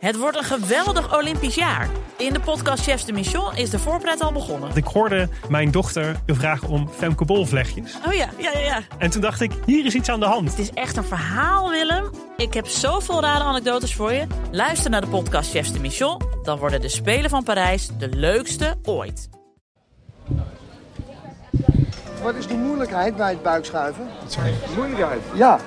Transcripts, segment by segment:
Het wordt een geweldig Olympisch jaar. In de podcast Chefs de Mission is de voorpret al begonnen. Ik hoorde mijn dochter je vragen om Femke. Oh ja, ja, ja, ja. En toen dacht ik, hier is iets aan de hand. Het is echt een verhaal, Willem. Ik heb zoveel rare anekdotes voor je. Luister naar de podcast Chefs de Mission. Dan worden de Spelen van Parijs de leukste ooit. Wat is de moeilijkheid bij het buikschuiven? Moeilijkheid? Ja,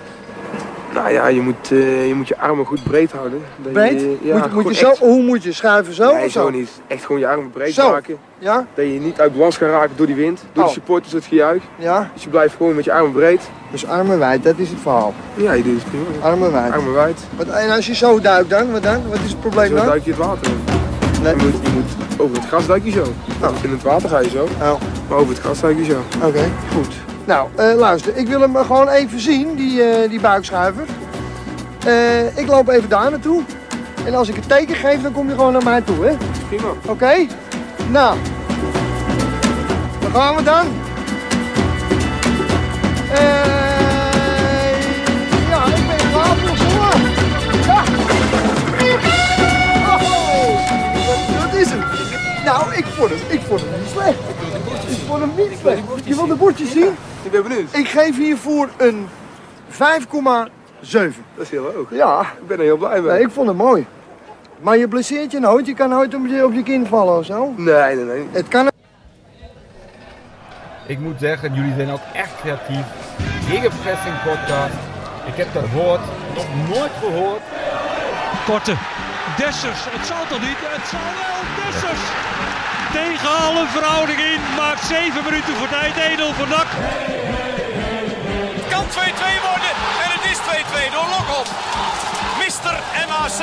Nou ja, je moet, eh, je moet je armen goed breed houden. Dat breed? Je, ja, moet, moet je zo, echt- hoe moet je schuiven? Zo Nee, of zo zo? niet. Echt gewoon je armen breed Zo. maken. Ja? Dat je niet uit balans gaat raken door die wind, door Oh. de supporters, door het gejuich. Ja? Dus je blijft gewoon met je armen breed. Dus armen wijd, dat is het verhaal. Ja, je doet het prima. Armen wijd. Armen wijd. Wat, en als je zo duikt dan, wat dan? Wat is het probleem Zo dan? duik je het water in. Nee. Je, moet, je moet over het gras duik je zo. Oh. In het water ga je zo, Oh, maar over het gras duik je zo. oké, goed. Nou, eh, luister, ik wil hem gewoon even zien, die, eh, die buikschuiver. Eh, ik loop even daar naartoe. En als ik het teken geef, dan kom je gewoon naar mij toe, hè? Prima. Oké? Nou, daar gaan we dan. Ja, ik ben klaar voor zonne. Ja. Oh, dat is hem. Nou, ik vond hem, ik vond hem niet slecht. Ik vond hem niet slecht. Je wil de bordjes zien? Ik ben benieuwd. Ik geef hiervoor een 5,7. Dat is heel hoog. Ja, Ik ben er heel blij mee. nee, ik vond hem mooi. Maar je blesseert je nooit, je kan nooit op je, op je kin vallen of zo. Nee, nee, nee. Het kan Ik moet zeggen, jullie zijn ook echt creatief. Gegenpressing podcast. Ik heb dat woord nog nooit gehoord. Korte. Dessers. Het zal toch niet? Het zal wel. Dessers. Tegen alle verhouding in. Maakt 7 minuten voor tijd. 1-0 voor NAC. Het kan 2-2 worden en het is 2-2 door Lokop. Mister MAC.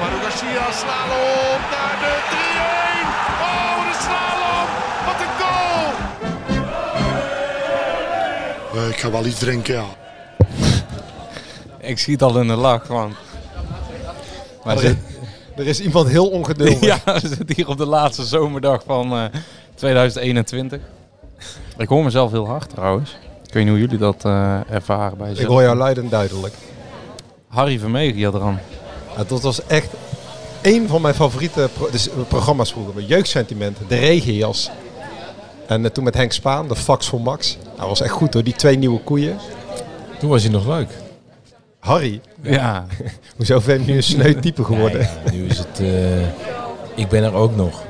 Manu Garcia slalom naar de 3-1. Oh, de slalom. Wat een goal. Eh, ik ga wel iets drinken, ja. Ik schiet al in de lach gewoon. Maar zit, Er is iemand heel ongeduldig. ja, we zitten hier op de laatste zomerdag van eh, 2021. Ik hoor mezelf heel hard trouwens. Ik weet niet hoe jullie dat eh, ervaren bij Ik hoor jou luid en duidelijk. Harry Vermegen had er aan. Ja, dat was echt een van mijn favoriete pro- dus, eh, programma's vroeger. Met Jeugdsentiment, de regenjas. En eh, toen met Henk Spaan, de Fax voor Max. Dat was echt goed hoor, die twee nieuwe koeien. Toen was hij nog leuk. Harry, Ja, hoezo ben je nu een sneu type geworden? Ja, ja, nu is het... eh, ik ben er ook nog.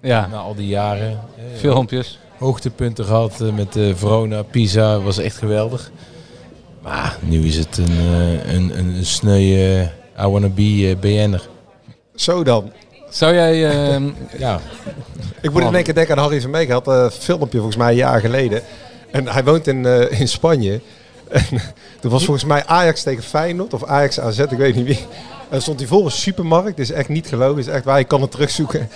ja. Na al die jaren. eh, filmpjes. Hoogtepunten gehad eh, met eh, Verona, Pisa. Was echt geweldig. Maar nu is het een, eh, een, een, een sneu I wanna be BN'er. Zo dan. Zou jij... ehm, Ja, Ik moet in één keer denken aan Harry Vermegen. Hij had een filmpje volgens mij een jaar geleden. En hij woont in, eh, in Spanje. En toen was volgens mij Ajax tegen Feyenoord of Ajax AZ, ik weet niet wie. En stond hij voor een supermarkt. Dit is echt niet gelogen, dit is echt waar. Je kan het terugzoeken.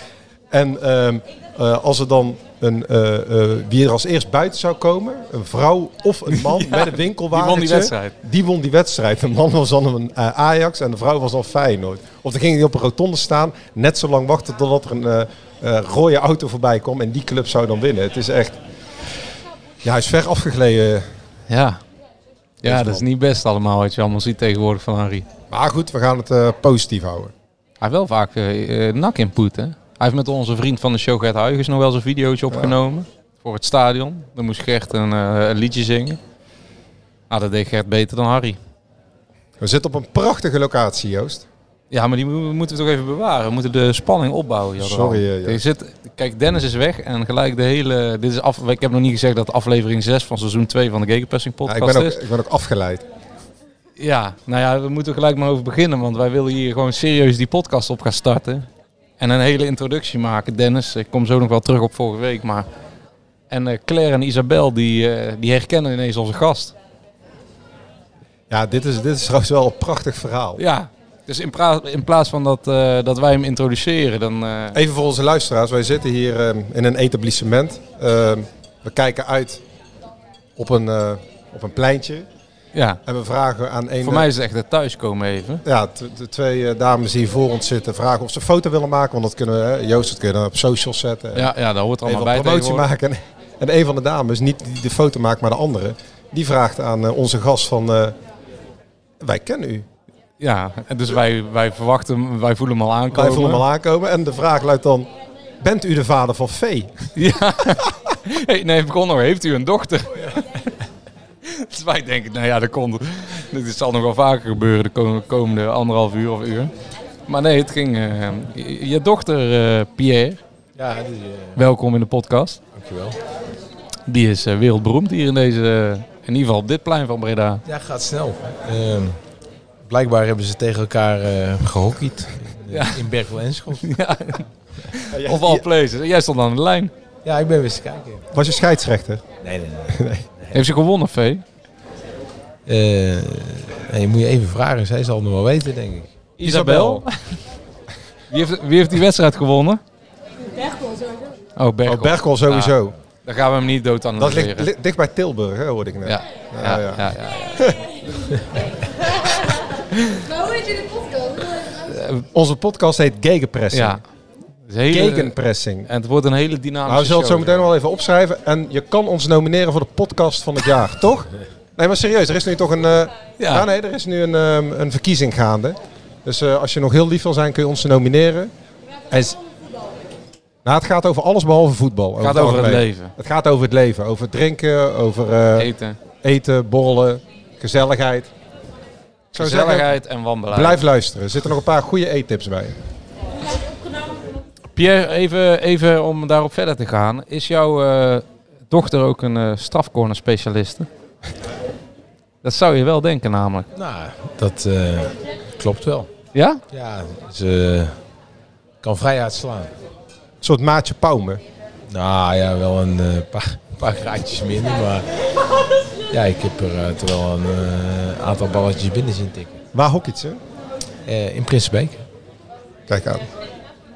En ehm, eh, als er dan een, eh, eh, wie er als eerst buiten zou komen, een vrouw of een man met een winkelwagentje. die won die wedstrijd. Die won die wedstrijd. De man was dan een eh, Ajax en de vrouw was dan Feyenoord. Of dan ging hij op een rotonde staan, net zo lang wachten totdat er een eh, eh, rode auto voorbij kwam en die club zou dan winnen. Het is echt... Ja, hij is ver afgegleden. ja. Ja, dat is niet best allemaal wat je allemaal ziet tegenwoordig van Harry. Maar goed, we gaan het eh, positief houden. Hij heeft wel vaak eh eh, nak input, hè? Hij heeft met onze vriend van de show Gert Huygens nog wel eens een videootje opgenomen. Voor het stadion. Dan moest Gert een, eh, een liedje zingen. Ah, dat deed Gert beter dan Harry. We zitten op een prachtige locatie, Joost. Ja, maar die mo- moeten we toch even bewaren. We moeten de spanning opbouwen. Jadran. Sorry, eh, ja. Je zit, kijk, Dennis is weg en gelijk de hele... Dit is af, ik heb nog niet gezegd dat aflevering 6 van seizoen 2 van de Gegenpressing Ja, podcast ik, ben ook, is. ik ben ook afgeleid. Ja, nou ja, we moeten gelijk maar over beginnen. Want wij willen hier gewoon serieus die podcast op gaan starten. En een hele introductie maken. Dennis, ik kom zo nog wel terug op vorige week. Maar... En eh, Claire en Isabel, die, eh, die herkennen ineens onze gast. Ja, dit is, dit is trouwens wel een prachtig verhaal. Ja, dus in, in plaats van dat, eh, dat wij hem introduceren, dan... eh, Even voor onze luisteraars. Wij zitten hier eh, in een etablissement. We kijken uit op een, op een pleintje. ja, En we vragen aan een... voor mij is het echt het thuiskomen even. Ja, de twee dames die voor ons zitten vragen of ze een foto willen maken. Want dat kunnen we, hè, Joost, dat kunnen we op socials zetten. Ja, ja dat hoort allemaal Even bij promotie maken. En, en een van de dames, niet die de foto maakt, maar de andere, die vraagt aan onze gast van... wij kennen u. Ja, en dus wij, wij verwachten wij voelen hem al aankomen. Wij voelen hem al aankomen. En de vraag luidt dan, bent u de vader van Vee? Ja. Hey, nee, Connor, heeft u een dochter? dus wij denken, nou ja, dat komt. Dit zal nog wel vaker gebeuren de ko- komende anderhalf uur of uur. Maar nee, het ging. eh, je- dochter, eh, Pierre, Ja, die, eh, welkom in de podcast. dankjewel. Die is wereldberoemd hier in deze, in ieder geval op dit plein van Breda. Ja, gaat snel. Ehm, blijkbaar hebben ze tegen elkaar eh gehockeyd. In, Ja. in Berkel en Schot. Ja. Of all places. Jij stond aan de lijn. Ja, ik ben weer eens te kijken. Was je scheidsrechter? Nee, nee, nee. nee. Heeft ze gewonnen, Vee? Eh, nee, moet je even vragen. Zij zal het nog wel weten, denk ik. Isabel? Wie heeft, wie heeft die wedstrijd gewonnen? Oh, Berkel. Oh, Berkel sowieso. Ja, dan gaan we hem niet dood Dat analyseren. ligt li- dicht bij Tilburg, hè, hoorde ik net. Ja. Ja, Ja, ja. jullie podcast? Onze podcast heet Gegenpressing. Ja. Het hele- Gegenpressing. En het wordt een hele dynamische Nou, we zullen het zo meteen wel even opschrijven. En je kan ons nomineren voor de podcast van het jaar, toch? Nee, maar serieus, er is nu toch een... eh, ja. nee, er is nu een, ehm, een verkiezing gaande. Dus eh, als je nog heel lief wil zijn, kun je ons nomineren. En nou, het gaat over alles behalve voetbal. gaat over het algemeen. leven. Het gaat over het leven. Over drinken, over eh, Eten. eten, borrelen, gezelligheid. Ik zou Gezelligheid zeggen, en wanbeleid. Blijf luisteren. Er zitten nog een paar goede eettips bij. Pierre, even, even om daarop verder te gaan. Is jouw eh, dochter ook een eh strafcorner specialiste? Dat zou je wel denken namelijk. Nou, dat eh, klopt wel. Ja? Ja, ze kan vrij hard slaan. Een soort maatje Pauwme. Nou ja, wel een eh, paar, paar graadjes minder, maar ja, ik heb er eh, toch wel een eh, aantal balletjes binnen zien tikken. Waar hockeyt ze? Eh, in Prinsenbeek. Kijk aan.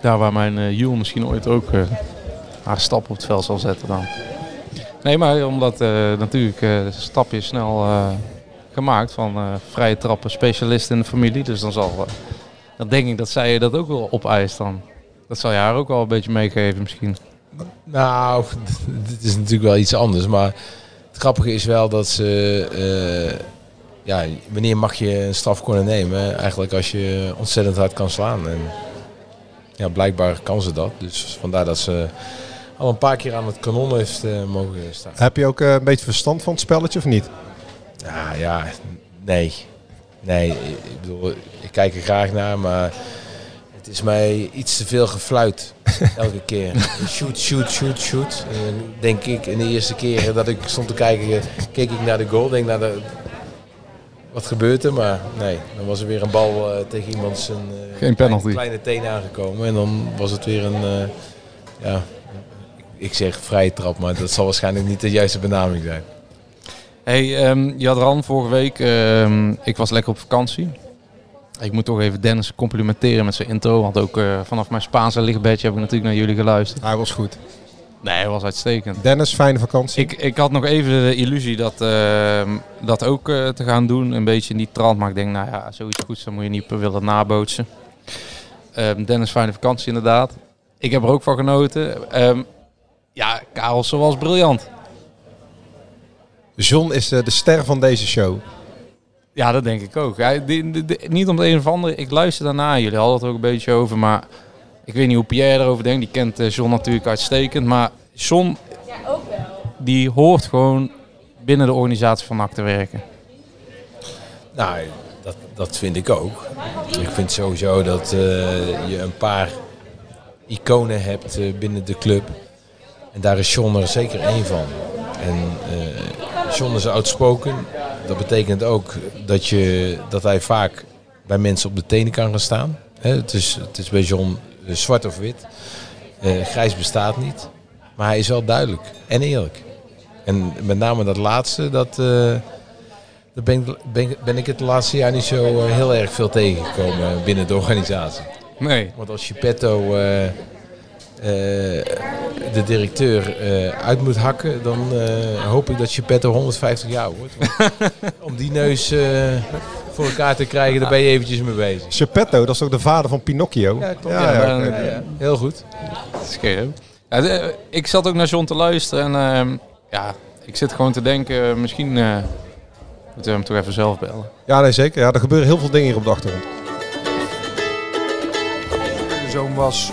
Daar waar mijn uh, Jules misschien ooit ook eh, haar stap op het veld zal zetten dan. Nee, maar omdat eh, natuurlijk eh, de stap is snel eh, gemaakt van eh, vrije trappen specialist in de familie. Dus dan zal, eh, dan denk ik dat zij dat ook wel opeist dan. Dat zal je haar ook wel een beetje meegeven misschien. Nou, dit is natuurlijk wel iets anders. Maar het grappige is wel dat ze... eh, ja, wanneer mag je een strafcorner nemen? Eigenlijk als je ontzettend hard kan slaan. En ja, blijkbaar kan ze dat. Dus vandaar dat ze al een paar keer aan het kanon heeft eh, mogen staan. Heb je ook eh, een beetje verstand van het spelletje of niet? Ja, ja, nee. Nee, ik bedoel, ik kijk er graag naar, maar het is mij iets te veel gefluit. Elke keer. Shoot, shoot, shoot, shoot. En dan denk ik, in de eerste keer dat ik stond te kijken, keek ik naar de goal. Denk naar de, wat gebeurt er? Maar nee, dan was er weer een bal eh, tegen iemand zijn eh, Geen penalty. kleine teen aangekomen. En dan was het weer een, eh, ja, ik zeg vrije trap, maar dat zal waarschijnlijk niet de juiste benaming zijn. Hey, ehm Jadran, vorige week, ehm, ik was lekker op vakantie. Ik moet toch even Dennis complimenteren met zijn intro. Want ook eh, vanaf mijn Spaanse lichtbedje heb ik natuurlijk naar jullie geluisterd. Hij was goed. Nee, hij was uitstekend. Dennis, fijne vakantie. Ik, ik had nog even de illusie dat, ehm, dat ook eh, te gaan doen. Een beetje in die trant. Maar ik denk, nou ja, zoiets goeds, dan moet je niet willen nabootsen. Ehm, Dennis, fijne vakantie inderdaad. Ik heb er ook van genoten. Ehm, ja, Karelsen was briljant. John is eh, de ster van deze show. Ja, dat denk ik ook. Ja, niet om het een of andere. Ik luister daarna. Jullie hadden het ook een beetje over. Maar ik weet niet hoe Pierre erover denkt. Die kent eh, John natuurlijk uitstekend. Maar John, die hoort gewoon binnen de organisatie van NAC te werken. Nou, dat, dat vind ik ook. Ik vind sowieso dat eh, je een paar iconen hebt eh, binnen de club. En daar is John er zeker één van. En eh John is outspoken. Dat betekent ook dat, je, dat hij vaak bij mensen op de tenen kan gaan staan. Het, is, het is bij John eh, zwart of wit. Eh, grijs bestaat niet. Maar hij is wel duidelijk en eerlijk. En met name dat laatste, dat, daar ben, ik- ben, ik- ben ik het laatste jaar niet zo heel erg veel tegengekomen binnen de organisatie. Nee. Want als Geppetto de directeur eh, uit moet hakken, dan eh, hoop ik dat Geppetto 150 jaar wordt. Om die neus eh, voor elkaar te krijgen, daar ben je eventjes mee bezig. Geppetto, dat is ook de vader van Pinocchio. Ja, klopt. Ja, Ja, ja, ja, oké. ja. Heel goed. Scherp. Ja, de- ik zat ook naar John te luisteren en ehm, ja, ik zit gewoon te denken, misschien, eh, Moeten we hem toch even zelf bellen. Ja, nee, zeker. Ja, er gebeuren heel veel dingen hier op de achtergrond. De zoon was,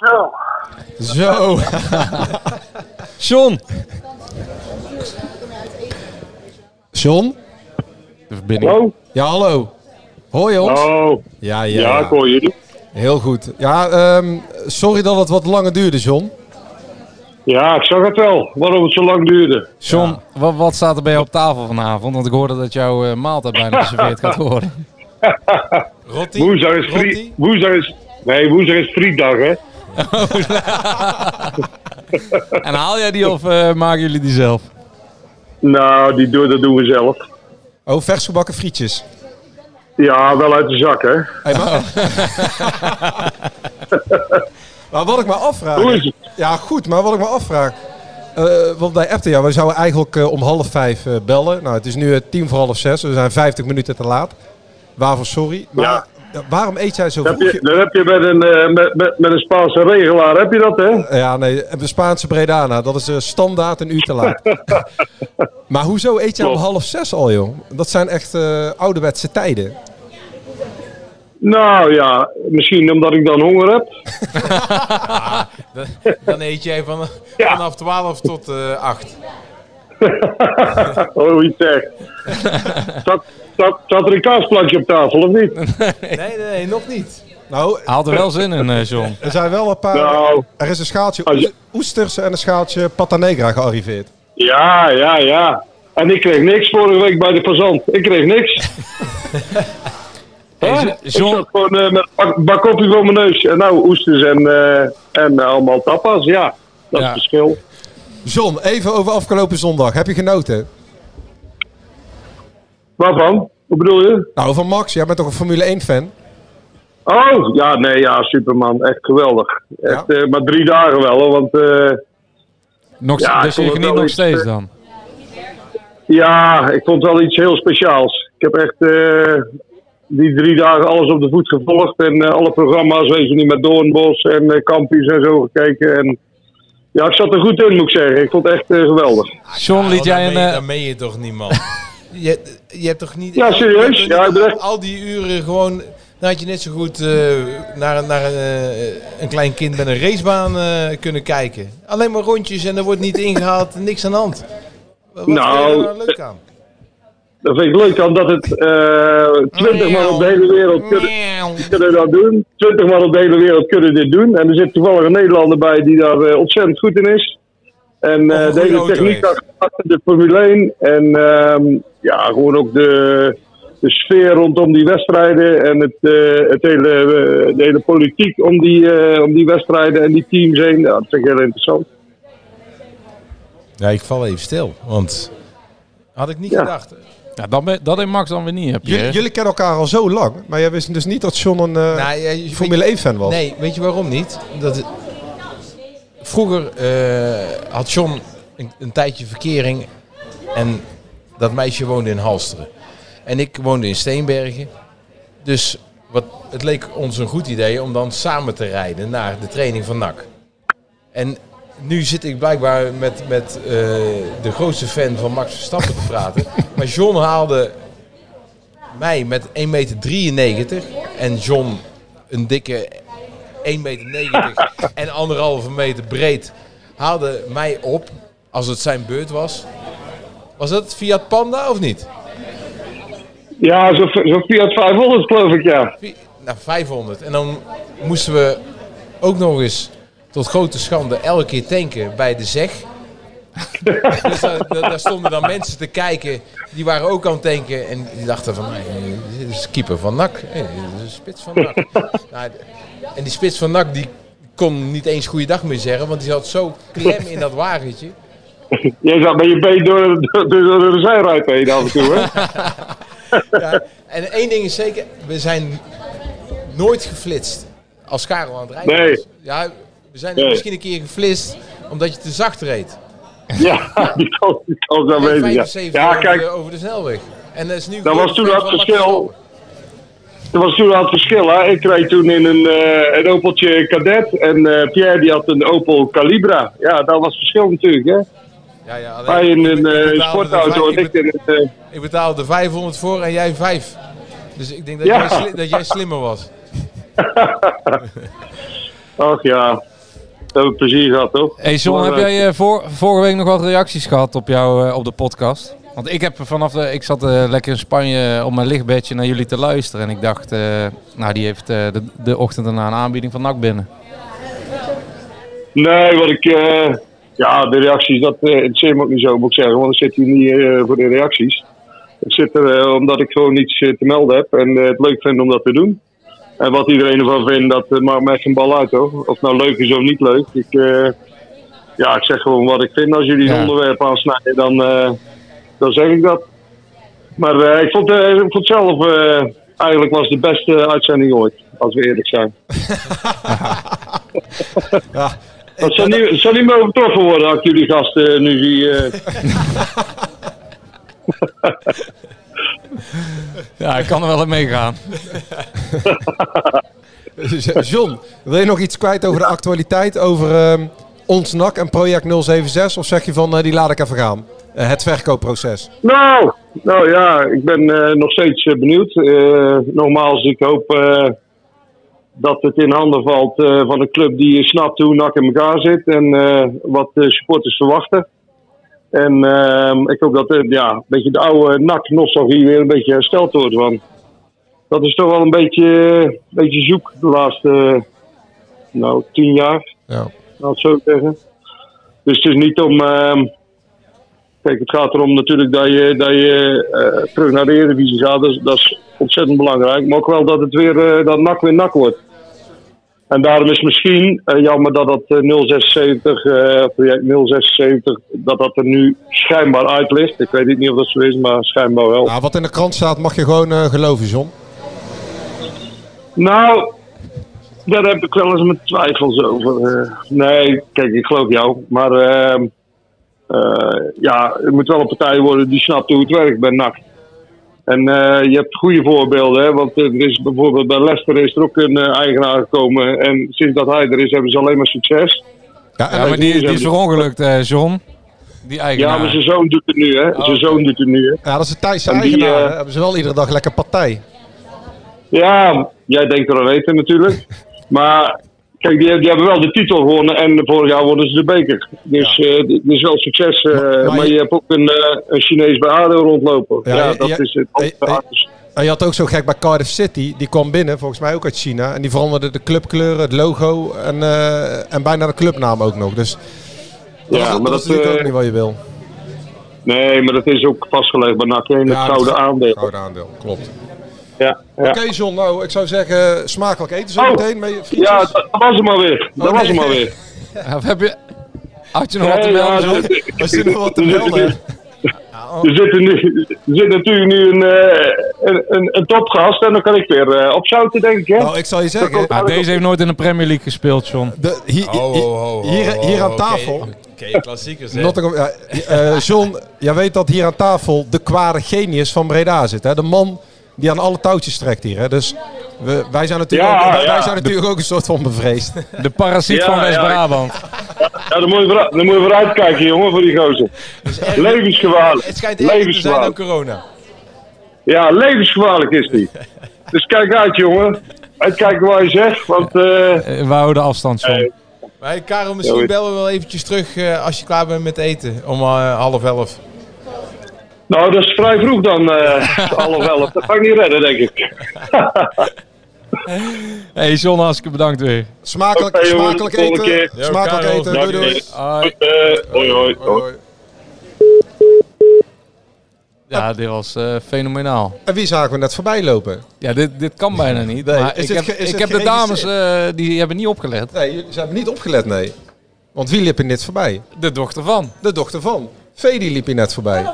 Zo. Zo. John. John? De verbinding. Hallo? Ja, hallo. Je ons? Oh. Ja, ja, Ja, ik hoor jullie. Heel goed. Ja, ehm, sorry dat het wat langer duurde, John. Ja, ik zag het wel, waarom het zo lang duurde. John, wat, wat staat er bij jou op tafel vanavond? Want ik hoorde dat jouw eh, maaltijd bijna geserveerd gaat worden. Woensdag is, woensdag is, nee, woensdag is frietdag, hè? en haal jij die of eh, maken jullie die zelf? Nou, die doen, dat doen we zelf. Oh, vers gebakken frietjes. Ja, wel uit de zak, hè? Hey, maar... maar wat ik me afvraag... Hoe is het? Ja, goed, maar wat ik me afvraag... eh, want bij Epte, ja, we zouden eigenlijk eh, om half vijf eh, bellen. Nou, het is nu tien voor half zes. We zijn 50 minuten te laat. Waarvoor sorry. Maar Ja. Waarom eet jij zo Dat vroeg? heb je, dat heb je met een, eh, met, met, met een Spaanse regelaar, heb je dat, hè? Ja, nee, de Spaanse Bredana, dat is eh, standaard een uur te laat. maar hoezo eet jij om half zes al, joh? Dat zijn echt eh, ouderwetse tijden. Nou ja, misschien omdat ik dan honger heb. Dan, dan eet jij van, vanaf 12 tot eh 8. Oh, iets zeg. Zat, zat, zat er een kaasplankje op tafel, of niet? Nee, nee, nee, nog niet. Nou, Haalt er wel zin in, eh, John. Er zijn wel een paar... Nou. Er is een schaaltje oes- oesters en een schaaltje pata negra gearriveerd. Ja, ja, ja. En ik kreeg niks vorige week bij de fazant. Ik kreeg niks. Hè? Ik zat gewoon eh, met een bak, voor mijn neus. En nou, oesters en, eh, en allemaal tapas. Ja, dat is het verschil. John, even over afgelopen zondag. Heb je genoten? Waarvan? Wat bedoel je? Nou, van Max. Jij bent toch een Formule 1-fan? Oh, ja, nee, ja, Superman. Echt geweldig. Echt, eh, maar drie dagen wel, hoor, want... eh, Nog, Ja, dus je geniet nog iets, steeds eh, dan? Ja, ik vond het wel iets heel speciaals. Ik heb echt eh, die drie dagen alles op de voet gevolgd. En eh, alle programma's, weet je niet, met Doornbos en uh, Campus en zo gekeken. En ja, ik zat er goed in, moet ik zeggen. Ik vond het echt eh, geweldig. John, liet jij een... Dan eh, dan meen je toch niet, man? je, je hebt toch niet... Ja, serieus? Ja, ik ben echt- Al die uren gewoon... Dan had je net zo goed eh, naar, een- naar een, eh, een klein kind met een racebaan eh, kunnen kijken. Alleen maar rondjes en er wordt niet ingehaald, niks aan de hand. Wat vind je Nou, er nou leuk aan? Dat vind ik leuk dan dat het twintig man op de hele wereld kunnen, kunnen dat doen. Twintig man op de hele wereld kunnen dit doen. En er zit toevallig een Nederlander bij die daar eh, ontzettend goed in is. En eh, een de hele techniek achter de Formule 1. En ehm, ja, gewoon ook de, de sfeer rondom die wedstrijden. En het, eh, het hele, eh, de hele politiek om die, eh, om die wedstrijden en die teams heen. Ja, dat vind ik heel interessant. Ja, ik val even stil, want had ik niet Ja. gedacht. Ja, dat, ben- dat heeft Max dan weer niet, heb je. Jullie, jullie kennen elkaar al zo lang, maar jij wist dus niet dat John een Nou, ja, je- Formule 1-fan was. Nee, weet je waarom niet? Dat vroeger eh, had John een, een tijdje verkering en dat meisje woonde in Halsteren. En ik woonde in Steenbergen. Dus wat, het leek ons een goed idee om dan samen te rijden naar de training van NAC. En nu zit ik blijkbaar met, met eh, de grootste fan van Max Verstappen te praten. maar John haalde mij met 1,93 meter en John een dikke 1,90 meter en anderhalve meter breed haalde mij op als het zijn beurt was. Was dat Fiat Panda of niet? Ja, zo'n zo Fiat 500 geloof ik, ja. Nou, 500. En dan moesten we ook nog eens tot grote schande elke keer tanken bij de zeg. dus daar, stonden dan mensen te kijken, die waren ook aan het tanken. En die dachten van, nee, dit is keeper van NAC. Hey, dit is spits van NAC. nou, en die spits van NAC, die kon niet eens goeiedag meer zeggen, want die zat zo klem in dat wagentje. Jij zat met je been door, door, door de zijruit heen af en toe, hè? Ja, en één ding is zeker, we zijn nooit geflitst als Karel aan het rijden Nee. was. Ja, we zijn Nee. misschien een keer geflitst omdat je te zacht reed. Ja, die kan wel weten. Ja, 75 ja over, kijk, de, over de snelweg. En dat is nu dat was toen dat verschil. Dat was toen al het verschil. Hè? Ik reed toen in een, eh, een Opeltje Cadet en eh, Pierre die had een Opel Calibra. Ja, dat was het verschil natuurlijk. Hè? Ja, ja, alleen Hij in een eh, sportauto en ik in een... Ik betaalde 500 voor en jij 5. Dus ik denk dat, Ja. jij, dat jij slimmer was. ach ja, dat hebben we plezier gehad toch? Hey John, heb jij eh, voor, vorige week nog wat reacties gehad op jou eh, op de podcast? Want ik heb vanaf de, ik zat eh, lekker in Spanje op mijn lichtbedje naar jullie te luisteren. En ik dacht, nou die heeft de, de ochtend daarna een aanbieding van NAC binnen. Nee, wat ik... ja, de reacties, dat interesseert me ook niet zo, moet ik zeggen. Want ik zit hier niet voor de reacties. Ik zit er omdat ik gewoon iets te melden heb. En het leuk vind om dat te doen. En wat iedereen ervan vindt, dat eh, maakt echt geen bal uit hoor. Of het nou leuk is of niet leuk. Ik, eh, ja, ik zeg gewoon wat ik vind. Als jullie Ja. een onderwerp aansnijden, dan, eh, dan zeg ik dat. Maar ik, vond, ik vond zelf... eigenlijk was het de beste uitzending ooit. Als we eerlijk zijn. Ja, Dat zal niet, het zal niet meer overtroffen worden als jullie gasten nu zie. eh. Ja, ik kan er wel in meegaan. John, wil je nog iets kwijt over de actualiteit, over ehm, ons NAC en project 076? Of zeg je van, eh, die laat ik even gaan? Eh, het verkoopproces. nou, nou ja, ik ben eh, nog steeds benieuwd. Eh, nogmaals, ik hoop eh, dat het in handen valt eh, van een club die snapt hoe NAC in elkaar zit en eh, wat de supporters verwachten. En ehm, ik hoop dat ja, een beetje de oude NAC-nostalgie weer een beetje hersteld wordt. Want dat is toch wel een beetje, een beetje zoek de laatste nou, tien jaar. Ja. laat het zo zeggen. Dus het is niet om. ehm, kijk, het gaat erom natuurlijk dat je, dat je eh, terug naar de Eredivisie gaat. Dat is, dat is ontzettend belangrijk. Maar ook wel dat het weer eh, dat nak weer nak wordt. En daarom is misschien eh, jammer dat dat eh, 076, eh, project 076, dat dat er nu schijnbaar uit ligt. Ik weet niet of dat zo is, maar schijnbaar wel. Nou, wat in de krant staat mag je gewoon eh, geloven, John. Nou, daar heb ik wel eens mijn twijfels over. eh. nee, kijk, ik geloof jou. Maar ehm, eh, ja, het moet wel een partij worden die snapt hoe het werkt bij NAC. En eh, je hebt goede voorbeelden, hè? want er is bijvoorbeeld bij Leicester is er ook een eh, eigenaar gekomen. En sinds dat hij er is, hebben ze alleen maar succes. Ja, Ja, maar die, die is verongelukt, eh, John. Die Ja, eigenaar. maar zijn zoon doet het nu, hè? Oh, Zijn zoon doet het nu, hè? Ja, dat is een Thaise die, eigenaar. Hebben ze wel iedere dag lekker partij. Ja, jij denkt er aan weten natuurlijk. Maar kijk, die, die hebben wel de titel gewonnen en vorig jaar wonnen ze de beker. Dus eh dit is wel succes. eh, maar, maar je, je- hebt ook een, eh, een Chinees bij ADO rondlopen. Ja, Ja, dat is het. eh, eh, En je had ook zo gek bij Cardiff City. Die kwam binnen, volgens mij ook uit China. En die veranderde de clubkleuren, het logo en, eh, en bijna de clubnaam ook nog. Dus dat, Ja, is, dat maar is natuurlijk eh, ook niet wat je wil. Nee, maar dat is ook vastgelegd bij NAC het Ja, gouden aandeel. Gouden aandeel, klopt. Ja, ja. Oké John, nou ik zou zeggen smakelijk eten zo Oh, meteen je ja, dat, was hem alweer. Dat Oh, was nee. hem alweer. Ja, of heb je... Had je nog wat te ja, melden, John? er- Was er nog wat te er zit melden? nu- Er zit, nu, er zit natuurlijk nu een, eh, een, een, een topgast en dan kan ik weer eh opzouten, denk ik. Hè? Nou, ik zal je zeggen, Ja, deze heeft nooit in de Premier League gespeeld, John. de, hier, Oh, oh, oh, oh, hier, oh, hier aan tafel... Oké, oké, klassiekers. Nottingham, ja, eh, John, jij weet dat hier aan tafel de kwade genius van Breda zit. Hè? De man die aan alle touwtjes trekt hier. Hè? Dus we, wij zijn natuurlijk, Ja, ook, wij ja. zijn natuurlijk ook een soort van bevreesd. De parasiet Ja, van West-Brabant. Ja, dan moet je vooruit, dan moet je vooruit kijken, jongen, voor die gozer. Levensgevaarlijk. Het schijnt erger te zijn dan Levensgevaarlijk. corona. Ja, levensgevaarlijk is die. Dus kijk uit, jongen. Uitkijken wat je zegt, want... eh, Eh, We houden afstand, eh, Maar Karel, misschien Ja, bellen we wel eventjes terug eh, als je klaar bent met eten. Om half elf. Nou, dat is vrij vroeg dan, eh half elf. Dat ga ik niet redden, denk ik. Hey John, hartstikke bedankt weer. Smakelijk, smakelijk eten. Ja, Smakelijk Karel, eten. Doei doei. Hoi. Eh, hoi, hoi. Hoi, hoi. Ja, dit was eh, fenomenaal. En wie zagen we net voorbij lopen? Ja, dit, dit kan bijna niet. Nee, maar is ik heb, ge- is ik heb de dames, eh, die hebben niet opgelet. Nee, jullie- ze hebben niet opgelet, nee. Want wie liep er net voorbij? De dochter van. De dochter van. Vedi liep hier net voorbij.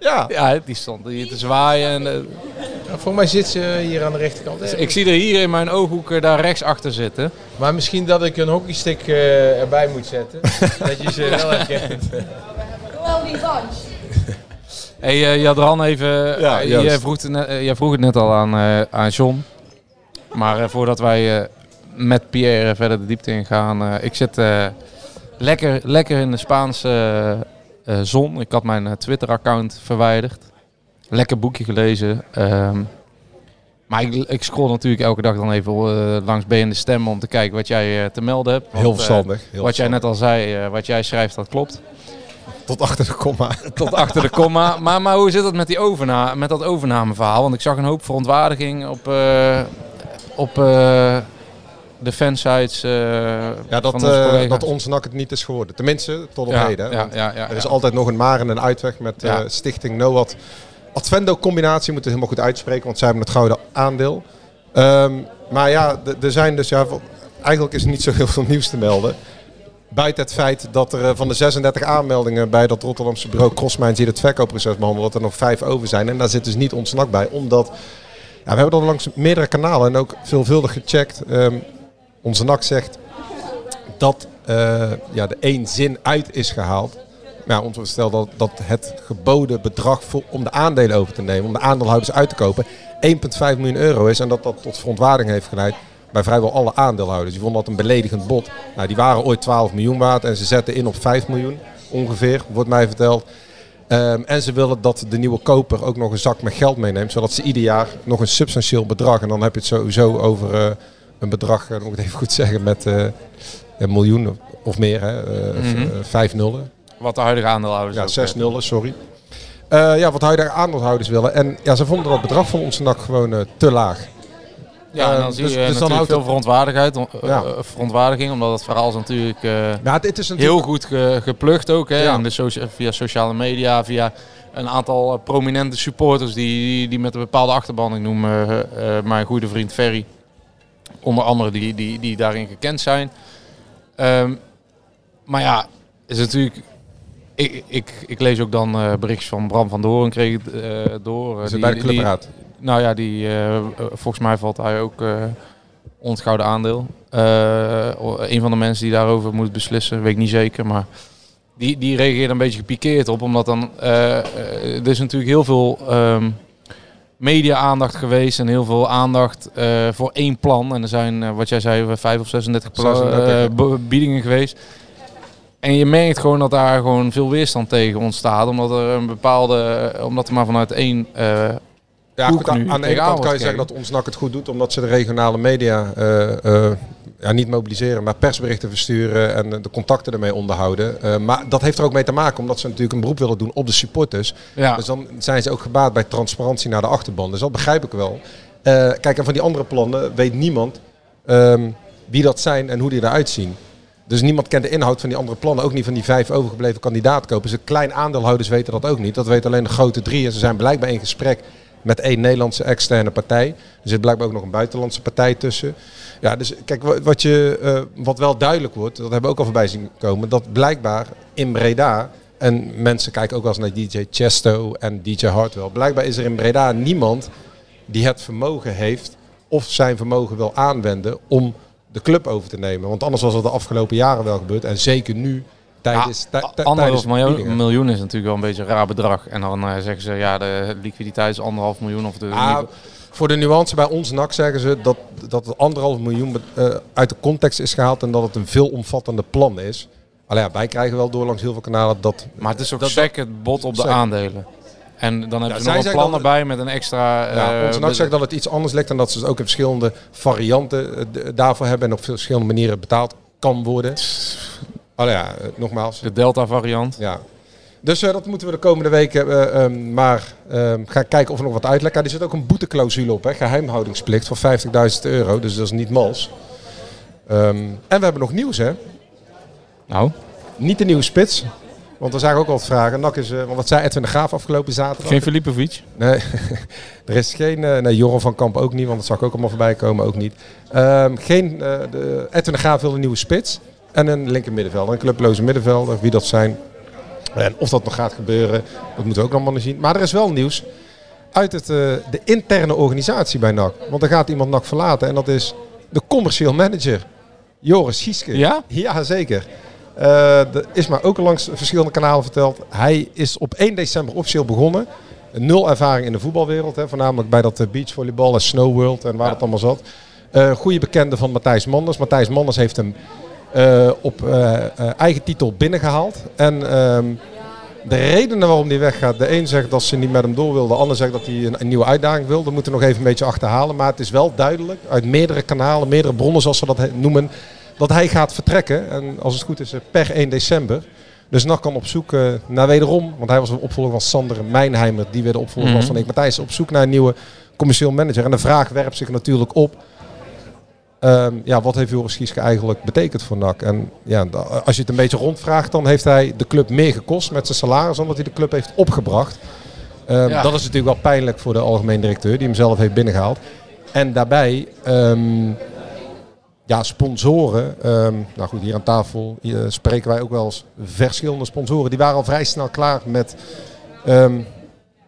Ja. Ja, die stond hier te zwaaien. En, eh, Voor mij zit ze hier aan de rechterkant. dus ik zie er hier in mijn ooghoek eh, daar rechts achter zitten. Maar misschien dat ik een hockeystick eh, erbij moet zetten. dat je ze wel herkent. Wel die dans. Hey, eh, Jadran, even. Ja, jij, vroeg het net, jij vroeg het net al aan, eh, aan John. Maar eh, voordat wij eh, met Pierre verder de diepte ingaan. eh ik zit eh, lekker, lekker in de Spaanse eh, zon. Ik had mijn eh, Twitter-account verwijderd. Lekker boekje gelezen. ehm, maar ik, ik scroll natuurlijk elke dag dan even eh, langs BN de Stem om te kijken wat jij te melden hebt. Heel verstandig, heel wat jij net al zei, wat jij schrijft, dat klopt. Tot achter de komma. Tot achter de komma. Maar, maar hoe zit het met, die overna met dat overnameverhaal? Want ik zag een hoop verontwaardiging op, op de fansites eh Ja, dat, eh, dat ons NAC het niet is geworden. Tenminste, tot op Ja, heden. ja, ja, ja, er is altijd nog een maar en een uitweg met Ja. Stichting NOAD. Advendo-combinatie moeten we helemaal goed uitspreken, want zij hebben het gouden aandeel. Ehm, maar ja, er zijn dus... Ja, eigenlijk is er niet zo heel veel nieuws te melden. Buiten het feit dat er van de 36 aanmeldingen bij dat Rotterdamse bureau Crossmines die het verkoopproces behandelt, dat er nog vijf over zijn. En daar zit dus niet ons NAC bij, omdat... Ja, we hebben dat langs meerdere kanalen en ook veelvuldig gecheckt. Ehm, onze NAC zegt dat eh, ja, de één zin uit is gehaald. Ja, ons stel dat, dat het geboden bedrag voor, om de aandelen over te nemen, om de aandeelhouders uit te kopen, 1,5 miljoen euro is. En dat dat tot verontwaardiging heeft geleid bij vrijwel alle aandeelhouders. Die vonden dat een beledigend bod. Nou, die waren ooit 12 miljoen waard en ze zetten in op 5 miljoen ongeveer, wordt mij verteld. Ehm, en ze willen dat de nieuwe koper ook nog een zak met geld meeneemt, zodat ze ieder jaar nog een substantieel bedrag, en dan heb je het sowieso over eh, een bedrag, uh, moet ik het even goed zeggen, met eh, een miljoen of, meer, hè, eh, Mhm. eh, vijf nullen. Wat de huidige aandeelhouders Ja, zes eh, nullen, sorry. Eh, ja, wat huidige aandeelhouders willen. En ja, ze vonden dat bedrag van onze NAC gewoon eh, te laag. Ja, en dan Eh, zie je natuurlijk houdt veel het- verontwaardigheid, eh, Ja. eh, verontwaardiging, omdat het verhaal is natuurlijk, eh, Ja, dit is heel natuurlijk- goed ge, geplukt ook. Hè, Ja. de socia- via sociale media, via een aantal eh, prominente supporters die, die, die met een bepaalde achterban, ik noem eh, eh, mijn goede vriend Ferry, onder andere die, die, die daarin gekend zijn. Ehm, maar ja, is natuurlijk... Ik, ik, ik lees ook dan eh berichtjes van Bram van Doorn kreeg eh, door. eh, Is het bij de Clubraad? nou ja, die, eh, volgens mij valt hij ook eh ons gouden aandeel. Een van de mensen die daarover moet beslissen, weet ik niet zeker. Maar die, die reageert een beetje gepikeerd op. Omdat dan, er is natuurlijk heel veel ehm, media-aandacht geweest. En heel veel aandacht eh, voor één plan. En er zijn, eh, wat jij zei, vijf of 36, pla- 36, eh, biedingen geweest. En je merkt gewoon dat daar gewoon veel weerstand tegen ontstaat. Omdat er een bepaalde, omdat er maar vanuit één Ja, goed, aan, de ene kant kan je zeggen dat ons NAC het goed doet, omdat ze de regionale media ja, niet mobiliseren, maar persberichten versturen en de contacten ermee onderhouden. Eh, maar dat heeft er ook mee te maken, omdat ze natuurlijk een beroep willen doen op de supporters. Ja. Dus dan zijn ze ook gebaat bij transparantie naar de achterban. Dus dat begrijp ik wel. Eh, kijk, en van die andere plannen weet niemand ehm, wie dat zijn en hoe die eruit zien. Dus niemand kent de inhoud van die andere plannen. Ook niet van die vijf overgebleven kandidaatkopers. De kleine aandeelhouders weten dat ook niet. Dat weten alleen de grote drie. En ze zijn blijkbaar in gesprek met één Nederlandse externe partij. Er zit blijkbaar ook nog een buitenlandse partij tussen. Ja, dus kijk, wa- wat, je, eh, wat wel duidelijk wordt, dat hebben we ook al voorbij zien komen, dat blijkbaar in Breda, en mensen kijken ook wel eens naar DJ Chesto en DJ Hardwell, blijkbaar is er in Breda niemand die het vermogen heeft of zijn vermogen wil aanwenden om de club over te nemen. Want anders was dat de afgelopen jaren wel gebeurd. En zeker nu tijdens, tij- tij- tijdens Anderhalf de miljoen, miljoen is natuurlijk wel een beetje een raar bedrag. En dan eh, zeggen ze, ja, de liquiditeit is anderhalf miljoen. Of de, Ah, voor de nuance bij ons NAC zeggen ze dat, dat het anderhalf miljoen eh, uit de context is gehaald en dat het een veelomvattende plan is. Alleen ja, wij krijgen wel door langs heel veel kanalen dat... maar het is ook sec het bod op de aandelen. En dan hebben Ja, ze nog een plan dat- erbij met een extra... Ja, eh, onze NAC zegt dat het iets anders ligt en dat ze dus ook in verschillende varianten daarvoor hebben en op verschillende manieren betaald kan worden. Oh ja, eh, nogmaals. De Delta variant. Ja. Dus eh, dat moeten we de komende weken eh, ehm, maar ehm, gaan kijken of er nog wat uitlekt. Er zit ook een boeteclausule op, hè, geheimhoudingsplicht van 50.000 euro. Dus dat is niet mals. Ehm, en we hebben nog nieuws, hè? Nou? Niet de nieuwe spits. Want er zagen ook al wat vragen. NAC is, want wat zei Edwin de Graaf afgelopen zaterdag? Geen Filipovic? Nee, er is geen... nee, Joran van Kamp ook niet, want dat zag ik ook allemaal voorbij komen, ook niet. Geen, eh, de, Edwin de Graaf wil een nieuwe spits. En een linker middenvelder, een clubloze middenvelder. Wie dat zijn en of dat nog gaat gebeuren, dat moeten we ook nog maar zien. Maar er is wel nieuws uit het, eh, de interne organisatie bij NAC. Want er gaat iemand NAC verlaten en dat is de commercieel manager. Joris Gieske. Ja? Ja, zeker. Eh er is maar ook al langs verschillende kanalen verteld. Hij is op 1 december officieel begonnen. Nul ervaring in de voetbalwereld. Hè, voornamelijk bij dat eh, beachvolleybal en Snow World en waar het allemaal zat. Eh goede bekende van Matthijs Manders. Matthijs Manders heeft hem eh, op eh, eh, eigen titel binnengehaald. En ehm, de redenen waarom hij weggaat. De een zegt dat ze niet met hem door wil. De ander zegt dat hij een, een nieuwe uitdaging wil. Dat moeten we nog even een beetje achterhalen. Maar het is wel duidelijk uit meerdere kanalen, meerdere bronnen zoals ze dat noemen. Dat hij gaat vertrekken. En als het goed is eh, per 1 december. Dus NAC kan op zoek eh, naar wederom. Want hij was de opvolger van Sander Mijnheimer. Die weer de opvolger was Mhm. van Eek Matthijs. Op zoek naar een nieuwe commercieel manager. En de vraag werpt zich natuurlijk op. Ehm, ja, wat heeft Joris Gieske eigenlijk betekend voor NAC? En ja, als je het een beetje rondvraagt, dan heeft hij de club meer gekost met zijn salaris dan dat hij de club heeft opgebracht. Ehm, Ja. Dat is natuurlijk wel pijnlijk voor de algemeen directeur, die hem zelf heeft binnengehaald. En daarbij, ehm, ja, sponsoren. nou goed, hier aan tafel hier spreken wij ook wel eens verschillende sponsoren. Die waren al vrij snel klaar met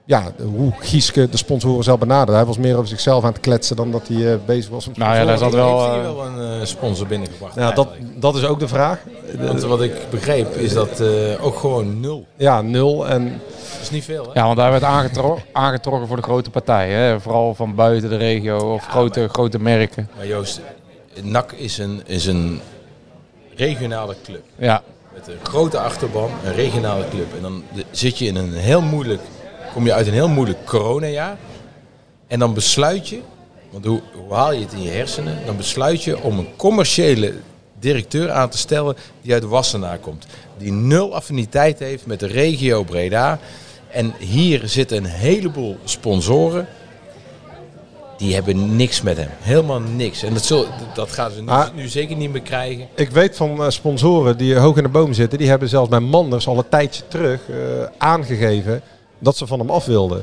ja, hoe Gieske de sponsoren zelf benaderde. Hij was meer over zichzelf aan het kletsen dan dat hij eh, bezig was met Nou ja, daar zat wel, Heeft hij eh, wel een eh, sponsor binnengebracht? Ja, dat, dat is ook de vraag. Want wat ik begreep is dat eh, ook gewoon nul. Ja, nul. En Dat is niet veel, hè? Ja, want daar werd aangetro aangetrokken voor de grote partijen. Hè? Vooral van buiten de regio of grote, grote merken. Maar Joost, NAC is een, is een regionale club. Ja. Met een grote achterban, een regionale club. En dan zit je in een heel moeilijk, kom je uit een heel moeilijk coronajaar. En dan besluit je, want hoe, hoe haal je het in je hersenen? Dan besluit je om een commerciële directeur aan te stellen die uit Wassenaar komt. Die nul affiniteit heeft met de regio Breda. En hier zitten een heleboel sponsoren. Die hebben niks met hem. Helemaal niks. En dat, zul, dat gaan ze nu, Ah. nu zeker niet meer krijgen. Ik weet van eh, sponsoren die hoog in de boom zitten, die hebben zelfs bij Manders al een tijdje terug eh, aangegeven dat ze van hem af wilden.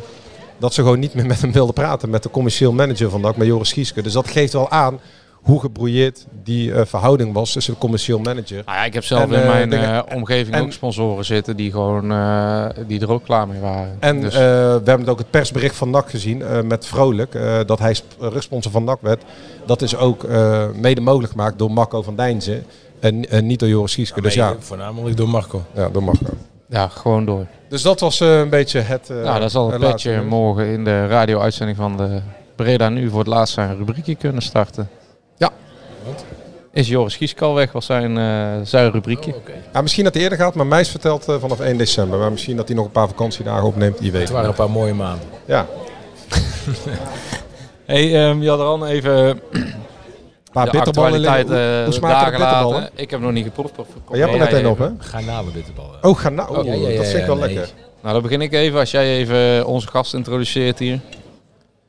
Dat ze gewoon niet meer met hem wilden praten, met de commercieel manager van NAC, met Joris Gieske. Dus dat geeft wel aan hoe gebrouilleerd die eh, verhouding was tussen de commercieel manager. Nou ja, ik heb zelf En, in eh, mijn eh, omgeving en- ook sponsoren zitten die, gewoon, eh, die er ook klaar mee waren. En Dus- we hebben ook het persbericht van NAC gezien eh, met Vrolijk, eh, dat hij sp- rugsponsor van NAC werd. Dat is ook eh, mede mogelijk gemaakt door Marco van Dijnzen en, en niet door Joris Gieske. dus ja, Voornamelijk door Marco. ja, door Marco. Ja, gewoon door. Dus dat was eh, een beetje het. eh, nou, dat zal het een petje nieuws. morgen in de radio-uitzending van de Breda Nu voor het laatst zijn rubriekje kunnen starten. Ja. Is Joris Gieske al weg, was zijn, eh, zijn rubriekje. Ja, misschien dat hij eerder gaat, maar mij is verteld eh, vanaf 1 december. Maar misschien dat hij nog een paar vakantiedagen opneemt, die weet. Het waren een paar mooie maanden. Ja. Hey, ehm Jadran, even paar de bitterballen actualiteit liggen. Hoe- eh, de dagen bitterballen? Ik heb nog niet geproefd. Of, Maar jij hebt er jij meteen op, even? hè? Garnalenbitterballen. Oh, ga nou. Oh, ja, ja, ja, dat vind ik wel lekker. Nou, dan begin ik even. Als jij even onze gast introduceert hier.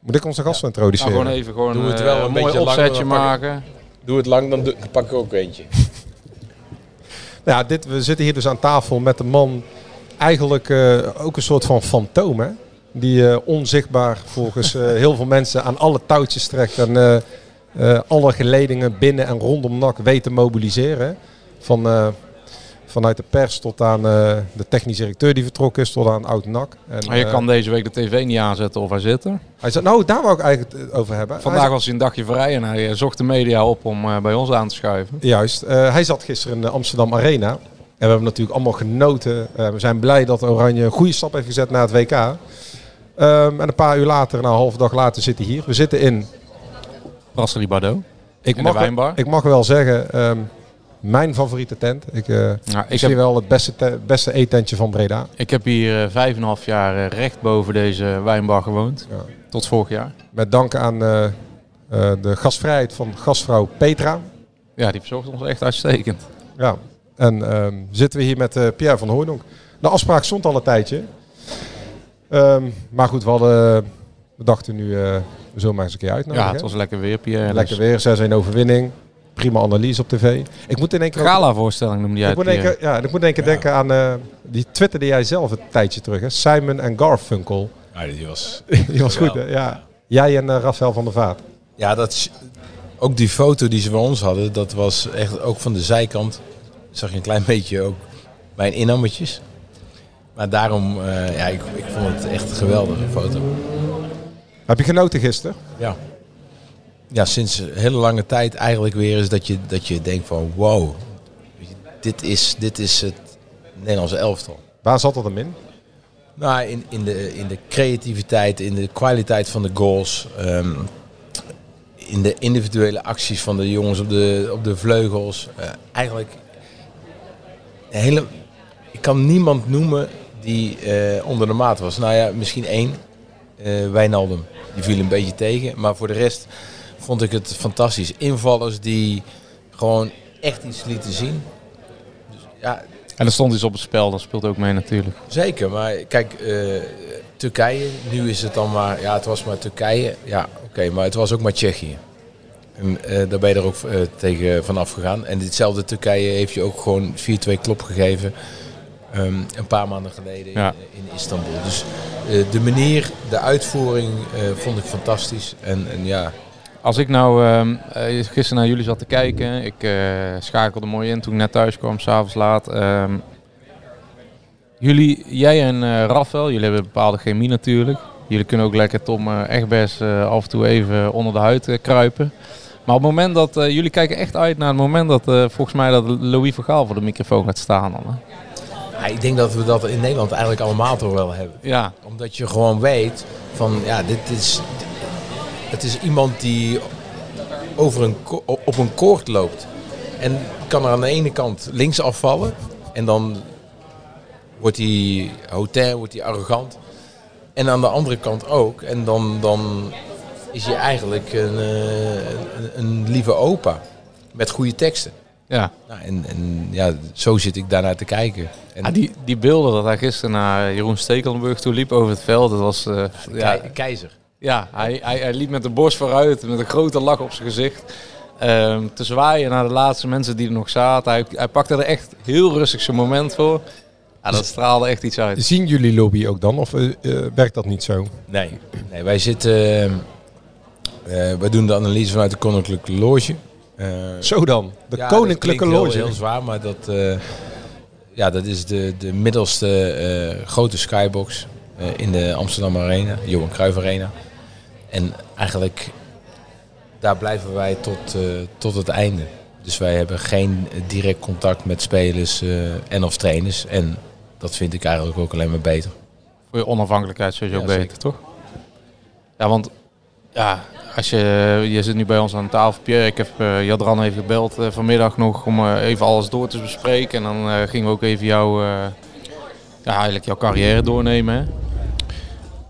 Moet ik onze gast Nou, introduceren? gewoon even gewoon, Doe het eh, wel een een mooi opzetje maken. Doe het lang, dan pak ik ook eentje. Nou Ja, dit, we zitten hier dus aan tafel met een man, eigenlijk eh, ook een soort van fantoom, hè? Die eh, onzichtbaar volgens eh, heel veel mensen aan alle touwtjes trekt en eh, alle geledingen binnen en rondom NAC weet te mobiliseren. Van, eh, vanuit de pers tot aan eh, de technisch directeur die vertrokken is, tot aan oud NAC. En, Maar je kan deze week de tv niet aanzetten of hij zit er. Hij zei, nou, daar wou ik eigenlijk over hebben. Vandaag Hij was hij een dagje vrij en hij zocht de media op om bij ons aan te schuiven. Juist. Hij zat gisteren in de Amsterdam Arena. En we hebben natuurlijk allemaal genoten. We zijn blij dat Oranje een goede stap heeft gezet naar het WK. Ehm, en een paar uur later, nou, een halve dag later, zit hij hier. We zitten in... Brasserie Bardot. Ik mag, de wijnbar. ik mag wel zeggen, ehm, mijn favoriete tent. Ik, ik misschien heb- wel het beste, te- beste eetentje van Breda. Ik heb hier eh, vijf en een half jaar eh, recht boven deze wijnbar gewoond. Tot vorig jaar. Met dank aan de gastvrijheid van gastvrouw Petra. Ja, die verzorgt ons echt uitstekend. Ja, en ehm, zitten we hier met Pierre van Hooydonk. De afspraak stond al een tijdje. Ehm, maar goed, we, hadden, we dachten nu, we zullen maar eens een keer uitnodigen. Ja, het was lekker weer, Pierre. Lekker weer, 6-1 overwinning. Prima analyse op tv. Ik moet in één keer... Gala-voorstelling noemde jij ik moet in één Pierre. keer, ja, ik moet in één keer denken aan eh, die twitterde jij zelf een tijdje terug. Hè? Simon en Garfunkel. Ja, die was, die was goed, hè? Ja. Jij en eh, Rafael van der Vaart. Ja, dat is, ook die foto die ze van ons hadden, dat was echt ook van de zijkant zag je een klein beetje ook mijn innammetjes. Maar daarom, eh, ja, ik, ik vond het echt een geweldige foto. Heb je genoten gisteren? Ja. Ja, sinds een hele lange tijd eigenlijk weer is dat je, dat je denkt van wow, dit is, dit is het Nederlandse elftal. Waar zat dat hem in? Nou, in, in, de, in de creativiteit, in de kwaliteit van de goals. ehm, in de individuele acties van de jongens op de, op de vleugels. Eh, eigenlijk, hele, ik kan niemand noemen die eh, onder de maat was. Nou ja, misschien één, eh Wijnaldum. Die viel een beetje tegen. Maar voor de rest vond ik het fantastisch. Invallers die gewoon echt iets lieten zien. Dus, ja, En er stond iets op het spel, dat speelt ook mee natuurlijk. Zeker, maar kijk, eh, Turkije, nu is het dan maar, ja, het was maar Turkije, ja, oké, maar het was ook maar Tsjechië. En eh, daar ben je er ook eh, tegen vanaf gegaan. En ditzelfde Turkije heeft je ook gewoon 4-2 klop gegeven. Ehm, een paar maanden geleden Ja. in, in Istanbul. Dus eh, de manier, de uitvoering eh, vond ik fantastisch. En, en ja, Als ik nou eh, gisteren naar jullie zat te kijken, ik eh, schakelde mooi in toen ik net thuis kwam, s'avonds laat. ehm, jullie, jij en eh Rafael, jullie hebben een bepaalde chemie natuurlijk. Jullie kunnen ook lekker Tom eh, echt best eh, af en toe even onder de huid eh, kruipen. Maar op het moment dat, eh, jullie kijken echt uit naar het moment dat eh, volgens mij dat Louis van Gaal voor de microfoon gaat staan dan. Hè? Ja, ik denk dat we dat in Nederland eigenlijk allemaal toch wel hebben. Ja. Omdat je gewoon weet van ja, dit is, het is iemand die over een, op een koord loopt. En kan er aan de ene kant links afvallen en dan wordt hij hotel, wordt hij arrogant. En aan de andere kant ook. En dan, dan is hij eigenlijk een, eh, een, een lieve opa met goede teksten. Ja. Nou, en, en ja, zo zit ik daarnaar te kijken. En Ah, die, die beelden dat hij gisteren naar Jeroen Stekelenburg toe liep over het veld, dat was... eh, ja, Kei- keizer. Ja, hij, hij, hij liep met de borst vooruit, met een grote lach op zijn gezicht. ehm, te zwaaien naar de laatste mensen die er nog zaten. Hij, hij pakte er echt heel rustig zijn moment voor. Ja, dat straalde echt iets uit. Zien jullie lobby ook dan? Of eh, eh, werkt dat niet zo? Nee, nee wij zitten. eh, eh, wij doen de analyse vanuit de Koninklijke Loge. Eh, Zo dan, de ja, Koninklijke dat klinkt Loge. Heel, heel zwaar, maar dat, eh, ja, dat is de, de middelste eh, grote skybox eh, in de Amsterdam Arena, Johan Cruijff Arena. En eigenlijk daar blijven wij tot, eh, tot het einde. Dus wij hebben geen direct contact met spelers eh, en of trainers. En dat vind ik eigenlijk ook alleen maar beter. Voor je onafhankelijkheid sowieso Ja, beter, zeker. toch? Ja, want ja, als je, je zit nu bij ons aan tafel, Pierre. Ik heb eh, Jadran even gebeld eh, vanmiddag nog om eh, even alles door te bespreken. En dan gingen we ook even jouw, eigenlijk jouw carrière doornemen.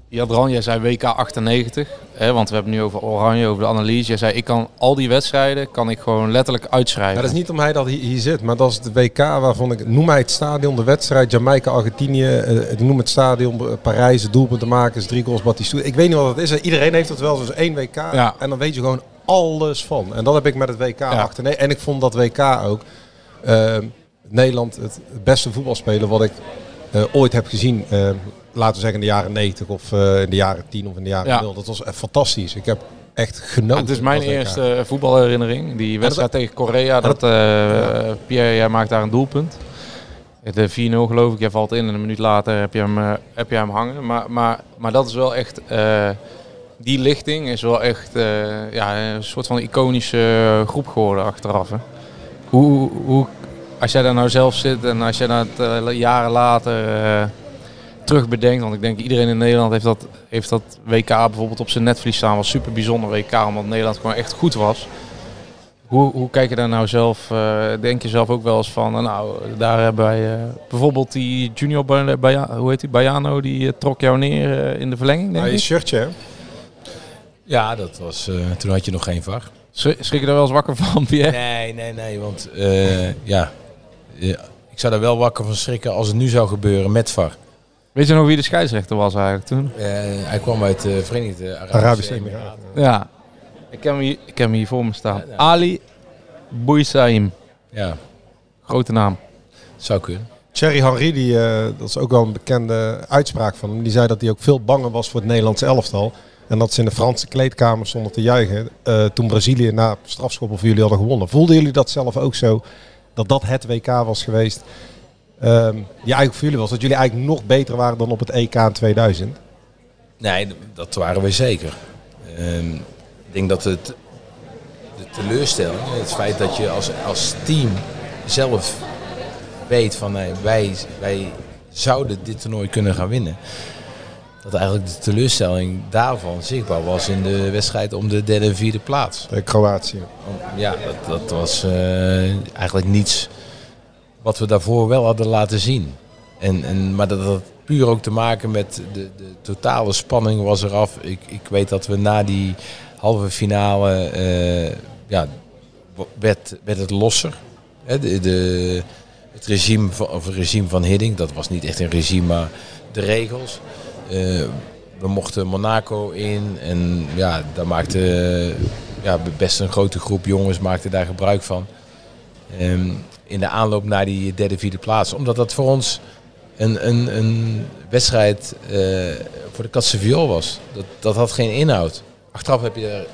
Jadran, jij zei WK 98, hè, want we hebben nu over Oranje, over de analyse. Jij zei, ik kan al die wedstrijden kan ik gewoon letterlijk uitschrijven. Maar dat is niet om hij dat hier, hier zit, maar dat is de WK waarvan ik... Noem mij het stadion, de wedstrijd, Jamaica, Argentinië. eh, ik noem het stadion, eh, Parijs, het doelpunten maken, drie goals, Batistoe. Ik weet niet wat het is. Iedereen heeft het wel, zoals één WK. Ja. En dan weet je gewoon alles van. En dat heb ik met het WK achter. Nee, en ik vond dat WK ook... eh, Nederland het beste voetbalspeler wat ik eh, ooit heb gezien. Laten we zeggen in de jaren 90 of eh, in de jaren 10 of in de jaren Ja. 0. Dat was echt fantastisch. Ik heb echt genoten. het is mijn eerste voetbalherinnering. Die wedstrijd dat- tegen Korea. Dat, eh, Pierre, jij maakt daar een doelpunt. De 4-0 geloof ik. Jij valt in en een minuut later heb je hem, eh, heb je hem hangen. Maar, maar, maar dat is wel echt... eh, die lichting is wel echt eh, ja, een soort van iconische groep geworden achteraf. Hè. Hoe, hoe, als jij daar nou zelf zit en als jij dat eh, jaren later eh, terug bedenkt. Want ik denk iedereen in Nederland heeft dat, heeft dat WK bijvoorbeeld op zijn netvlies staan. was super bijzonder WK, omdat Nederland gewoon echt goed was. Hoe, hoe kijk je daar nou zelf? eh, denk je zelf ook wel eens van, eh, nou, daar hebben wij eh, bijvoorbeeld die junior, Ba- Baja- hoe heet die, Bajano, die trok jou neer eh, in de verlenging, denk Ah, je ik? shirtje, hè? Ja, dat was, eh, toen had je nog geen VAR. Schrik je daar wel eens wakker van, Pierre? Nee, nee, nee, want eh, ja, ja, ik zou daar wel wakker van schrikken als het nu zou gebeuren met VAR. Weet je nog wie de scheidsrechter was eigenlijk toen? Eh, hij kwam uit de Verenigde Arabische, Arabische Emiraten. Ja, ik heb hem hier, ik heb hem hier voor me staan. Ali Bouissaim. Ja. Grote naam. Zou kunnen. Thierry Henry, die, eh, dat is ook wel een bekende uitspraak van hem. Die zei dat hij ook veel banger was voor het Nederlandse elftal. En dat ze in de Franse kleedkamer stonden te juichen. eh, toen Brazilië na strafschoppen voor jullie hadden gewonnen. Voelden jullie dat zelf ook zo? dat dat het WK was geweest. Ehm, die eigenlijk voor jullie was. Dat jullie eigenlijk nog beter waren dan op het EK in 2000. Nee, dat waren we zeker. Ehm, ik denk dat het de teleurstelling, het feit dat je als, als team zelf weet van nee, wij, wij zouden dit toernooi kunnen gaan winnen. Dat eigenlijk de teleurstelling daarvan zichtbaar was in de wedstrijd om de derde en vierde plaats. Bij Kroatië. Ja, dat, dat was eh, eigenlijk niets wat we daarvoor wel hadden laten zien. En, en, maar dat had puur ook te maken met de, de totale spanning was eraf. Ik, ik weet dat we na die halve finale, eh, ja, werd, werd het losser. Hè, de, de, het regime van, of regime van Hiddink, dat was niet echt een regime, maar de regels. Eh, we mochten Monaco in en ja, daar maakte ja, best een grote groep jongens maakte daar gebruik van. Ehm, in de aanloop naar die derde, vierde plaats. Omdat dat voor ons een, een, een wedstrijd eh, voor de katse viool was. Dat, dat had geen inhoud. Achteraf heb je er,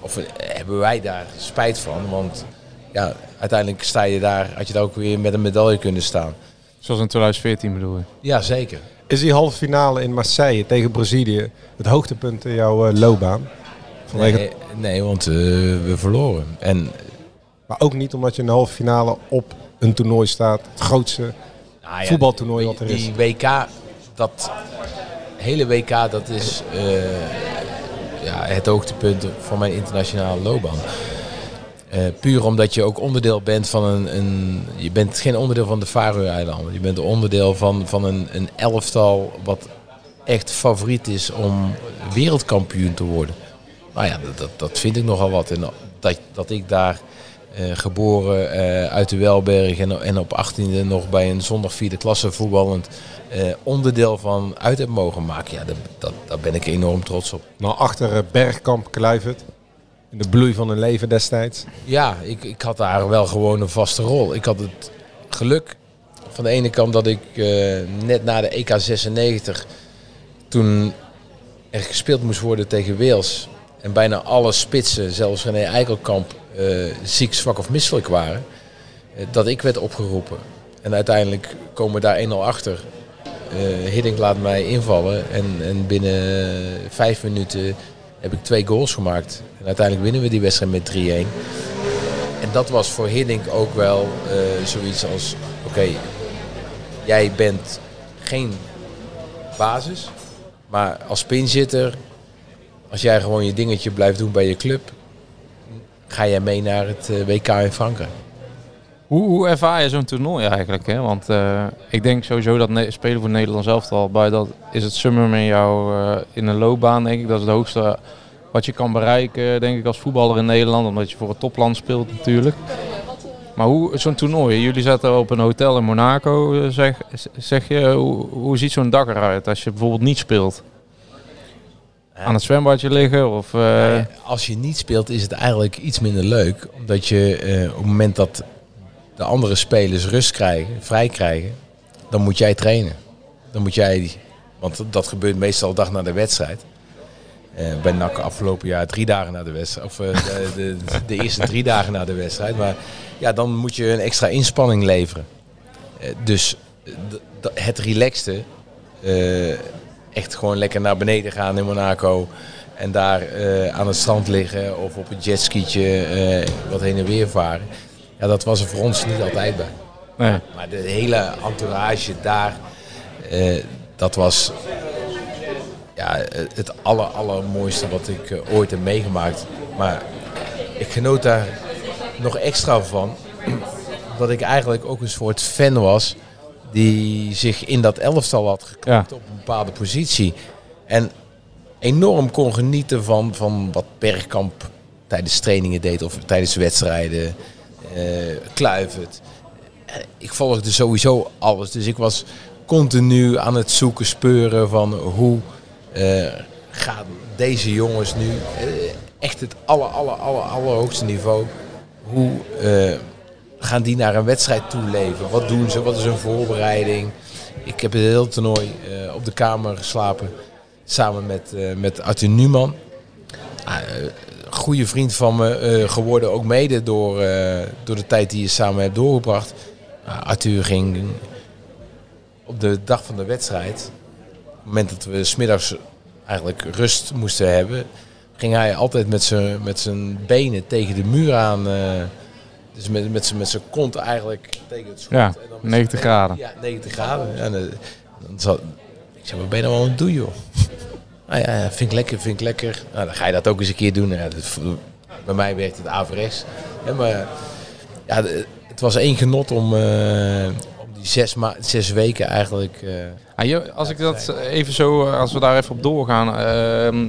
of eh, hebben wij daar spijt van. Want ja, uiteindelijk sta je daar, had je daar ook weer met een medaille kunnen staan. Zoals in 2014 bedoel je? Ja, zeker. Is die halve finale in Marseille tegen Brazilië het hoogtepunt in jouw eh, loopbaan? Vanwege Nee, nee, want eh, we verloren. En Maar ook niet omdat je in de halve finale op een toernooi staat. Het grootste Nou ja, voetbaltoernooi wat er is. Die WK, dat hele WK, dat is eh, ja, het hoogtepunt van mijn internationale loopbaan. Eh, puur omdat je ook onderdeel bent van een, een... Je bent geen onderdeel van de Faroe-eilanden. Je bent onderdeel van, van een, een elftal wat echt favoriet is om wereldkampioen te worden. Nou ja, dat, dat, dat vind ik nogal wat. En dat, dat ik daar eh, geboren eh, uit de Welberg en, en op 18e nog bij een zondag vierde klasse voetballend eh, onderdeel van uit heb mogen maken. Ja, dat, dat, daar ben ik enorm trots op. Nou, achter Bergkamp Kluivert. In de bloei van hun leven destijds. Ja, ik, ik had daar wel gewoon een vaste rol. Ik had het geluk van de ene kant dat ik net na de EK 96, toen er gespeeld moest worden tegen Wales, en bijna alle spitsen, zelfs René Eikelkamp, ziek, zwak of misselijk waren, eh, dat ik werd opgeroepen. En uiteindelijk komen we daar 1-0 achter. Eh Hiddink laat mij invallen en, en binnen vijf minuten heb ik twee goals gemaakt. En uiteindelijk winnen we die wedstrijd met 3-1. En dat was voor Hiddink ook wel eh, zoiets als: oké, jij bent geen basis, maar als pinzitter, als jij gewoon je dingetje blijft doen bij je club, ga jij mee naar het eh, WK in Frankrijk. Hoe, hoe ervaar je zo'n toernooi eigenlijk? Hè? Want eh, ik denk sowieso dat spelen voor Nederland zelf al bij dat is het summum in jouw eh, in een loopbaan denk ik. Dat is het hoogste wat je kan bereiken denk ik als voetballer in Nederland, omdat je voor het topland speelt natuurlijk. Maar hoe zo'n toernooi? Jullie zaten op een hotel in Monaco, zeg, zeg je. Hoe, hoe ziet zo'n dag eruit als je bijvoorbeeld niet speelt? Aan het zwembadje liggen of? eh, als je niet speelt is het eigenlijk iets minder leuk. Omdat je eh, op het moment dat de andere spelers rust krijgen, vrij krijgen, dan moet jij trainen. Dan moet jij, want dat gebeurt meestal dag na de wedstrijd. Eh, bij NAC afgelopen jaar drie dagen na de wedstrijd. Of de, de, de eerste drie dagen na de wedstrijd. Maar ja, dan moet je een extra inspanning leveren. Dus het relaxte, echt gewoon lekker naar beneden gaan in Monaco. En daar eh, aan het strand liggen of op een jetskietje eh, wat heen en weer varen. Ja, dat was er voor ons niet altijd bij. Nee. Maar de hele entourage daar, eh, dat was ja, het aller, allermooiste wat ik ooit heb meegemaakt. Maar ik genoot daar nog extra van. Dat ik eigenlijk ook een soort fan was die zich in dat elftal had geknopt op een bepaalde positie. En enorm kon genieten van, van wat Bergkamp tijdens trainingen deed of tijdens wedstrijden. eh Kluivert. Eh, Ik volgde sowieso alles. Dus ik was continu aan het zoeken, speuren van hoe eh, gaan deze jongens nu echt het aller, aller, aller, allerhoogste niveau. Hoe gaan die naar een wedstrijd toeleven? Wat doen ze? Wat is hun voorbereiding? Ik heb het hele toernooi eh, op de kamer geslapen samen met, eh met Arthur Numan. Ah, eh, goede vriend van me geworden. Ook mede door, door de tijd die je samen hebt doorgebracht. Nou, Arthur ging op de dag van de wedstrijd. Op het moment dat we smiddags eigenlijk rust moesten hebben. Ging hij altijd met zijn, met zijn benen tegen de muur aan. Dus met, met, met zijn kont eigenlijk tegen het schot. Ja, En dan met 90 zijn benen- graden. Ja, 90 graden. En, dan zat, ik zei, wat ben je nou aan het doen, joh? Nou ja, ja, vind ik lekker, vind ik lekker. Nou, dan ga je dat ook eens een keer doen. Ja, dat, bij mij werkt het averechts. Maar ja, het was één genot om, eh, om die zes, ma zes weken eigenlijk... eh, Ah, je- als ik dat even zo, eh, als we daar even op doorgaan. ehm,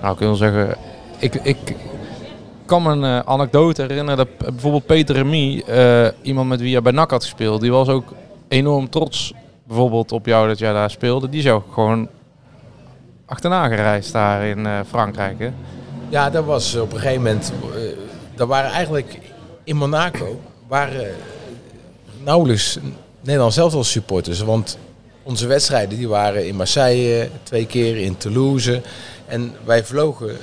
nou, ik wil zeggen, ik, ik kan me een eh, anekdote herinneren dat bijvoorbeeld Peter Remy, eh, iemand met wie jij bij NAC had gespeeld, die was ook enorm trots bijvoorbeeld op jou dat jij daar speelde. Die zou gewoon achterna gereisd daar in eh, Frankrijk. Ja, dat was op een gegeven moment. dat waren eigenlijk in Monaco waren nauwelijks Nederland zelf als supporters. Want onze wedstrijden die waren in Marseille twee keer, in Toulouse. En wij vlogen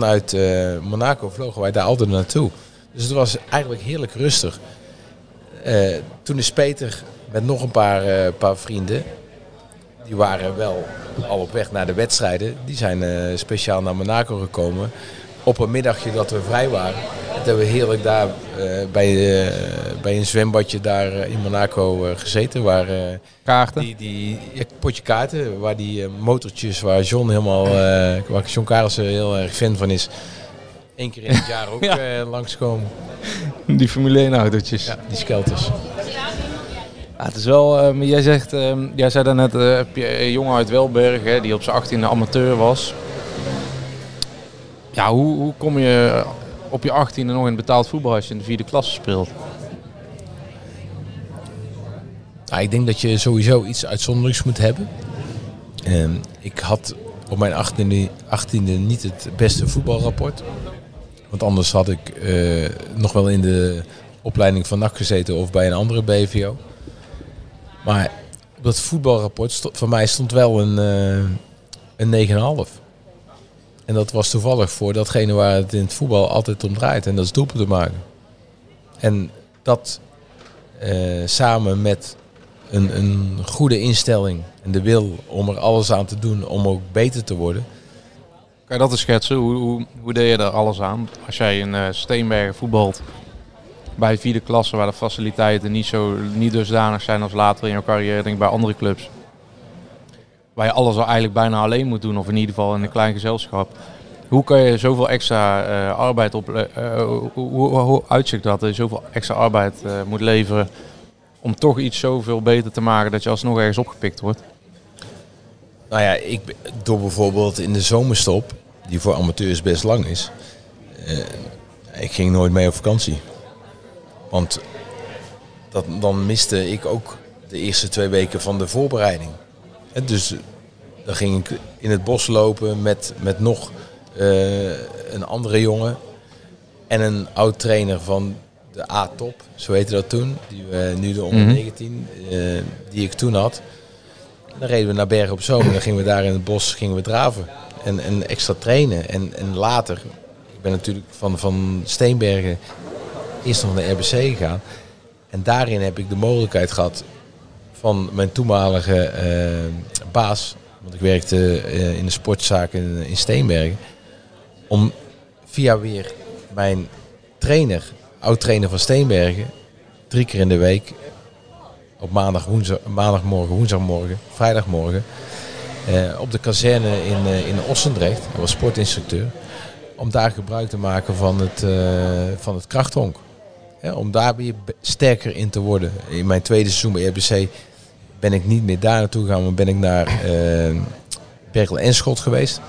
vanuit eh, Monaco vlogen wij daar altijd naartoe. Dus het was eigenlijk heerlijk rustig. Eh, toen is Peter met nog een paar, eh, paar vrienden die waren wel al op weg naar de wedstrijden. Die zijn speciaal naar Monaco gekomen. Op een middagje dat we vrij waren. Hebben we heerlijk daar eh, bij, eh, bij een zwembadje daar eh, in Monaco eh, gezeten. Waar, eh, Kaarten? Die, die, ja, potje kaarten. Waar die motortjes, waar John helemaal, eh waar John Karelsen heel erg fan van is. Eén keer in het jaar ook Ja. langskomen. Die Formule 1 autootjes. Ja, die skelters. Ja, het is wel, eh, maar jij zegt, eh, jij zei daarnet, eh heb je een jongen uit Welberg hè, die op zijn 18e amateur was. Ja, hoe, hoe kom je op je 18e nog in betaald voetbal als je in de vierde klasse speelt? Ik denk dat je sowieso iets uitzonderlijks moet hebben. Ehm, ik had op mijn 18e, 18e niet het beste voetbalrapport. Want anders had ik eh, nog wel in de opleiding van NAC gezeten of bij een andere BVO. Maar op dat voetbalrapport stond, voor mij stond wel een, eh een 9,5. En dat was toevallig voor datgene waar het in het voetbal altijd om draait. En dat is doelpunten maken. En dat eh, samen met een, een goede instelling en de wil om er alles aan te doen om ook beter te worden. Kan je dat eens schetsen? Hoe, hoe, hoe deed je daar alles aan? Als jij in eh Steenbergen voetbalt bij vierde klasse waar de faciliteiten niet, zo, niet dusdanig zijn als later in je carrière denk ik, bij andere clubs. Waar je alles al eigenlijk bijna alleen moet doen of in ieder geval in een klein gezelschap. Hoe kan je zoveel extra eh, arbeid op... eh, hoe, hoe, hoe uitzicht dat? Je zoveel extra arbeid eh, moet leveren om toch iets zoveel beter te maken dat je alsnog ergens opgepikt wordt? Nou ja, ik, door bijvoorbeeld in de zomerstop, die voor amateurs best lang is, eh, ik ging nooit mee op vakantie. Want dat, dan miste ik ook de eerste twee weken van de voorbereiding. Dus dan ging ik in het bos lopen met, met nog eh, een andere jongen en een oud trainer van de A-top, zo heette dat toen, die we nu de onder Mhm. 19, eh, die ik toen had. Dan reden we naar Bergen op Zoom en dan gingen we daar in het bos gingen we draven. En, en extra trainen. En, en later, ik ben natuurlijk van, van Steenbergen eerst nog naar RBC gegaan. En daarin heb ik de mogelijkheid gehad van mijn toenmalige eh, baas, want ik werkte eh, in de sportzaak in, in Steenbergen, om via weer mijn trainer, oud-trainer van Steenbergen, drie keer in de week op maandag, woensdag, maandagmorgen, woensdagmorgen, vrijdagmorgen. eh, op de kazerne in, in Ossendrecht. Hij was sportinstructeur. Om daar gebruik te maken van het, eh, van het krachthonk. Hè, om daar weer sterker in te worden. In mijn tweede seizoen bij RBC ben ik niet meer daar naartoe gegaan, maar ben ik naar eh Berkel en Schot geweest.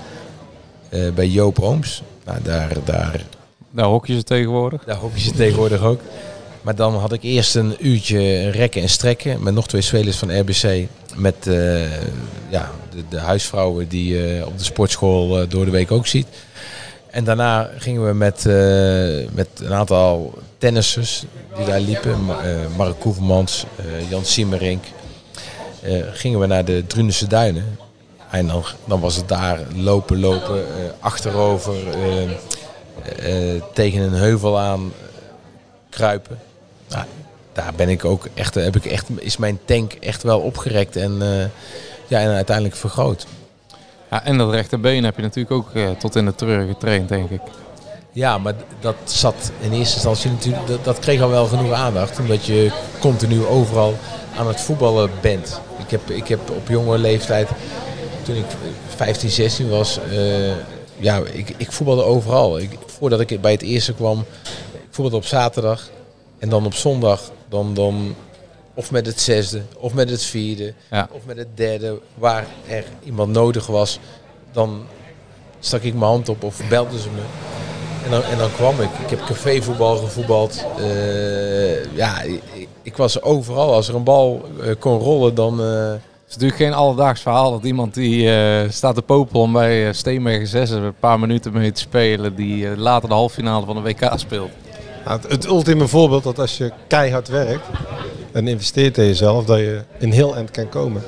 eh, bij Joop Ooms. Nou, daar, daar Daar hok je ze tegenwoordig. daar hok je ze tegenwoordig ook. Maar dan had ik eerst een uurtje rekken en strekken met nog twee spelers van RBC. Met eh, ja, de, de huisvrouwen die je op de sportschool door de week ook ziet. En daarna gingen we met, met een aantal tennissers die daar liepen. Eh, Mark Koevermans, eh, Jan Simmerink. eh, gingen we naar de Drunense Duinen. En dan, was het daar lopen, lopen, achterover. tegen een heuvel aan kruipen. Nou, daar ben ik ook echt, heb ik echt, is mijn tank echt wel opgerekt en, ja, en uiteindelijk vergroot. Ja, en dat rechterbeen heb je natuurlijk ook tot in de treur getraind, denk ik. Ja, maar dat zat in eerste instantie natuurlijk, dat, dat kreeg al wel genoeg aandacht. Omdat je continu overal aan het voetballen bent. Ik heb, ik heb op jonge leeftijd, toen ik 15, 16 was, eh, ja, ik, ik voetbalde overal. Ik, voordat ik bij het eerste kwam, ik voetbalde op zaterdag. En dan op zondag, dan, dan of met het zesde, of met het vierde, Ja. of met het derde, waar er iemand nodig was. Dan stak ik mijn hand op of belden ze me. En dan, en dan kwam ik. Ik heb cafévoetbal gevoetbald. Eh, ja, ik, ik was overal. Als er een bal eh, kon rollen, dan... eh, Het is natuurlijk geen alledaags verhaal dat iemand die eh, staat te popelen om bij uh, Steenbergen 6 er een paar minuten mee te spelen, die later de halffinale van de WK speelt. Nou, het, het ultieme voorbeeld dat als je keihard werkt en investeert in jezelf, dat je een heel eind kan komen.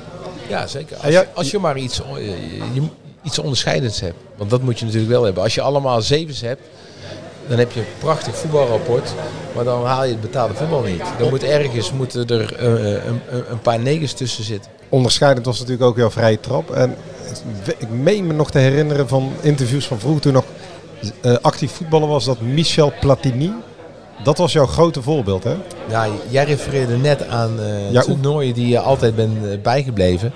Ja, zeker. Als, als je maar iets, je, iets onderscheidends hebt. Want dat moet je natuurlijk wel hebben. Als je allemaal zevens hebt, dan heb je een prachtig voetbalrapport. Maar dan haal je het betaalde voetbal niet. Dan moet ergens moeten er eh, een, een, een paar negens tussen zitten. Onderscheidend was natuurlijk ook jouw vrije trap. En ik meen me nog te herinneren van interviews van vroeger toen nog eh, actief voetballer was, dat Michel Platini. Dat was jouw grote voorbeeld, hè? Ja, jij refereerde net aan eh Ja, toernooien die je altijd bent eh, bijgebleven.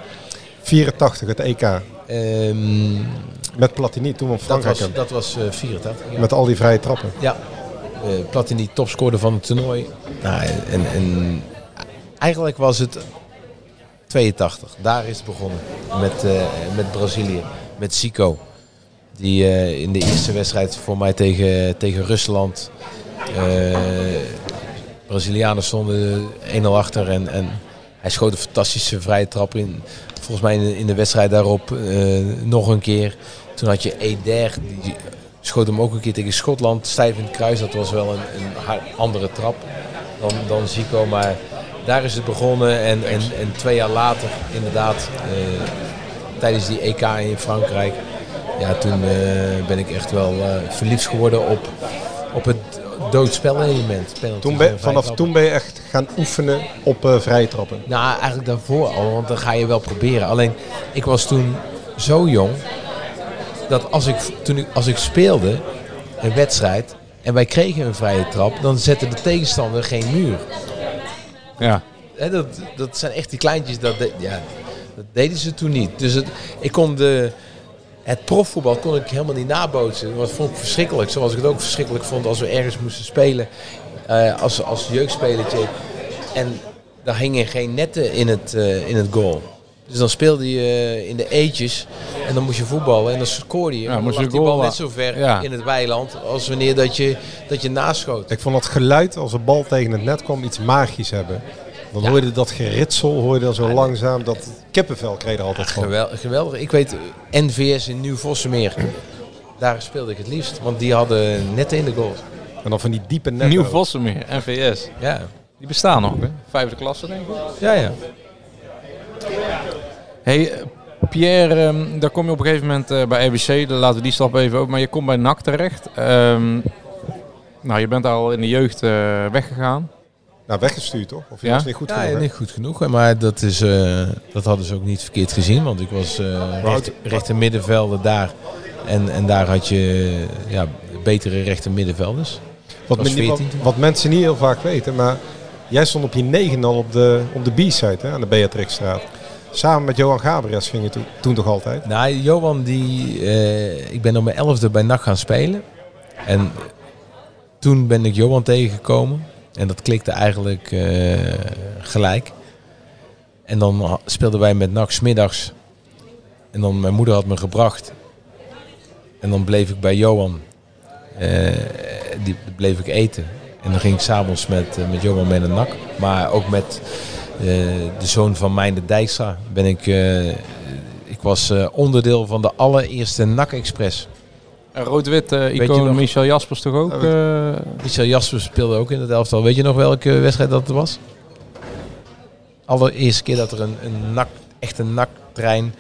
84, het EK. Ehm, Met Platini toen we op dat Frankrijk was, dat was eh 84. ja. Met al die vrije trappen. Ja, eh Platini topscorer van het toernooi. Nou, en, en eigenlijk was het 82. Daar is het begonnen met, eh, met Brazilië, met Zico. Die eh, in de eerste wedstrijd voor mij tegen, tegen Rusland. Brazilianen stonden 1-0 achter en, en hij schoot een fantastische vrije trap in. Volgens mij in de, wedstrijd daarop eh, nog een keer. Toen had je Eder, die schoot hem ook een keer tegen Schotland. Stijf in het kruis, dat was wel een, een andere trap dan, dan Zico. Maar daar is het begonnen en, en, en twee jaar later inderdaad, eh, tijdens die EK in Frankrijk. Ja, toen eh, ben ik echt wel verliefd geworden op, op het doodspelelement. Toen en ben, vanaf toen ben je echt gaan oefenen op eh, vrije trappen. Nou, eigenlijk daarvoor al, want dan ga je wel proberen. Alleen, ik was toen zo jong dat als ik, toen ik, als ik speelde een wedstrijd en wij kregen een vrije trap, dan zette de tegenstander geen muur. Ja. Hè, dat, dat zijn echt die kleintjes, dat, de- ja, dat deden ze toen niet. Dus het, ik kon de, het profvoetbal kon ik helemaal niet nabootsen. Dat vond ik verschrikkelijk. Zoals ik het ook verschrikkelijk vond als we ergens moesten spelen eh, als, als jeugdspelertje. En daar hingen geen netten in het, eh, in het goal. Dus dan speelde je eh, in de eetjes en dan moest je voetballen en dan scoorde je. Ja, moest lag je die bal goal- net zo ver ja. in het weiland als wanneer dat je, dat je naschoot. Ik vond dat geluid als een bal tegen het net kwam iets magisch hebben. Dan Ja. hoorde je dat geritsel, hoorde je dan zo langzaam. Dat kippenvel kreeg er altijd van. Geweldig, geweldig. Ik weet, eh, NVS in Nieuw-Vossemeer, daar speelde ik het liefst. Want die hadden net in de goal. En dan van die diepe netten. Nieuw ook. Vossenmeer, NVS. Ja. Die bestaan nog, hè? Vijfde klasse, denk ik. Ja, ja. Hey, eh, Pierre, ehm, daar kom je op een gegeven moment eh, bij RBC. Dan laten we die stap even open. Maar je komt bij NAC terecht. Ehm, nou, je bent al in de jeugd eh, weggegaan. Nou, weggestuurd toch? Of je Ja? was niet goed genoeg, ja, niet goed genoeg. Maar dat, is, eh, dat hadden ze ook niet verkeerd gezien. Want ik was eh recht, rechter middenvelder daar. En, en daar had je ja, betere rechter middenvelders. Wat, men- wat, 14 toen. wat mensen niet heel vaak weten, maar jij stond op je negen al op de, op de B-side hè, aan de Beatrixstraat. Samen met Johan Gabriels ging je toen, toen toch altijd? Nou, Johan, die, eh, ik ben op mijn elfde bij NAC gaan spelen. En toen ben ik Johan tegengekomen. En dat klikte eigenlijk eh, gelijk. En dan speelden wij met NAC middags. En dan mijn moeder had me gebracht. En dan bleef ik bij Johan. Eh, die bleef ik eten. En dan ging ik s'avonds met, eh, met Johan mee naar NAC. Maar ook met de zoon van Mijn de Dijkstra ben ik... ik was onderdeel van de allereerste NAC Express. Rood-wit eh, je icoon Michel Jaspers toch ook? eh? Michel Jasper speelde ook in het elftal. Weet je nog welke wedstrijd dat was? Allereerste keer dat er een, een NAC, echt een NAC-trein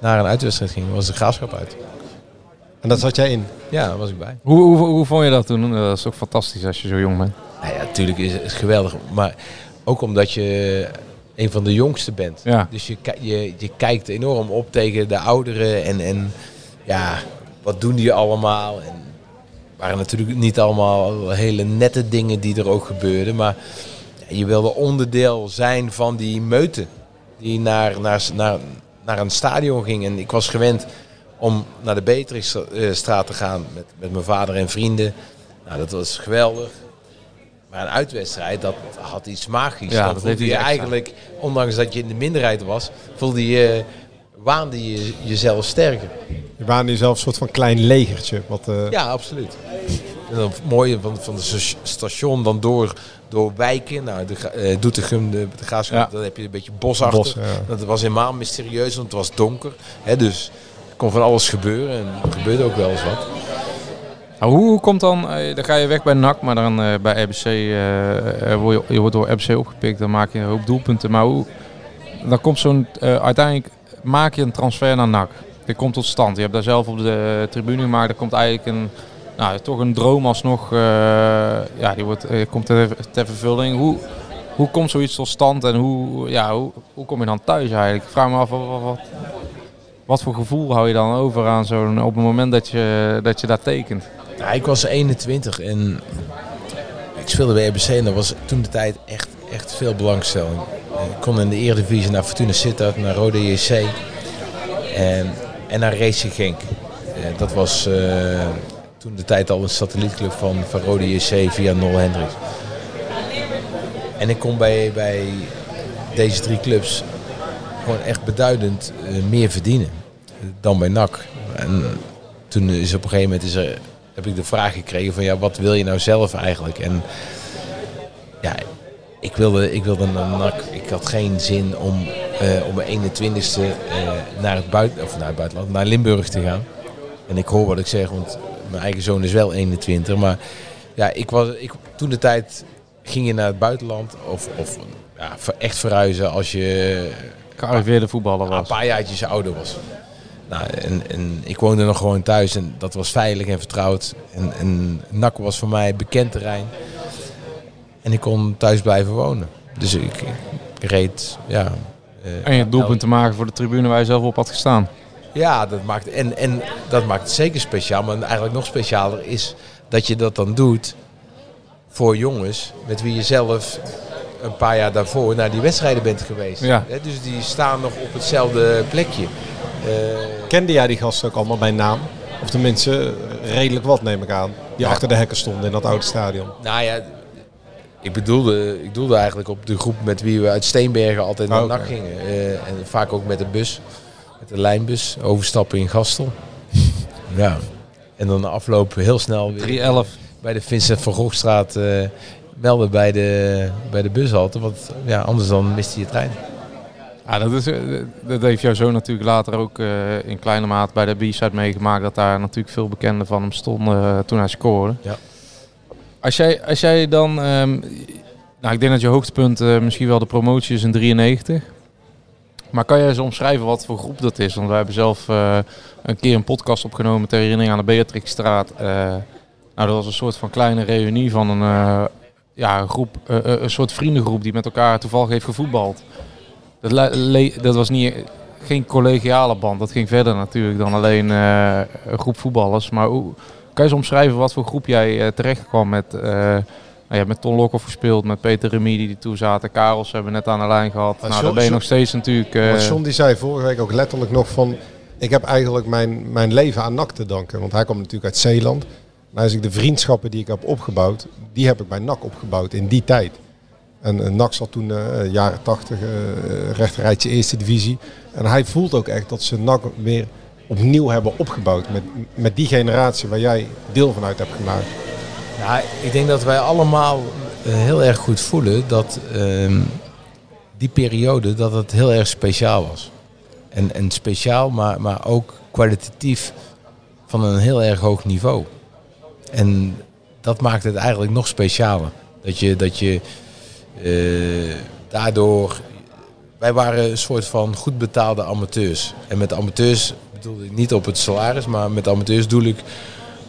naar een uitwedstrijd ging, was de graafschap uit. En daar zat jij in? Ja, daar was ik bij. Hoe, hoe, hoe vond je dat toen? Dat is ook fantastisch als je zo jong bent. Nou ja, natuurlijk is het geweldig. Maar ook omdat je een van de jongsten bent. Ja. Dus je, je, je kijkt enorm op tegen de ouderen. En, en ja, wat doen die allemaal? En het waren natuurlijk niet allemaal hele nette dingen die er ook gebeurden. Maar je wilde onderdeel zijn van die meute. Die naar, naar, naar, naar een stadion ging. En ik was gewend om naar de Beatrixstraat te gaan met, met mijn vader en vrienden. Nou, dat was geweldig. Maar een uitwedstrijd, dat had iets magisch. Ja, dat voelde heeft je eigenlijk, ondanks dat je in de minderheid was, voelde je, waande je jezelf sterker. Je waren nu zelf een soort van klein legertje. Wat, eh, Ja, absoluut. En dan het mooie van, van het station dan door, door wijken. Nou, de, eh, Doetinchem, de, de Graafschap, Ja. dan heb je een beetje bosachtig. Bos, ja. Dat was helemaal mysterieus, want het was donker. Hè, dus er kon van alles gebeuren en er gebeurde ook wel eens wat. Nou, hoe, hoe komt dan, eh, dan ga je weg bij NAC, maar dan eh, bij RBC, word je, je wordt door RBC opgepikt, dan maak je een hoop doelpunten. Maar hoe, dan komt zo'n, eh, uiteindelijk maak je een transfer naar NAC. Dit komt tot stand. Je hebt daar zelf op de tribune gemaakt, er komt eigenlijk een, nou, toch een droom alsnog, eh, ja, die wordt, eh, komt ter, vervulling. Hoe, hoe komt zoiets tot stand en hoe, ja, hoe, hoe kom je dan thuis eigenlijk? Ik vraag me af, wat, wat, voor gevoel hou je dan over aan zo'n, op het moment dat je, dat je daar tekent? Ik was 21 en ik speelde bij RBC en dat was toen de tijd echt, echt veel belangstelling. Ik kon in de Eredivisie naar Fortuna Sittard, naar Rode JC en, en naar Racing Genk. Eh, Dat was eh, toen de tijd al een satellietclub van, van Rode JC via Nol Hendricks. En ik kon bij, bij deze drie clubs gewoon echt beduidend eh, meer verdienen dan bij NAC. En toen is op een gegeven moment is er, heb ik de vraag gekregen van ja, wat wil je nou zelf eigenlijk? En ja, ik wilde, ik wilde naar NAC. Ik had geen zin om eh, op mijn 21ste eh, naar, het buiten, of naar het buitenland, naar Limburg te gaan. En ik hoor wat ik zeg, want mijn eigen zoon is wel 21. Maar ja, ik was, ik, toen de tijd ging je naar het buitenland of, of ja, echt verhuizen als je Gearriveerde voetballer een was. paar jaartjes ouder was. Nou, en, en ik woonde nog gewoon thuis en dat was veilig en vertrouwd. En, en NAC was voor mij bekend terrein. En ik kon thuis blijven wonen. Dus ik, ik reed, ja... eh, En je doelpunt te maken voor de tribune waar je zelf op had gestaan. ja, dat maakt, en, en dat maakt het zeker speciaal. Maar eigenlijk nog specialer is dat je dat dan doet voor jongens met wie je zelf een paar jaar daarvoor naar die wedstrijden bent geweest. Ja. Hè, Dus die staan nog op hetzelfde plekje. Eh, Kende jij die gasten ook allemaal bij naam? Of tenminste, redelijk wat neem ik aan. Die Ja. achter de hekken stonden in dat oude stadion. Nou ja, ik bedoelde, ik bedoelde eigenlijk op de groep met wie we uit Steenbergen altijd naar Oh, oké. NAC gingen. Eh, en vaak ook met de bus, met de lijnbus, overstappen in Gastel. ja. En dan de afloop heel snel weer 311. bij de Vincent van Gogstraat eh, melden bij de, bij de bushalte. Want ja, anders dan mist hij je trein. Ja, dat, is, eh, dat heeft jouw zoon natuurlijk later ook in kleine maat bij de B-side meegemaakt. Dat daar natuurlijk veel bekenden van hem stonden toen hij scoorde. Ja. Als jij, als jij dan... ehm, nou, ik denk dat je hoogtepunt eh, misschien wel de promotie is in 93. Maar kan jij eens omschrijven wat voor groep dat is? Want wij hebben zelf eh, een keer een podcast opgenomen ter herinnering aan de Beatrixstraat. Eh, nou, dat was een soort van kleine reunie van een, ja, een groep, een soort vriendengroep die met elkaar toevallig heeft gevoetbald. Dat, dat was niet, geen collegiale band. Dat ging verder natuurlijk dan alleen een groep voetballers. Maar kan je eens omschrijven wat voor groep jij eh, terecht kwam met... eh, nou, je hebt met Ton Lokhoff gespeeld, met Peter Remy die toe zaten. Karels hebben we net aan de lijn gehad. Maar nou, John- ben je nog steeds natuurlijk... Want John die zei vorige week ook letterlijk nog van... Ik heb eigenlijk mijn, mijn leven aan NAC te danken. Want hij komt natuurlijk uit Zeeland. Maar als ik de vriendschappen die ik heb opgebouwd... Die heb ik bij NAC opgebouwd in die tijd. En eh, NAC zat toen eh, jaren tachtig, uh, rechterrijtje eerste divisie. En hij voelt ook echt dat ze NAC weer opnieuw hebben opgebouwd. Met, met die generatie waar jij deel van uit hebt gemaakt. Ja, ik denk dat wij allemaal eh, heel erg goed voelen dat ehm, die periode dat het heel erg speciaal was. En, en speciaal, maar, maar ook kwalitatief van een heel erg hoog niveau. En dat maakt het eigenlijk nog specialer. Dat je, dat je eh, daardoor... Wij waren een soort van goed betaalde amateurs. En met amateurs bedoelde ik niet op het salaris, maar met amateurs doe ik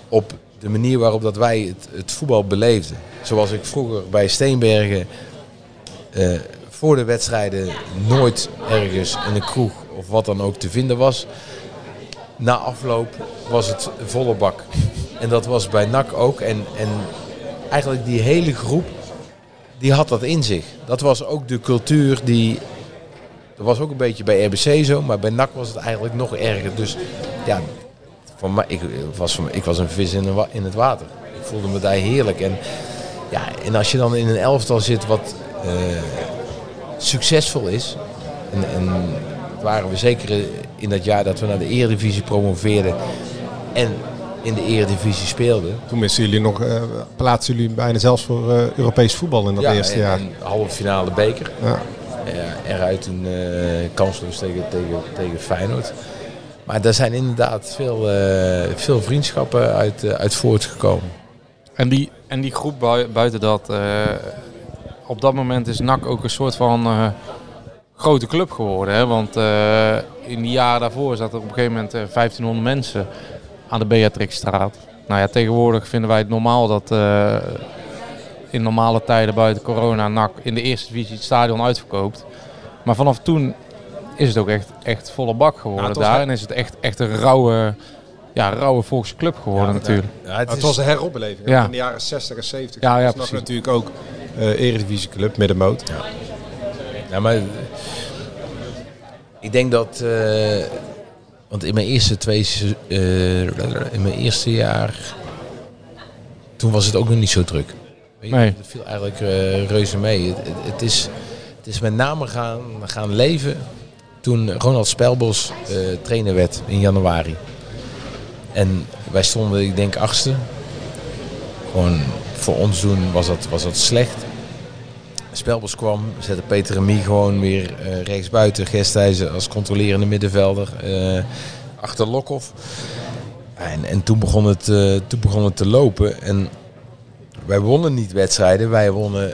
op de manier waarop dat wij het, het voetbal beleefden. Zoals ik vroeger bij Steenbergen eh, voor de wedstrijden nooit ergens in een kroeg of wat dan ook te vinden was. Na afloop was het volle bak. En dat was bij NAC ook. En, en eigenlijk die hele groep, die had dat in zich. Dat was ook de cultuur die... Dat was ook een beetje bij RBC zo, maar bij NAC was het eigenlijk nog erger. Dus ja, voor mij, ik, was, voor mij- ik was een vis in, een in het water. Ik voelde me daar heerlijk. En, ja, en als je dan in een elftal zit wat eh, succesvol is... En, en waren we zeker in dat jaar dat we naar de Eredivisie promoveerden... en in de Eredivisie speelden... Toen jullie nog, eh plaatsen jullie bijna zelfs voor eh, Europees voetbal in dat Ja, eerste jaar. en halve finale beker. Ja. Ja, eruit een eh kansloos tegen, tegen, tegen Feyenoord. Maar daar zijn inderdaad veel, eh, veel vriendschappen uit, eh, uit voortgekomen. En die, en die groep bui- buiten dat, op dat moment is NAC ook een soort van grote club geworden. Hè? Want in die jaren daarvoor zaten er op een gegeven moment eh, 1500 mensen aan de Beatrixstraat. Nou ja, tegenwoordig vinden wij het normaal dat in normale tijden buiten corona NAC in de eerste divisie het stadion uitverkoopt. Maar vanaf toen is het ook echt, echt volle bak geworden was daar. En is het echt, echt een rauwe, ja, rauwe volkse club geworden Ja, natuurlijk. ja, het, was een heropbeleving. Ja. In de jaren 60 en 70. Ja, ja, was precies. natuurlijk ook eh Eredivisieclub, middenmoot. Ja. Ja, maar ik denk dat. eh, want in mijn eerste twee. eh, in mijn eerste jaar. Toen was het ook nog niet zo druk. Nee. Het viel eigenlijk eh, reuze mee. Het, het, het is, het is met name gaan, gaan leven toen Ronald Spelbos eh, trainer werd in januari. En wij stonden, ik denk, achtste. Gewoon voor ons doen was dat, was dat slecht. Spelbos kwam, zette Peter Remy gewoon weer eh rechtsbuiten. Gestijzen als controlerende middenvelder achter Lokhoff. En, en toen, begon het, toen begon het te lopen. En wij wonnen niet wedstrijden, wij wonnen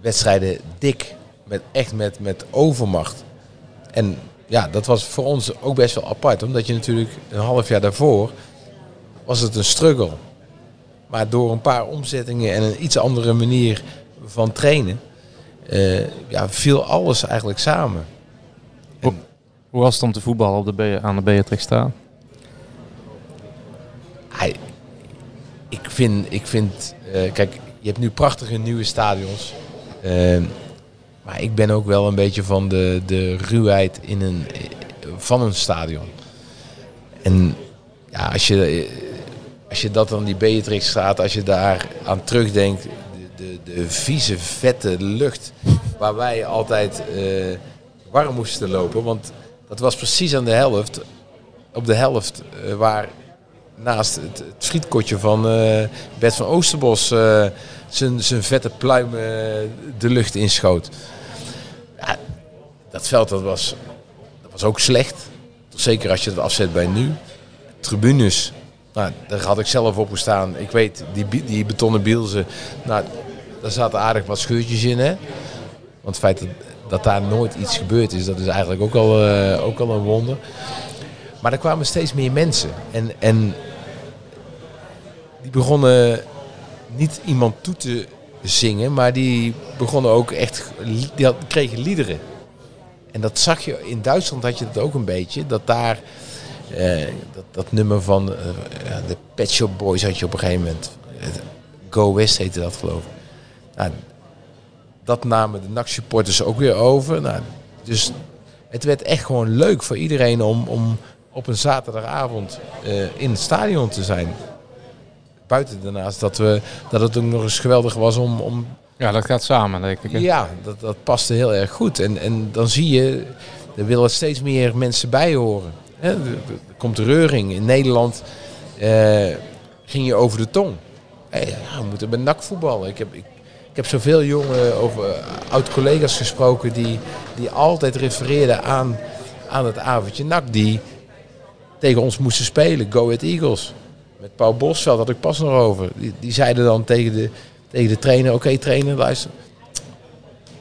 wedstrijden dik. Met, echt met, met overmacht. En ja, dat was voor ons ook best wel apart. Omdat je natuurlijk een half jaar daarvoor was het een struggle. Maar door een paar omzettingen en een iets andere manier van trainen, eh, ja, viel alles eigenlijk samen. Hoe, hoe was het om te voetballen op de aan de Beatrixstraat? Hij, ik vind, ik vind kijk, je hebt nu prachtige nieuwe stadions. Eh, maar ik ben ook wel een beetje van de, de ruwheid in een, eh, van een stadion. En ja, als je, eh, als je dat dan die Beatrixstraat, als je daar aan terugdenkt, de, de, de vieze, vette lucht waar wij altijd eh, warm moesten lopen. Want dat was precies aan de helft, op de helft eh, waar naast het, het frietkotje van eh, Bert van Oosterbos eh, zijn vette pluim eh, de lucht inschoot. Ja, dat veld dat was, dat was ook slecht. Zeker als je het afzet bij nu. Tribunes, nou, daar had ik zelf op gestaan. Ik weet, die, die betonnen bielzen, nou, daar zaten aardig wat scheurtjes in. Hè? Want het feit dat, daar nooit iets gebeurd is, dat is eigenlijk ook al, ook al een wonder. Maar er kwamen steeds meer mensen. En, en die begonnen niet iemand toe te zingen, maar die begonnen ook echt, die kregen liederen. En dat zag je, in Duitsland had je dat ook een beetje, dat daar, eh, dat, dat nummer van eh, de Pet Shop Boys had je op een gegeven moment. Go West heette dat geloof ik. Nou, dat namen de NAC supporters ook weer over. Nou, dus het werd echt gewoon leuk voor iedereen om, om op een zaterdagavond eh, in het stadion te zijn. Buiten daarnaast dat, we, dat het ook nog eens geweldig was om, om Ja, dat gaat samen, denk ik. hè? ja, dat, dat paste heel erg goed. En, en dan zie je, er willen steeds meer mensen bij horen. Hè, Er, er komt reuring. In Nederland eh, ging je over de tong. Hé, ja, we moeten bij NAC voetballen. Ik heb, ik, ik heb zoveel jonge over eh, oud-collega's gesproken die, die altijd refereerden aan, aan het avondje NAC. Die tegen ons moesten spelen. Go Ahead Eagles. Met Paul Bosveld had ik pas nog over. Die, die zeiden dan tegen de, tegen de trainer, oké trainer, luister.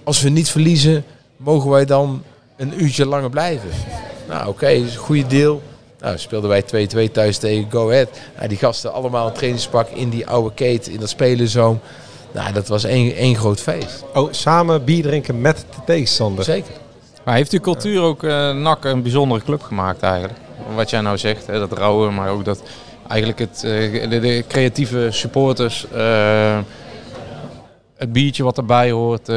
Als we niet verliezen, mogen wij dan een uurtje langer blijven. Nou oké, is een goede deal. Nou, speelden wij 2-2 thuis tegen Go Ahead. Nou, die gasten allemaal een trainingspak in die oude kate, in dat spelenzoom. Nou, dat was één, één groot feest. Oh, samen bier drinken met de tegenstander. Zeker. Maar heeft die cultuur ook eh NAC een bijzondere club gemaakt eigenlijk? Wat jij nou zegt, hè, dat rouwen, maar ook dat eigenlijk het, eh, de, de creatieve supporters, eh, het biertje wat erbij hoort, eh,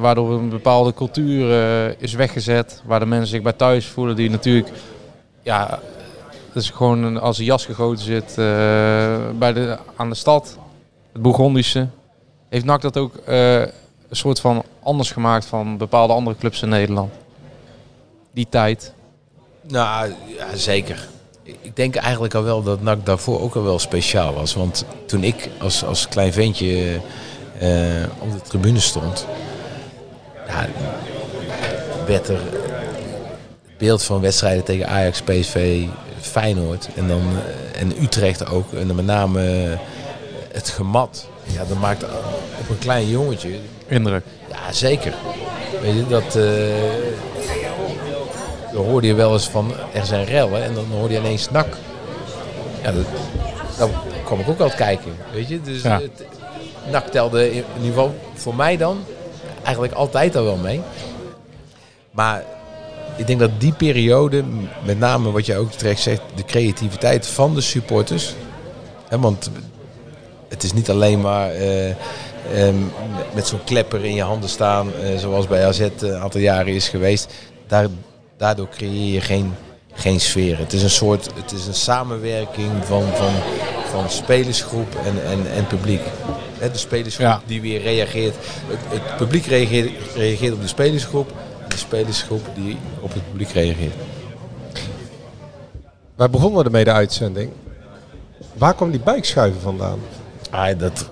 waardoor een bepaalde cultuur is weggezet, waar de mensen zich bij thuis voelen die natuurlijk, ja, het is gewoon als een jas gegoten zit bij de, aan de stad, het Bourgondische. Heeft NAC dat ook een soort van anders gemaakt van bepaalde andere clubs in Nederland? Die tijd. Nou, ja, zeker. Ik denk eigenlijk al wel dat NAC daarvoor ook al wel speciaal was. Want toen ik als, als klein ventje eh, op de tribune stond, ja, werd er het beeld van wedstrijden tegen Ajax, PSV, Feyenoord en, dan, eh, en Utrecht ook. En dan met name eh, het gemat. Ja, dat maakt op een klein jongetje... Indruk. Ja, zeker. Weet je, dat... dan hoorde je wel eens van er zijn rellen en dan hoorde je ineens nak. Ja, dat, dan kwam ik ook altijd kijken, weet je. Dus Ja. het, nak telde in ieder geval voor mij dan eigenlijk altijd al wel mee. Maar ik denk dat die periode, met name wat je ook terecht zegt, de creativiteit van de supporters. Hè, want het is niet alleen maar eh, ehm, met- zo'n klepper in je handen staan, eh, zoals bij AZ een aantal jaren is geweest. Daar, daardoor creëer je geen, geen sfeer. Het is een soort, het is een samenwerking van, van, van spelersgroep en, en, en publiek. Hè, de spelersgroep Ja. die weer reageert. Het, het publiek reageert, reageert op de spelersgroep. En de spelersgroep die op het publiek reageert. Wij begonnen ermee de uitzending. Waar kwam die buikschuiven vandaan? Ah, dat,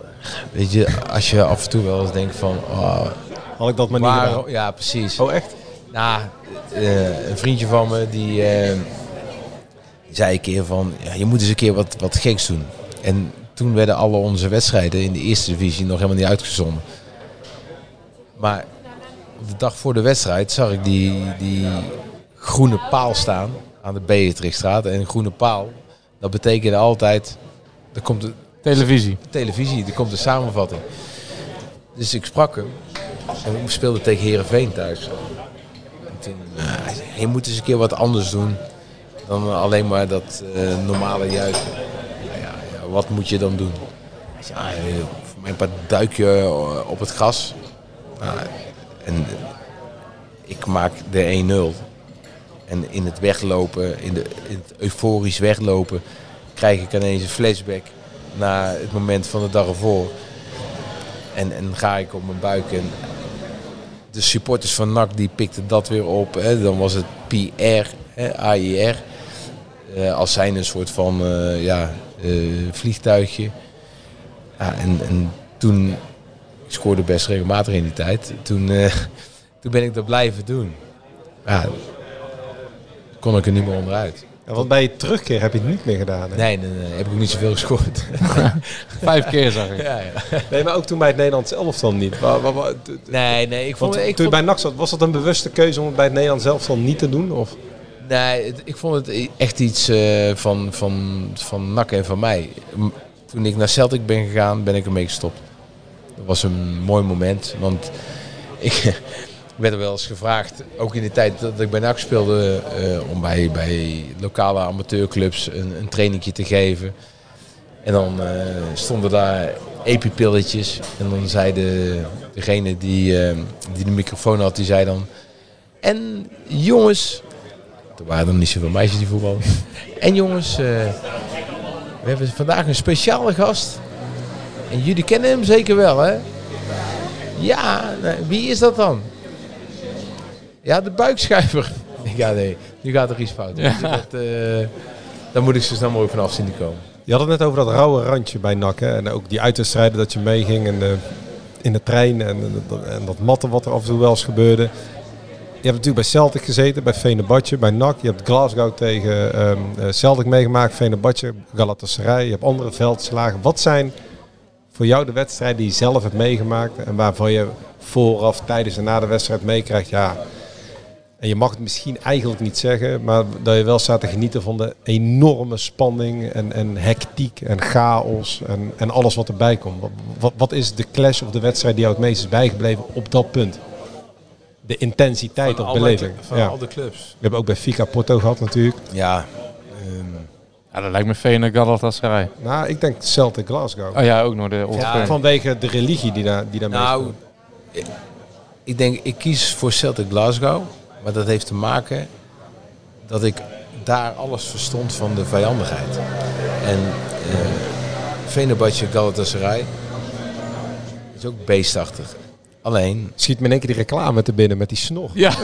weet je, als je af en toe wel eens denkt van... Oh, Had ik dat maar niet? Ja, precies. Oh, echt? Nou, eh, een vriendje van me die eh, zei een keer van... Ja, je moet eens een keer wat, wat geks doen. En toen werden alle onze wedstrijden in de eerste divisie nog helemaal niet uitgezonden. Maar op de dag voor de wedstrijd zag ik die, die groene paal staan aan de Beatrixstraat. En een groene paal, dat betekende altijd... Er komt de Televisie. televisie, er komt de samenvatting. Dus ik sprak hem. En we speelden tegen Herenveen thuis. Eh, je moet eens een keer wat anders doen dan alleen maar dat eh, normale juichen. Ja, ja, ja, wat moet je dan doen? Ah, eh, voor mij een paar duikje eh, op het gas. Nou, en ik maak de 1-0. En in het weglopen, in, de, in het euforisch weglopen, krijg ik ineens een flashback naar het moment van de dag ervoor. En, en ga ik op mijn buik en de supporters van NAC die pikten dat weer op. Hè. Dan was het PR, hè, AIR. eh, als zijn een soort van eh, ja, eh, vliegtuigje. Ja, en, en toen, ik scoorde best regelmatig in die tijd. Toen, toen ben ik dat blijven doen. Ja, kon ik er niet meer onderuit. Want bij je terugkeer heb je het niet meer gedaan. Hè? Nee, nee, nee, heb ik ook niet zoveel gescoord. Vijf keer zag ik. Ja, ja. Nee, maar ook toen bij het Nederlands elftal niet. Wa- wa- wa- t- t- Nee, nee, ik vond, Want ik toen vond, bij NAC zat, was dat een bewuste keuze om het bij het Nederlands elftal niet te doen? Of? nee, het- ik vond het echt iets eh, van, van, van NAC en van mij. Toen ik naar Celtic ben gegaan, ben ik ermee gestopt. Dat was een mooi moment, want ik werd er wel eens gevraagd, ook in de tijd dat ik bij NAC speelde, eh, om bij, bij lokale amateurclubs een, een trainingje te geven. En dan eh, stonden daar epipilletjes. En dan zei de, degene die, eh, die de microfoon had, die zei dan... En jongens... Er waren er niet zoveel meisjes die voetballen. En jongens, we hebben vandaag een speciale gast. En jullie kennen hem zeker wel, hè? Ja, nou, wie is dat dan? Ja, de buikschuiver. Ik ja, nee, nu gaat er iets fout. Ja. Dus dat, eh, daar moet ik zo snel mogelijk vanaf zien te komen. Je had het net over dat rauwe randje bij NAC. Hè? En ook die uitwedstrijden dat je meeging en, eh, in de trein. En, en, dat- en dat matten wat er af en toe wel eens gebeurde. Je hebt natuurlijk bij Celtic gezeten, bij Venebadje, bij NAC. Je hebt Glasgow tegen ehm, eh, Celtic meegemaakt, Venebadje, Galatasaray. Je hebt andere veldslagen. Wat zijn voor jou de wedstrijden die je zelf hebt meegemaakt en waarvan je vooraf, tijdens en na de wedstrijd meekrijgt? Ja, En je mag het misschien eigenlijk niet zeggen, maar dat je wel staat te genieten van de enorme spanning en, en hectiek en chaos en, en alles wat erbij komt. Wat, wat, wat is de clash of de wedstrijd die jou het meest is bijgebleven op dat punt? De intensiteit Van of beleving. van al de clubs. We hebben ook bij Fika Porto gehad natuurlijk. Ja. Ja, dat lijkt me Feyenoord Galatasaray. Nou, ik denk Celtic Glasgow. Oh ja, ook nog de Ja. Vanwege de religie die daar, die daar Nou, ik denk, ik kies voor Celtic Glasgow. Maar dat heeft te maken dat ik daar alles verstond van de vijandigheid. En eh Fenerbahce Galatasaray is ook beestachtig. Alleen... Schiet me in één keer die reclame te binnen met die snor. Ja.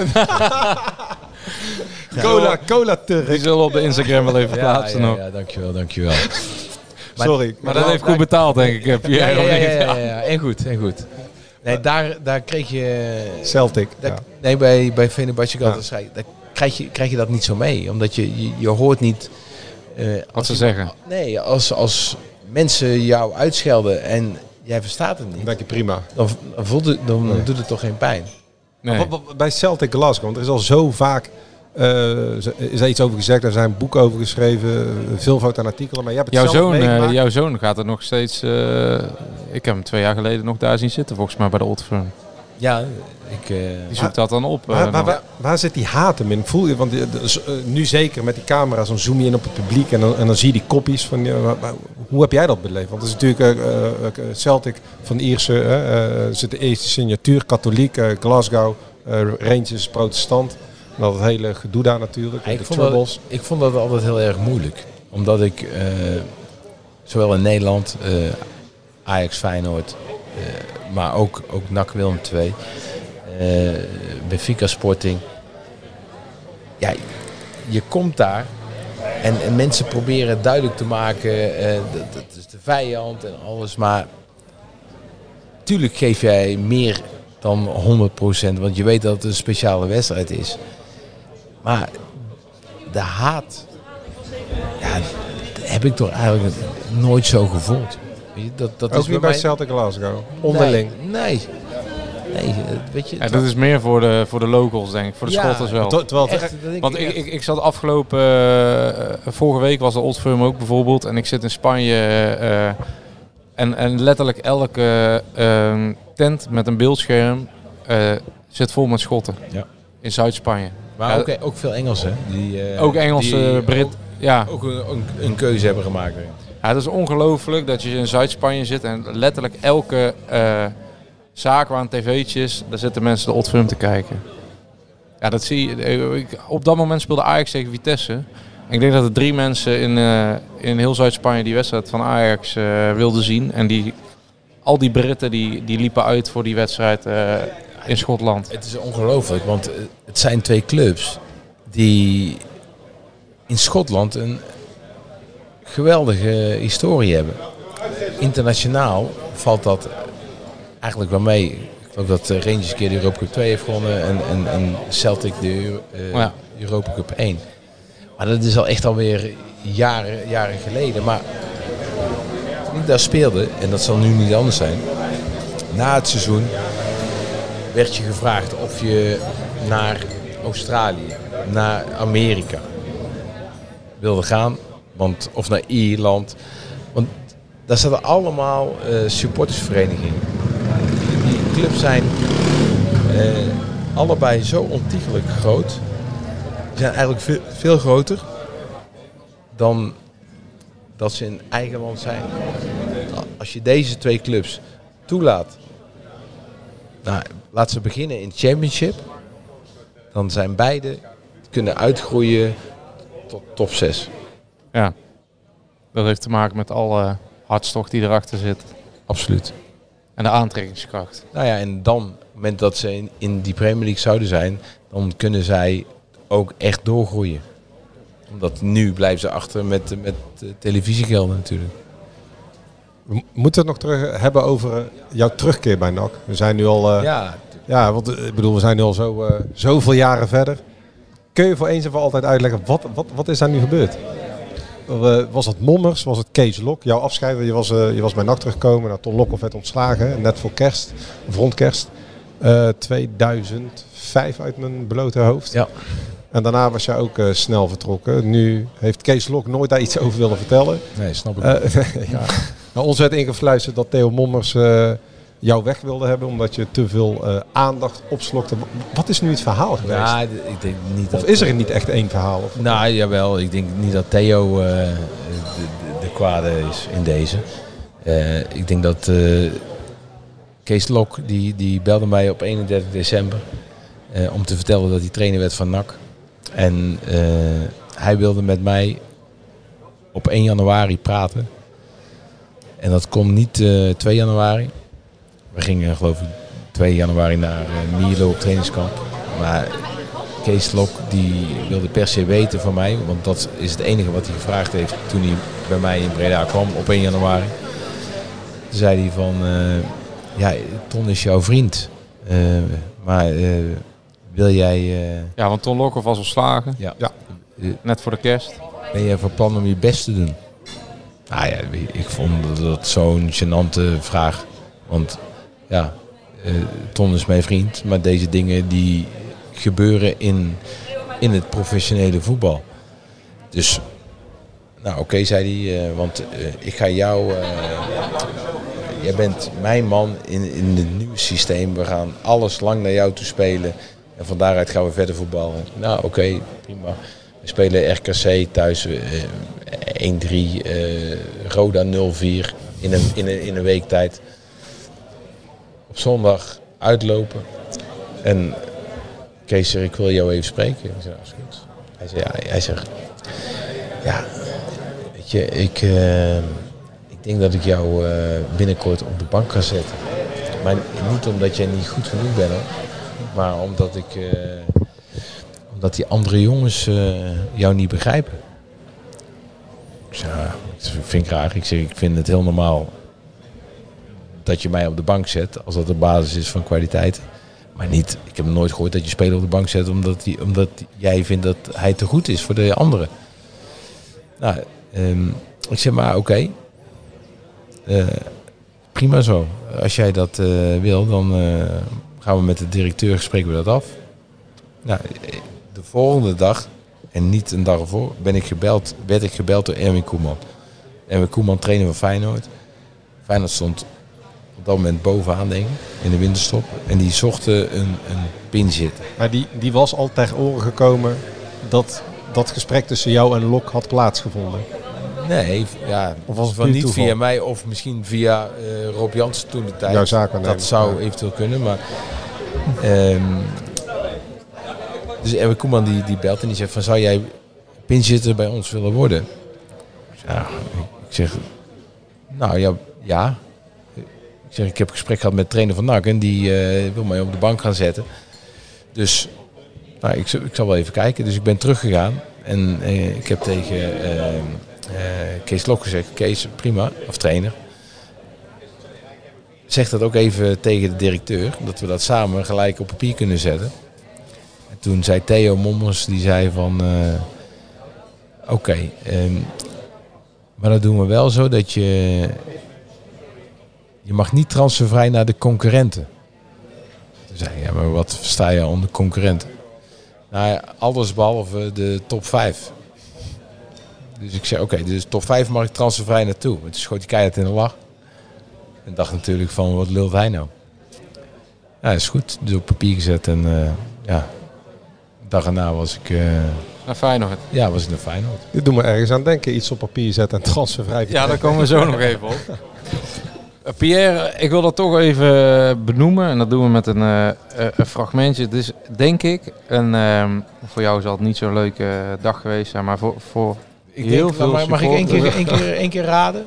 Cola, cola Turk. Die zullen we op de Instagram wel even Ja, plaatsen ja, nog. ja, dankjewel, dankjewel. Sorry. Maar dat heeft goed betaald, denk ik. Heb je Ja, ja, ja, ja, ja, ja. En goed, en goed. Nee, daar, daar kreeg je... Celtic, daar- ja. Nee, bij, bij Fenerbahce Galatasaray, daar krijg je, krijg je dat niet zo mee. Omdat je, je, je hoort niet... eh, als ze je- zeggen. Nee, als, als mensen jou uitschelden en jij verstaat het niet. Dan denk je prima. Dan, dan, voelt het, dan doet het toch geen pijn. Nee. Wat- wat- Bij Celtic Glasgow, want er is al zo vaak eh, is er iets over gezegd, er zijn boeken over geschreven, veel fouten en artikelen, maar je hebt het Jouw zoon, eh, jouw zoon gaat er nog steeds... eh, ik heb hem twee jaar geleden nog daar zien zitten, volgens mij bij de Old Firm. Ja, ik... eh, Die zoekt dat dan op. eh, Waar, waar, waar, waar zit die haat hem in? Voel je, want die- eh, nu zeker met die camera's, dan zoom je in op het publiek en dan, en dan zie je die koppies. Van, hoe heb jij dat beleefd? Want het is natuurlijk eh, eh, eh, Celtic van Ierse, eh, eh, zit de eerste signatuur, katholiek, eh, Glasgow, eh, Rangers, protestant. Dat het hele gedoe daar natuurlijk, ik, de vond dat, ik vond dat altijd heel erg moeilijk. Omdat ik, eh, zowel in Nederland, eh, Ajax Feyenoord, eh, maar ook, ook NAC Willem II, Benfica Sporting. Ja, je komt daar en, en mensen proberen duidelijk te maken, dat, dat is de vijand en alles. Maar tuurlijk geef jij meer dan 100%, want je weet dat het een speciale wedstrijd is. Maar de haat, ja, dat heb ik toch eigenlijk nooit zo gevoeld. Dat, dat Ook is niet bij mij- Celtic Glasgow, onderling. Nee, nee. Nee, weet je. Ja, dat is meer voor de, voor de locals, denk ik. Voor de Ja, Schotters wel. ter- terwijl Echt, dat ik Want ik, ik, ik zat afgelopen... eh, vorige week was de Old Firm ook bijvoorbeeld. En ik zit in Spanje. eh, en, en letterlijk elke ehm, tent met een beeldscherm eh, zit vol met Schotten. Ja. In Zuid-Spanje. Maar ook, ook veel Engelsen. Die, eh, Ook Engelse, die Brit. Ook, Ja. ook een, een, keuze hebben gemaakt. Ja, het is ongelooflijk dat je in Zuid-Spanje zit en letterlijk elke eh, zaak waar een tv'tje is, daar zitten mensen de Old Firm te kijken. Ja, dat zie je. Eh, ik- Op dat moment speelde Ajax tegen Vitesse. En ik denk dat er drie mensen in, eh, in heel Zuid-Spanje die wedstrijd van Ajax eh, wilden zien. En die, al die Britten die, die liepen uit voor die wedstrijd eh, in Schotland. Het is ongelooflijk, want eh, het zijn twee clubs die in Schotland een geweldige historie hebben. Internationaal valt dat eigenlijk wel mee. Ik geloof dat eh, Rangers een keer de Europa Cup 2 heeft gewonnen en, en, en Celtic de Euro- eh, Ja. Europa Cup 1. Maar dat is al echt alweer jaren, jaren geleden. Maar toen ik daar speelde, en dat zal nu niet anders zijn, na het seizoen werd je gevraagd of je naar Australië, naar Amerika wilde gaan. Want, of naar Ierland. Want daar zaten allemaal eh, supportersverenigingen. Die, clubs zijn eh, allebei zo ontiegelijk groot. Die zijn eigenlijk veel, veel groter dan dat ze in eigen land zijn. Als je deze twee clubs toelaat nou, laat ze beginnen in Championship. Dan zijn beide kunnen uitgroeien tot top 6. Ja, dat heeft te maken met alle hartstocht die erachter zit. Absoluut. En de aantrekkingskracht. Nou ja, en dan, op het moment dat ze in, in die Premier League zouden zijn, dan kunnen zij ook echt doorgroeien. Omdat nu blijven ze achter met, met eh, televisiegelden natuurlijk. We moeten het nog terug hebben over eh, jouw terugkeer bij NAC. We zijn nu al... eh, Ja. Ja, want eh, ik bedoel, we zijn nu al zo, eh, zoveel jaren verder. Kun je voor eens en voor altijd uitleggen, wat, wat, wat is daar nu gebeurd? Eh, was het Mommers? Was het Kees Lok? Jouw afscheid, je was, je was bij NAC teruggekomen. Nou, Ton Lokhoff werd ontslagen, net voor kerst, of rond kerst. Eh, 2005 uit mijn blote hoofd. Ja. En daarna was jij ook snel vertrokken. Nu heeft Kees Lok nooit daar iets over willen vertellen. Nee, snap ik. Eh, ja. Nou, ons werd ingefluisterd dat Theo Mommers jou weg wilde hebben omdat je te veel eh, aandacht opslokte. Wat is nu het verhaal geweest? Ja, d- ik denk niet of dat, is er niet echt één verhaal? Of, Nou, jawel. Ik denk niet dat Theo eh, de, de, de kwade is in deze. Eh, ik denk dat Kees Lok, die, die belde mij op 31 december om te vertellen dat hij trainer werd van NAC. En hij wilde met mij op 1 januari praten. En dat kon niet eh 2 januari. We gingen geloof ik 2 januari naar eh, Mierlo op trainingskamp. Maar Kees Lok die wilde per se weten van mij. Want dat is het enige wat hij gevraagd heeft toen hij bij mij in Breda kwam op 1 januari. Toen zei hij van, eh, ja, Ton is jouw vriend. Eh, maar eh, wil jij... eh, Ja, want Ton Lokhoff was ontslagen. ja. Ja. Net voor de kerst. Ben je van plan om je best te doen? Nou ja, ik vond dat- dat zo'n gênante vraag. Want ja, eh, Ton is mijn vriend. Maar deze dingen die gebeuren in, in het professionele voetbal. Dus, nou oké, zei hij. eh, want eh, ik ga jou... jij bent mijn man in, in het nieuwe systeem. We gaan alles lang naar jou toe spelen. En van daaruit gaan we verder voetballen. Nou oké, prima. We spelen RKC thuis eh, 1-3, eh, Roda 0-4 in een, in, een, in een week tijd. Zondag uitlopen. En Kees zegt, ik wil jou even spreken. Ik zei, nou, is goed. Hij zei, ja, hij zegt, ja, weet je, ik, eh, ik denk dat ik jou eh, binnenkort op de bank kan zetten. Maar niet omdat jij niet goed genoeg bent, maar omdat ik, eh, omdat die andere jongens jou niet begrijpen. Ik zei, ja, vind ik raar. Ik zeg, ik vind het heel normaal dat je mij op de bank zet, als dat de basis is van kwaliteit. Maar niet, ik heb nooit gehoord dat je speler op de bank zet omdat, die, omdat jij vindt dat hij te goed is voor de anderen. Nou, ehm, ik zeg maar oké. Eh, prima zo. Als jij dat eh, wil, dan eh, gaan we met de directeur spreken we dat af. Nou, de volgende dag, en niet een dag ervoor, ben ik gebeld, werd ik gebeld door Erwin Koeman. Erwin Koeman, trainer van Feyenoord. Feyenoord stond dat moment bovenaan, denk ik, in de winterstop. En die zochten een, een pinzit. Maar die, die was al tegen oren gekomen dat dat gesprek tussen jou en Lok had plaatsgevonden. Nee, ja, Of was het van niet toeval? via mij of misschien via eh, Rob Jansen toen de tijd. Jouw zaakwaarnemer, Dat zou ja. eventueel kunnen, maar... ehm, dus Erwin Koeman die, die belt en die zegt van zou jij pinzitter bij ons willen worden? Ja, ik zeg, nou ja, ja. Ik zeg, ik heb een gesprek gehad met trainer van NAC die eh, wil mij op de bank gaan zetten. Dus nou, ik, ik zal wel even kijken. Dus ik ben teruggegaan en eh, ik heb tegen eh, Kees Lok gezegd, Kees, prima, of trainer. Zeg dat ook even tegen de directeur, dat we dat samen gelijk op papier kunnen zetten. En toen zei Theo Mommers, die zei van, oké, ehm, maar dat doen we wel zo dat je, je mag niet transfervrij naar de concurrenten. Toen zei ik, ja, maar wat versta je onder concurrenten? Nou ja, alles behalve de top 5. Dus ik zei, oké, dus top 5 mag ik transfervrij naartoe. En toen schoot hij keihard in de lach. En dacht natuurlijk van, wat lult hij nou? Ja, is goed. Dus op papier gezet en eh, ja, de dag erna was ik... eh, Naar Feyenoord. ja, was ik naar Feyenoord. Dit doen we ergens aan denken. Iets op papier zetten en transfervrij. Ja, daar komen we zo nog even op. Eh, Pierre, ik wil dat toch even benoemen. En dat doen we met een, eh, eh, een fragmentje. Het is denk ik, een, ehm, voor jou zal het niet zo'n leuke eh, dag geweest zijn. Maar voor, voor Ik heel denk, veel mag, mag ik één keer, één, keer, één keer raden?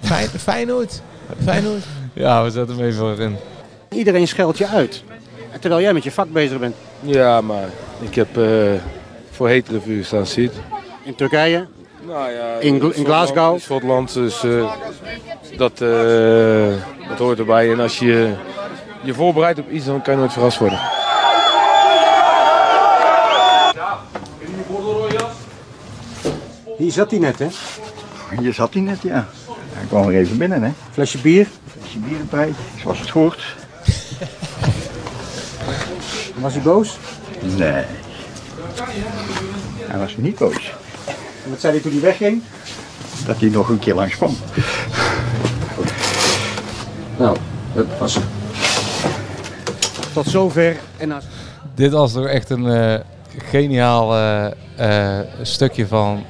Fijn, Feyenoord. Feyenoord. Ja, we zetten hem even erin. Iedereen scheldt je uit. Terwijl jij met je vak bezig bent. Ja, maar ik heb eh, voor hetere vuur gestaan, ziet. In Turkije, Nou ja, in, Gl- in Glasgow. Schotland, dus eh, dat, eh, dat hoort erbij. En als je je voorbereidt op iets, dan kan je nooit verrast worden. Hier zat hij net, hè? Hier zat hij net, ja. ik kwam er even binnen, hè. Flesje bier. Flesje bier erbij, zoals het hoort. Was hij boos? Nee. Hij was niet boos. En wat zei hij toen hij wegging? Dat hij nog een keer langs kwam. Nou, dat was het. Tot zover. En als... Dit was toch echt een eh, geniaal eh, eh, stukje van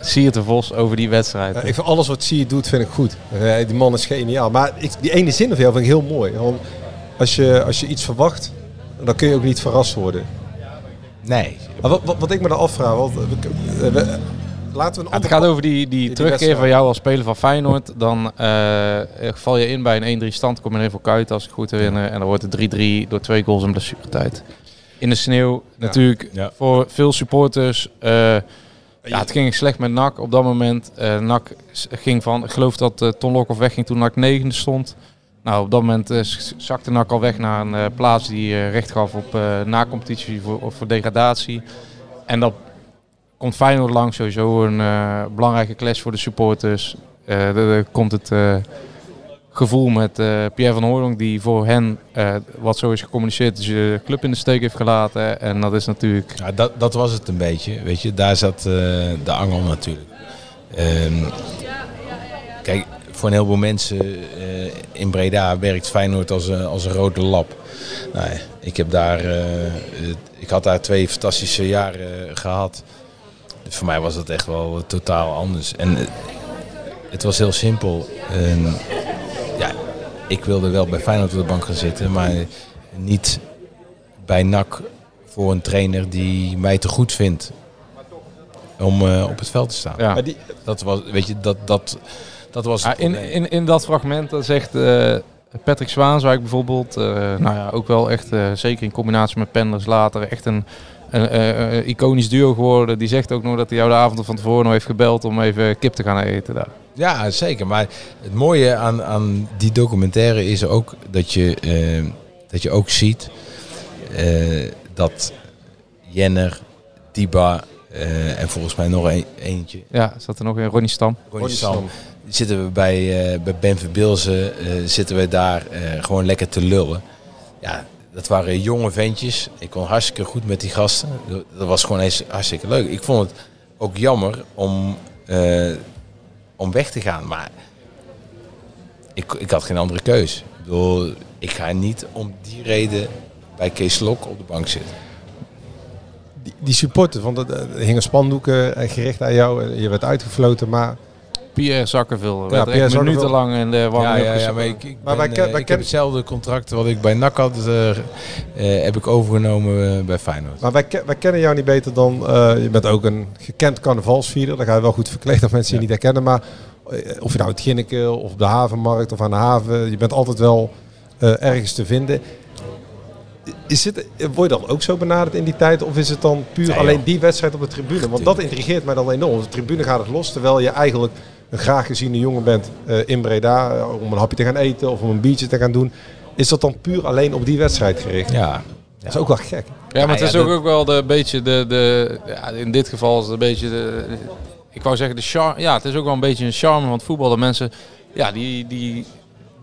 Siert de Vos over die wedstrijd. Ja, ik vind alles wat Sier doet, vind ik goed. Eh, die man is geniaal. Maar ik, die ene zin van jou vind ik heel mooi. Want als je, als je iets verwacht, dan kun je ook niet verrast worden. Nee. Maar wat, wat, wat ik me dan afvraag, want we, we- we- laten we een Het gaat over die, die, die terugkeer van jou als speler van Feyenoord. Dan eh, val je in bij een 1-3 stand. Kom je erin voor Kuit als ik goed herinner. En dan wordt het 3-3 door twee goals in blessuretijd. In de sneeuw natuurlijk Ja. voor veel supporters. eh, ja, het ging slecht met NAC op dat moment. Eh NAC ging van, ik geloof dat eh, Ton Lokhoff wegging toen NAC negende stond. Nou, op dat moment zakte NAC al weg naar een plaats die recht gaf op eh na-competitie voor, of voor degradatie. En dat komt Feyenoord langs sowieso een eh, belangrijke clash voor de supporters. Eh, er- komt het eh, gevoel met Pierre van Hooydonk die voor hen, wat zo is gecommuniceerd, dus de club in de steek heeft gelaten. En dat is natuurlijk... Ja, dat, dat was het een beetje. Weet je, daar zat de angel natuurlijk. Ehm, kijk, voor een heleboel mensen in Breda werkt Feyenoord als een, als een rode lap. Nou, ik, heb daar, ik had daar twee fantastische jaren eh, Voor mij was dat echt wel totaal anders. En het was heel simpel. Ehm, ja, ik wilde wel bij Feyenoord op de bank gaan zitten, maar niet bij NAC voor een trainer die mij te goed vindt om eh, op het veld te staan. Ja. Maar die, dat was, weet je, dat, dat, dat was Ja, in, probleem. in, in dat fragment dat zegt eh, Patrick Zwaanswijk bijvoorbeeld, eh, nou ja, ook wel echt, eh, zeker in combinatie met Penders later, echt een, een eh, eh, iconisch duo geworden. Die zegt ook nog dat hij jou de avond van tevoren nog heeft gebeld om even kip te gaan eten daar. Ja, zeker. Maar het mooie aan, aan die documentaire is ook dat je, eh, dat je ook ziet dat Jenner, Tiba eh, en volgens mij nog een, eentje. Ja, zat er nog in Ronnie Stam. Ronnie Stam. Zitten we bij, bij Ben Verbilzen, zitten we daar gewoon lekker te lullen. Ja, dat waren jonge ventjes. Ik kon hartstikke goed met die gasten. Dat- was gewoon eens hartstikke leuk. Ik vond het ook jammer om, eh, om weg te gaan. Maar ik, ik had geen andere keus. Ik bedoel, ik ga niet om die reden bij Kees Lok op de bank zitten. Die, die want er er hingen spandoeken eh, gericht aan jou. Je werd uitgefloten, maar... Pierre Zakkerville. Ja, Pierre Zakkerville. minutenlang in de warming Ja, ja, ja, maar ik, ik, Maar ben, wij ken- eh, wij ik ken- heb hetzelfde contract wat ik bij NAC had, eh, eh, heb ik overgenomen bij Feyenoord. Maar wij, wij kennen jou niet beter dan... eh, je bent ook een gekend carnavalsvierder. Daar ga je wel goed verkleed dat mensen je niet herkennen. Maar of je nou het Ginneke of op de havenmarkt of aan de haven... Je bent altijd wel eh, ergens te vinden. Is het, word je dan ook zo benaderd in die tijd? Of is het dan puur Nee, alleen die wedstrijd op de tribune? Want dat intrigeert mij dan enorm. Op de tribune gaat het los, terwijl je eigenlijk een graag geziene jongen bent eh, in Breda... eh, om een hapje te gaan eten of om een biertje te gaan doen. Is dat dan puur alleen op die wedstrijd gericht? Ja. Dat is ook wel gek. Ja, maar het ja, is ook, ook wel de beetje de, de ja, in dit geval is het een beetje de, ik wou zeggen de charme, ja, het is ook wel een beetje een charme van het voetbal dat mensen, ja, die, die,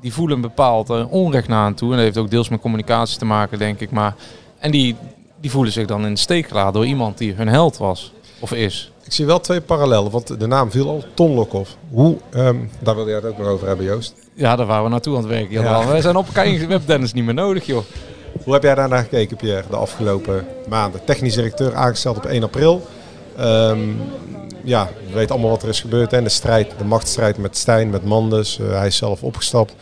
die voelen een bepaald eh, onrecht naar aan toe en dat heeft ook deels met communicatie te maken, denk ik, maar en die, die voelen zich dan in de steek gelaten door iemand die hun held was of is. Ik zie wel twee parallellen, want de naam viel al, Ton Lokhoff. Hoe, ehm, daar wilde jij het ook nog over hebben, Joost. Ja, daar waren we naartoe aan het werken. Ja. We zijn op we hebben Dennis niet meer nodig, joh. Hoe heb jij daarnaar gekeken, Pierre, de afgelopen maanden? Technisch directeur aangesteld op 1 april. Ehm, ja, we weten allemaal wat er is gebeurd. En de strijd, de machtsstrijd met Stijn, met Manders. Eh, hij is zelf opgestapt.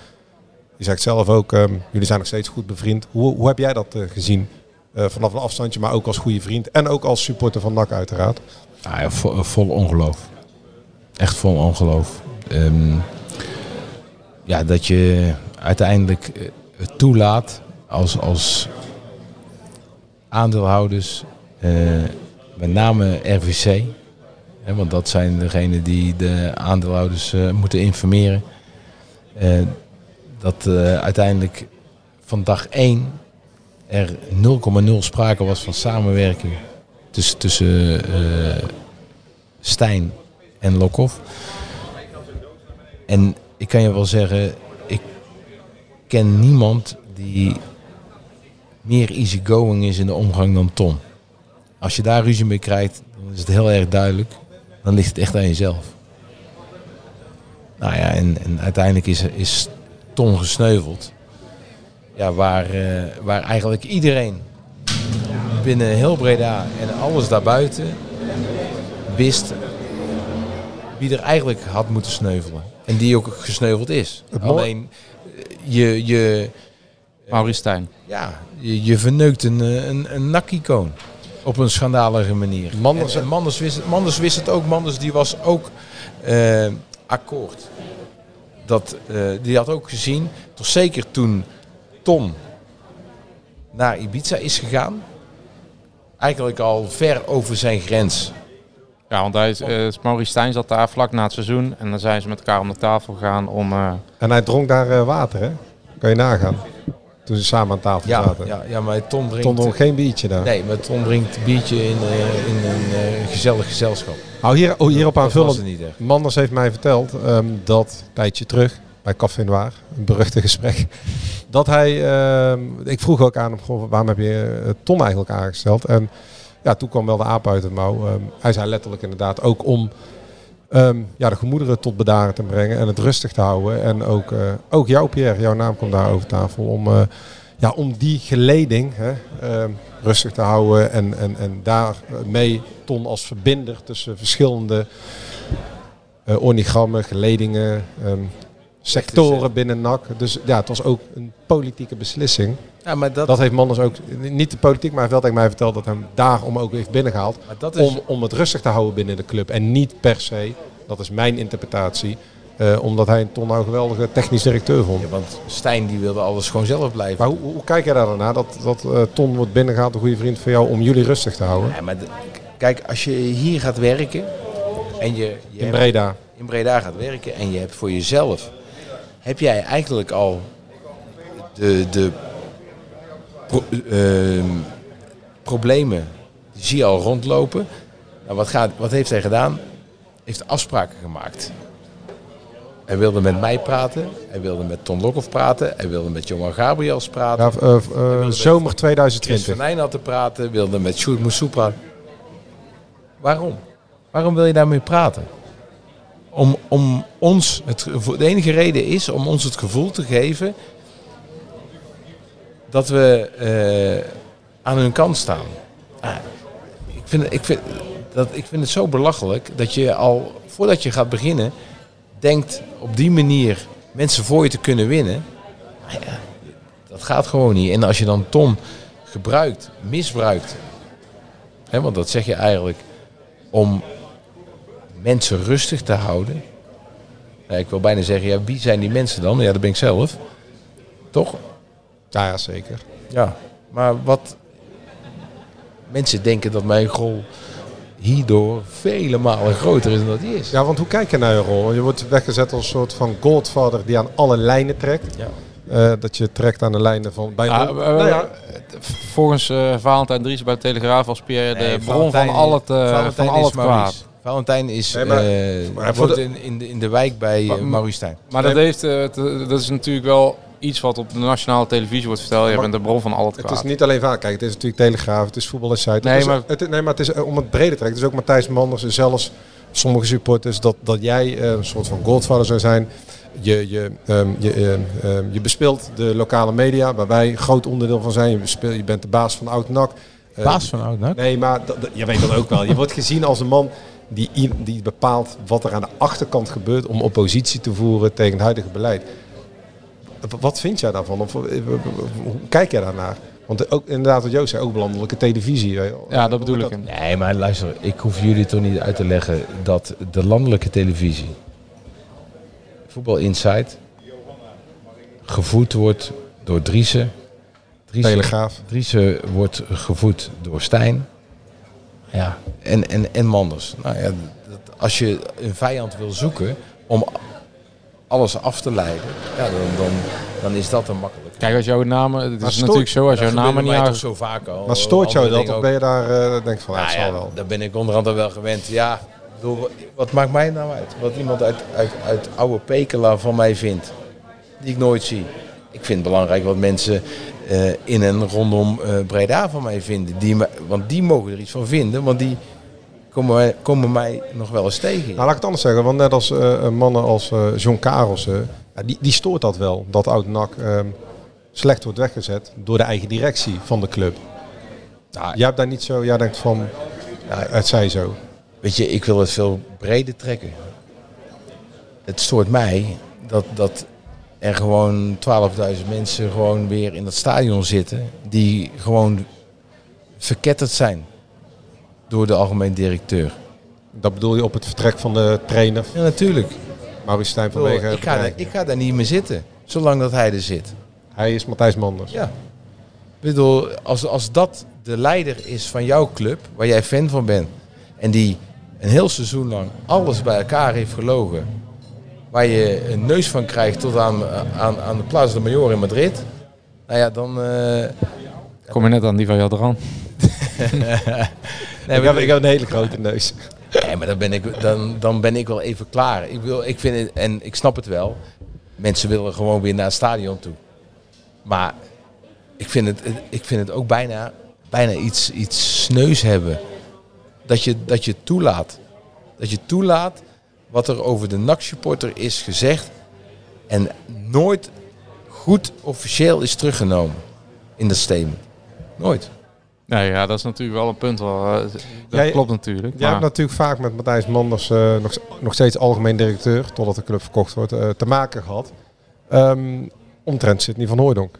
Je zegt zelf ook, ehm, jullie zijn nog steeds goed bevriend. Hoe, hoe heb jij dat eh, gezien? Eh, vanaf een afstandje, maar ook als goede vriend. En ook als supporter van NAC uiteraard. Ah, ja, vol, ongeloof. Echt vol ongeloof. Ehm, ja, dat je uiteindelijk eh, het toelaat als, als aandeelhouders, eh, met name RVC. Hè, want dat zijn degenen die de aandeelhouders eh, moeten informeren. Eh, dat uiteindelijk van dag 1 er 0,0 sprake was van samenwerking tussen, tussen eh, Stijn en Lokhoff. En ik kan je wel zeggen, ik ken niemand die meer easygoing is in de omgang dan Tom. Als je daar ruzie mee krijgt, dan is het heel erg duidelijk. Dan ligt het echt aan jezelf. Nou ja, en, en uiteindelijk is, is Tom gesneuveld. Ja, waar, eh, waar eigenlijk iedereen binnen heel Breda en alles daarbuiten wist wie er eigenlijk had moeten sneuvelen. En die ook gesneuveld is. Het Alleen eh, je, je, Maurice Stijn. ja, je, je verneukt een, eh, een, een nakicoon. Op een schandalige manier. Manders- en, en Manders, wist het, Manders wist het ook. Manders die was ook eh, akkoord. Dat, eh, die had ook gezien, toch zeker toen Tom naar Ibiza is gegaan. Eigenlijk al ver over zijn grens. Ja, want hij, is- eh, Maurice Stijn zat daar vlak na het seizoen. En dan zijn ze met elkaar om de tafel gegaan om... eh, En hij dronk daar eh, water, hè? Kan je nagaan. Toen ze samen aan tafel Ja, zaten. ja, ja, maar Tom drinkt... Tom dronk geen biertje daar. Nee, maar Tom drinkt biertje in, eh, in een eh, gezellig gezelschap. Nou, hier, oh, hierop aanvullend. Manders heeft mij verteld ehm, dat een tijdje terug bij Café Noir, een beruchte gesprek, dat hij, ehm, ik vroeg ook aan hem, waarom heb je eh, Tom eigenlijk aangesteld? En ja, toen kwam wel de aap uit het mouw. Ehm, hij zei letterlijk inderdaad ook om ehm, ja, de gemoederen tot bedaren te brengen en het rustig te houden. En ook, eh, ook jou Pierre, jouw naam komt daar over tafel, om, eh, ja, om die geleding hè, rustig te houden en, en, en daarmee Ton als verbinder tussen verschillende organigrammen, geledingen, sectoren binnen NAC. Dus ja, het was ook een politieke beslissing. Ja, maar dat- dat heeft Manders ook, niet de politiek, maar tegen mij verteld dat hem daarom ook heeft binnengehaald. Maar dat is- om, om het rustig te houden binnen de club. En niet per se, dat is mijn interpretatie, eh, omdat hij een Ton nou geweldige technisch directeur vond. Ja, want Stijn die wilde alles gewoon zelf blijven. Maar hoe, hoe kijk jij daar dan naar? Dat, dat eh, Ton wordt binnengehaald, een goede vriend van jou, om jullie rustig te houden? Ja, maar de- kijk, als je hier gaat werken en je, je In hebt- Breda. in Breda gaat werken en je hebt voor jezelf, heb jij eigenlijk al de, de pro- ehm, problemen, die zie je al rondlopen. Nou, wat, gaat, wat heeft hij gedaan? Heeft afspraken gemaakt. Hij wilde met mij praten, hij wilde met Ton Lokhoff praten, hij wilde met Johan Gabriels praten. Ja, met zomer Chris 2020. van Nijnatten praten, wilde met Sjoerd Moussou praten. Waarom? Waarom wil je daarmee praten? Om, om ons, het, de enige reden is om ons het gevoel te geven dat we eh, aan hun kant staan. Ah, ik, vind, ik, vind, dat, ik vind het zo belachelijk dat je al voordat je gaat beginnen denkt op die manier mensen voor je te kunnen winnen. Ja, dat gaat gewoon niet. En als je dan Tom gebruikt, misbruikt, hè, want dat zeg je eigenlijk, om mensen rustig te houden. Ja, ik wil bijna zeggen, ja, wie zijn die mensen dan? Ja, dat ben ik zelf. Toch? Ja, ja zeker. Ja, maar wat mensen denken dat mijn rol hierdoor vele malen groter is dan dat die is. Ja, want hoe kijk je naar je rol? Je wordt weggezet als een soort van godfather die aan alle lijnen trekt. Ja. Eh, dat je trekt aan de lijnen van... Bij Ja, nou, eh, ja, Volgens eh Valentijn Dries bij de Telegraaf was Pierre de bron Valentijn- van al het, eh, van al het Maurice. kwaad. Valentijn is Nee, maar- eh, maar voor woont de- in, in, de, in de wijk bij uh, Maar- dat, heeft, eh, te- dat is natuurlijk wel iets wat op de nationale televisie wordt verteld. Maar- bent de bron van al het het kwaad. is niet alleen vaak. Kijk, het is natuurlijk Telegraaf, het is Voetbal Insight. Nee, het is, maar- het, nee, maar het is om het breder te trekken. Het is ook Matthijs Manders en zelfs sommige supporters dat, dat jij een soort van godfather zou zijn. Je, je, ehm, je, ehm, ehm, je bespeelt de lokale media, waar wij een groot onderdeel van zijn. Je, bespeelt, je bent de baas van Oud NAC. Eh, Baas van Oud NAC? Nee, maar je weet dat ook wel. Je wordt gezien als een man die, die bepaalt wat er aan de achterkant gebeurt om oppositie te voeren tegen het huidige beleid. Wat vind jij daarvan? Of, eh, hoe kijk jij daarnaar? Want ook inderdaad, wat Joost zei, ook landelijke televisie. Ja, dat bedoel ik. Nee, maar luister, ik hoef jullie toch niet uit te leggen dat de landelijke televisie, Voetbal Insight, gevoed wordt door Driessen. Driessen Telegraaf. Driessen wordt gevoed door Stijn. Ja, en, en, en Manders. Nou ja, dat, als je een vijand wil zoeken om alles af te leiden, ja, dan, dan, dan is dat een makkelijk. Kijk, als jouw namen, het Maar is stoort- natuurlijk zo, als jouw gebeurde niet toch zo vaak al. Maar stoort jou dat? Of ben je daar, eh denk van, ja, Nou het zal wel. Daar ben ik onderhand al wel gewend. Ja, ik bedoel, wat maakt mij nou uit? Wat iemand uit, uit, uit oude Pekela van mij vindt. Die ik nooit zie. Ik vind het belangrijk wat mensen eh, in en rondom eh, Breda van mij vinden. Die, want die mogen er iets van vinden. Want die komen mij, komen mij nog wel eens tegen. Nou, laat ik het anders zeggen. Want net als eh, mannen als John Karelsen, die, die stoort dat wel. Dat oud NAC ehm, slecht wordt weggezet door de eigen directie van de club. jij hebt daar niet zo, jij denkt van, het zij zo. Weet je, ik wil het veel breder trekken. Het stoort mij dat, dat er gewoon 12.000 mensen gewoon weer in dat stadion zitten. Die gewoon verketterd zijn door de algemeen directeur. Dat bedoel je op het vertrek van de trainer? Ja, natuurlijk. Maurice Stijn Ik, bedoel, vanwege ik, ga daar, ik ga daar niet meer zitten, zolang dat hij er zit. Hij is Matthijs Manders. Ja. Ik bedoel, als, als dat de leider is van jouw club, waar jij fan van bent, en die een heel seizoen lang alles bij elkaar heeft gelogen, waar je een neus van krijgt tot aan, aan, aan de Plaza de Mayor in Madrid, nou ja, dan... eh, Kom je net aan die van Jadran. Nee, ik, heb, ik heb een hele grote neus. Nee, maar dan ben ik, dan, dan ben ik wel even klaar. Ik, wil, ik vind het, en ik snap het wel. Mensen willen gewoon weer naar het stadion toe. Maar ik vind het, ik vind het ook bijna, bijna iets, iets sneus hebben. Dat je, dat je toelaat. Dat je toelaat wat er over de NAC-supporter is gezegd. En nooit goed officieel is teruggenomen in dat statement. Nooit. Nee, ja, dat is natuurlijk wel een punt. Wel, eh, dat Jij- klopt natuurlijk. Jij maar- hebt natuurlijk vaak met Matthijs Manders, eh, nog, nog steeds algemeen directeur, totdat de club verkocht wordt, eh, te maken gehad. Ehm omtrent Sidney van Hooijdonk.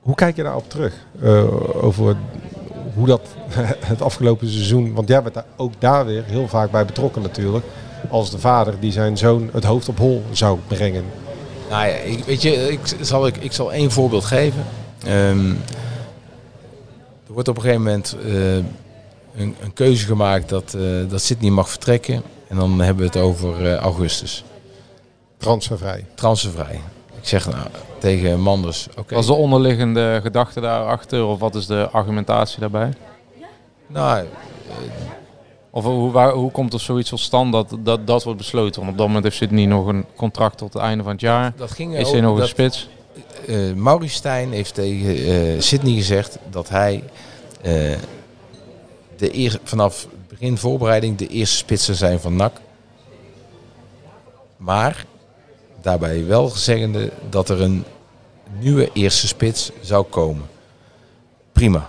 Hoe kijk je daarop terug? Eh, over hoe dat het afgelopen seizoen, want jij bent daar ook daar weer heel vaak bij betrokken natuurlijk. Als de vader die zijn zoon het hoofd op hol zou brengen. Nou ja, ik, weet je, ik zal, ik, ik zal één voorbeeld geven. Ehm, er wordt op een gegeven moment eh, een, een keuze gemaakt dat, eh dat Sydney mag vertrekken. En dan hebben we het over eh, augustus. Transfervrij. Transfervrij. Ik zeg nou, tegen Manders, oké. Was de onderliggende gedachte daarachter of wat is de argumentatie daarbij? Nou, of hoe, waar, hoe komt er zoiets tot stand dat, dat dat wordt besloten? Want op dat moment heeft Sydney nog een contract tot het einde van het jaar. Dat ging is hij nog een spits? eh Maurice Stijn heeft tegen eh Sydney gezegd dat hij eh, de eer, vanaf begin voorbereiding de eerste spits zou zijn van NAC. Maar daarbij wel zeggende dat er een nieuwe eerste spits zou komen. Prima.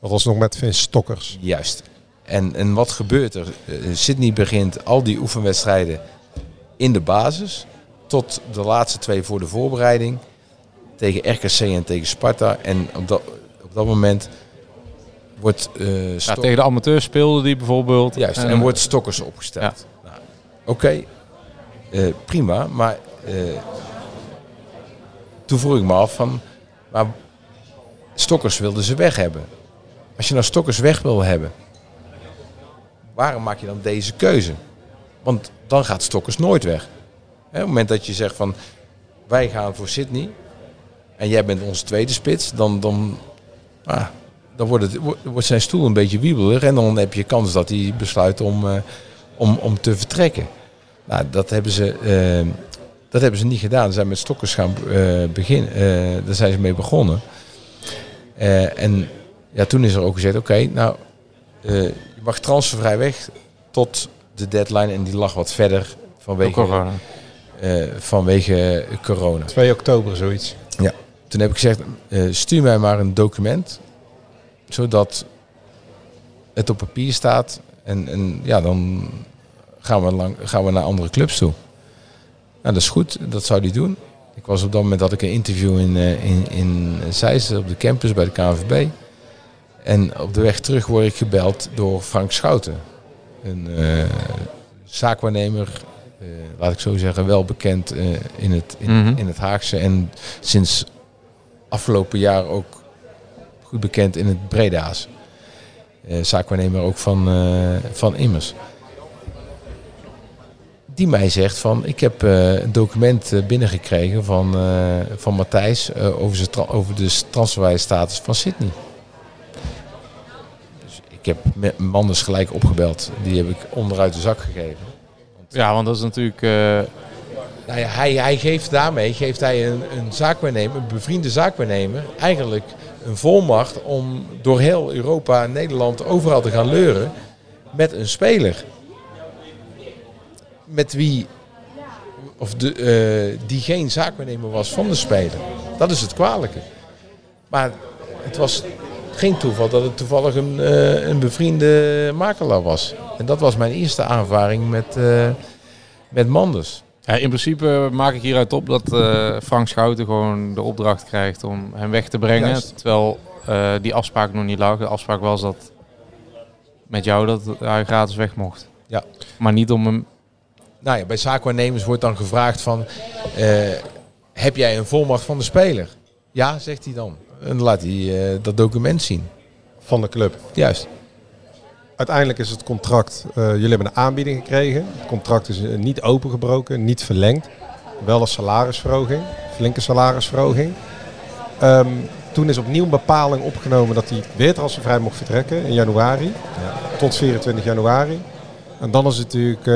Dat was nog met Vince Stokkers. Juist. En, en wat gebeurt er? Eh, Sydney begint al die oefenwedstrijden in de basis. Tot de laatste twee voor de voorbereiding. Tegen RKC en tegen Sparta. En op dat, op dat moment wordt... eh Ja, tegen de amateurs speelde die bijvoorbeeld. Juist, en, wordt Stokkers opgesteld. Nou, Oké, eh, prima. Maar eh, toen vroeg ik me af van... Maar Stokkers wilden ze weg hebben. Als je nou Stokkers weg wil hebben... Waarom maak je dan deze keuze? Want dan gaat Stokkers nooit weg. Op het moment dat je zegt van... Wij gaan voor Sydney... En jij bent onze tweede spits... Dan, dan, ah, dan wordt, het, wordt- wordt zijn stoel een beetje wiebelig. En dan heb je kans dat hij besluit om, eh, om, om te vertrekken. Nou, dat hebben ze, eh, dat hebben ze niet gedaan. Ze zijn met Stokkers gaan eh, beginnen. eh, daar zijn ze mee begonnen. Eh, en ja, toen is er ook gezegd, oké, nou, eh, je mag transfervrij weg tot de deadline. En die lag wat verder vanwege corona. eh, vanwege corona. 2 oktober zoiets. Ja. Toen heb ik gezegd, eh, stuur mij maar een document. Zodat het op papier staat. En, en ja, dan gaan we, lang, gaan we naar andere clubs toe. Nou, dat is goed. Dat zou hij doen. Ik was op dat moment had ik een interview in, eh, in, in Zeist op de campus bij de KNVB. En op de weg terug word ik gebeld door Frank Schouten. Een eh, zaakwaarnemer, eh, laat ik zo zeggen, wel bekend in, het, in, Mhm. in het Haagse. En sinds afgelopen jaar ook goed bekend in het Breda's. Zaakwaarnemer ook van, van Immers. Die mij zegt van, ik heb eh, een document eh, binnengekregen van, eh, van Matthijs over, over de transferwijze status van Sydney. Dus ik heb Manders gelijk opgebeld. Die heb ik onderuit de zak gegeven. Ja, want dat is natuurlijk... Nou ja, hij, hij geeft daarmee geeft hij een, een zaakwaarnemer, een bevriende zaakwaarnemer, eigenlijk een volmacht om door heel Europa en Nederland overal te gaan leuren met een speler. Met wie, of de, eh, die geen zaakwaarnemer was van de speler. Dat is het kwalijke. Maar het was geen toeval dat het toevallig een, eh, een bevriende makelaar was. En dat was mijn eerste aanvaring met, eh, met Manders. Ja, in principe maak ik hieruit op dat Frank Schouten gewoon de opdracht krijgt om hem weg te brengen. Juist. Terwijl die afspraak nog niet lag. De afspraak was dat met jou dat hij gratis weg mocht. Ja. Maar niet om hem... Nou ja, bij zaakwaarnemers wordt dan gevraagd van... eh, heb jij een volmacht van de speler? Ja, zegt hij dan. En laat hij eh, dat document zien. Van de club. Juist. Uiteindelijk is het contract, eh, jullie hebben een aanbieding gekregen. Het contract is niet opengebroken, niet verlengd. Wel een salarisverhoging, flinke salarisverhoging. Ehm, toen is opnieuw een bepaling opgenomen dat hij weer transfervrij mocht vertrekken in januari. Tot 24 januari. En dan is het natuurlijk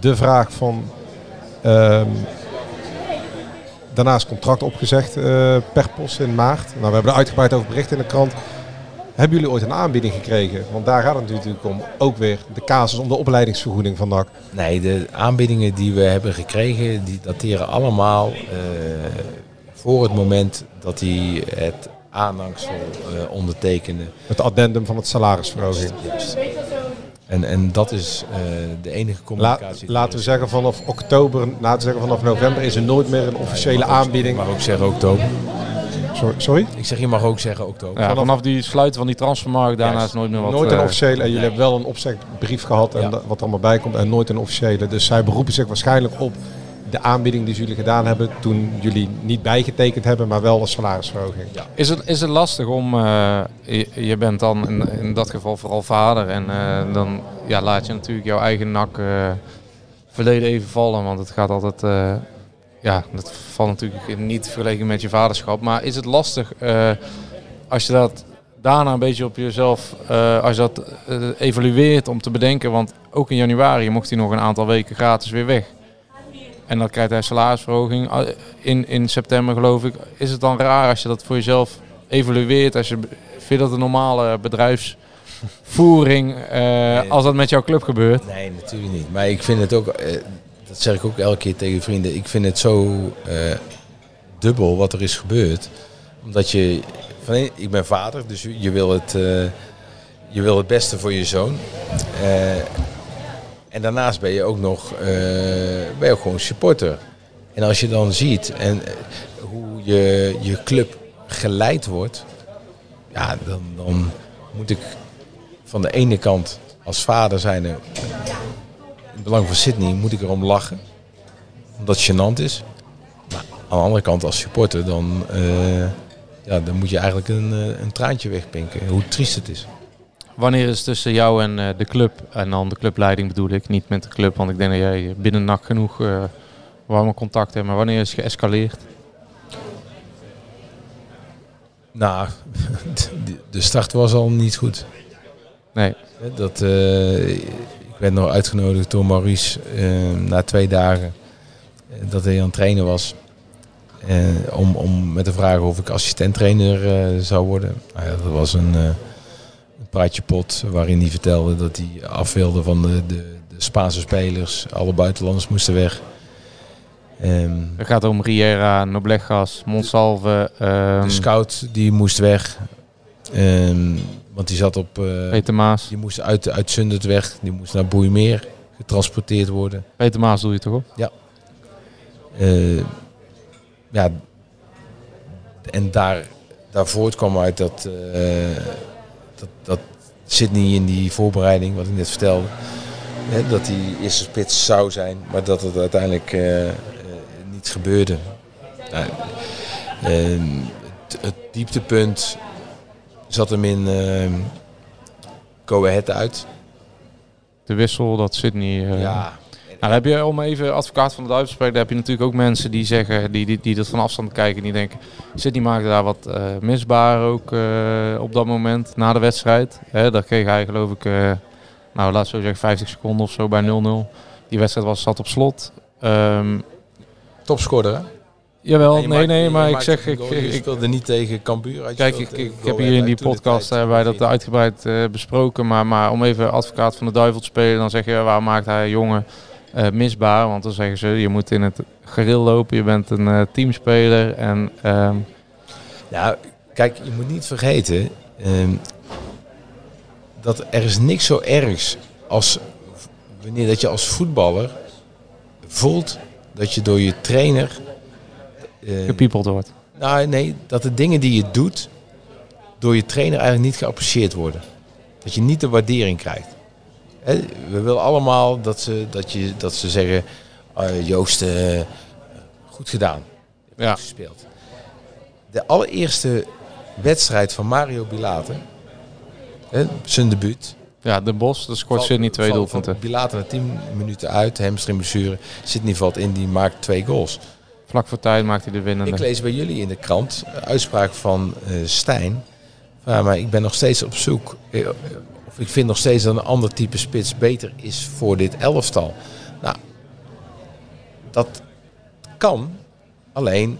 de vraag van... ehm, daarna is het contract opgezegd eh, per post in maart. Nou, we hebben er uitgebreid over bericht in de krant. Hebben jullie ooit een aanbieding gekregen? Want daar gaat het natuurlijk om. Ook weer de casus om de opleidingsvergoeding van NAC. Nee, de aanbiedingen die we hebben gekregen, die dateren allemaal eh, voor het moment dat hij het aanhangsel eh, ondertekende. Het addendum van het salarisverhoging. Juist. En, en dat is eh, de enige La- communicatie. laten we zeggen vanaf oktober, laten we zeggen vanaf november is er nooit meer een officiële aanbieding. mag ook zeggen oktober. Sorry? sorry? Ik zeg, je mag ook zeggen oktober. Ja, vanaf die sluiten van die transfermarkt, daarna Juist. is nooit meer wat... Nooit een eh, officiële. En jullie hebben wel een opzegbrief gehad en wat er allemaal bij komt. En nooit een officiële. Dus zij beroepen zich waarschijnlijk op de aanbieding die jullie gedaan hebben. Toen jullie niet bijgetekend hebben, maar wel een salarisverhoging. Is het, is het lastig om, eh, je, bent dan in, in dat geval vooral vader en eh, dan ja, laat je natuurlijk jouw eigen nak eh, verleden even vallen, want het gaat altijd, ja, dat valt natuurlijk niet vergeleken met je vaderschap, maar is het lastig als je dat daarna een beetje op jezelf, als je dat eh, evalueert om te bedenken, want ook in januari mocht hij nog een aantal weken gratis weer weg. En dan krijgt hij salarisverhoging Ah, in, in september, geloof ik. Is het dan raar als je dat voor jezelf evalueert? Als je, vind je dat een normale bedrijfsvoering eh, als dat met jouw club gebeurt? Nee, natuurlijk niet. Maar ik vind het ook, eh, dat zeg ik ook elke keer tegen vrienden, ik vind het zo eh, dubbel wat er is gebeurd. Omdat je, van ik ben vader, dus je je wil het, je wil het beste voor je zoon. Eh, en daarnaast ben je ook nog, eh, ben je ook gewoon supporter. En als je dan ziet en, eh, hoe je, je club geleid wordt, ja, dan, dan moet ik van de ene kant als vader zijn in het belang van Sydney moet ik erom lachen. Omdat het gênant is. Maar aan de andere kant als supporter dan, eh, ja, dan moet je eigenlijk een, een traantje wegpinken. Hoe triest het is. Wanneer is tussen jou en eh, de club, en dan de clubleiding bedoel ik, niet met de club, want ik denk dat jij binnen NAC genoeg eh warme contact hebt, maar wanneer is het geëscaleerd? Nou, de- start was al niet goed. Nee. Dat, eh, ik werd nog uitgenodigd door Maurice na twee dagen dat hij aan het trainen was. Om, om met de vraag of ik assistent-trainer eh, zou worden. Nou ja, dat was een, een praatje pot waarin hij vertelde dat hij af wilde van de, de, de Spaanse spelers. Alle buitenlanders moesten weg. Ehm, Het gaat om Riera, Noblegas, Monsalve. ehm, de scout die moest weg. Ehm, want die zat op... eh, Peter Maas. Die moest uit, uit Zundert weg. Die moest naar Boeimeer getransporteerd worden. Peter Maas doe je toch op? Ja. Ja. En daar, daarvoor kwam uit dat, eh, dat, dat Sydney in die voorbereiding, wat ik net vertelde, dat die eerste spits zou zijn, maar dat het uiteindelijk eh, eh, niet gebeurde. Nou, ehm, het, het dieptepunt zat hem in uh, Go Ahead uit. De wissel dat Sydney... eh, Ja, dan heb je, om even advocaat van de duivel te spreken, daar heb je natuurlijk ook mensen die zeggen, die, die, die dat van afstand kijken, die denken, Sidney maakte daar wat eh, misbaar ook eh, op dat moment, na de wedstrijd. Hè, daar kreeg hij geloof ik, eh, nou laat zo zeggen, 50 seconden of zo bij 0-0. Die wedstrijd was, zat op slot. Ehm, Topscorer, hè? Jawel, nee, maakt- nee, maar ik zeg... Ik, ik, speelde niet tegen Cambuur. Kijk, ik, ik, heb hier in die podcast hebben wij dat uitgebreid besproken. Maar, maar om even advocaat van de duivel te spelen, dan zeg je waar maakt hij jongen eh, misbaar? Want dan zeggen ze, je moet in het geril lopen, je bent een eh, teamspeler. En, ehm, Nou, kijk, je moet niet vergeten ehm, dat er is niks zo ergs als wanneer dat je als voetballer voelt dat je door je trainer eh, gepiepeld wordt. Nou, nee, dat de dingen die je doet door je trainer eigenlijk niet geapprecieerd worden. Dat je niet de waardering krijgt. We willen allemaal dat ze, dat je, dat ze zeggen, eh, Joost, eh, goed gedaan. Ja. goed gespeeld. De allereerste wedstrijd van Mario Bilate, hè, zijn debuut. Ja, De Bos, dat scoort Sidney twee doelpunten. Van Bilate na 10 minuten uit, hamstring blessure. Sidney valt in, die maakt twee goals. Vlak voor tijd maakt hij de winnende. Ik lees bij jullie in de krant uitspraak van eh, Stijn. Maar ik ben nog steeds op zoek. Of ik vind nog steeds dat een ander type spits beter is voor dit elftal. Nou, dat kan. Alleen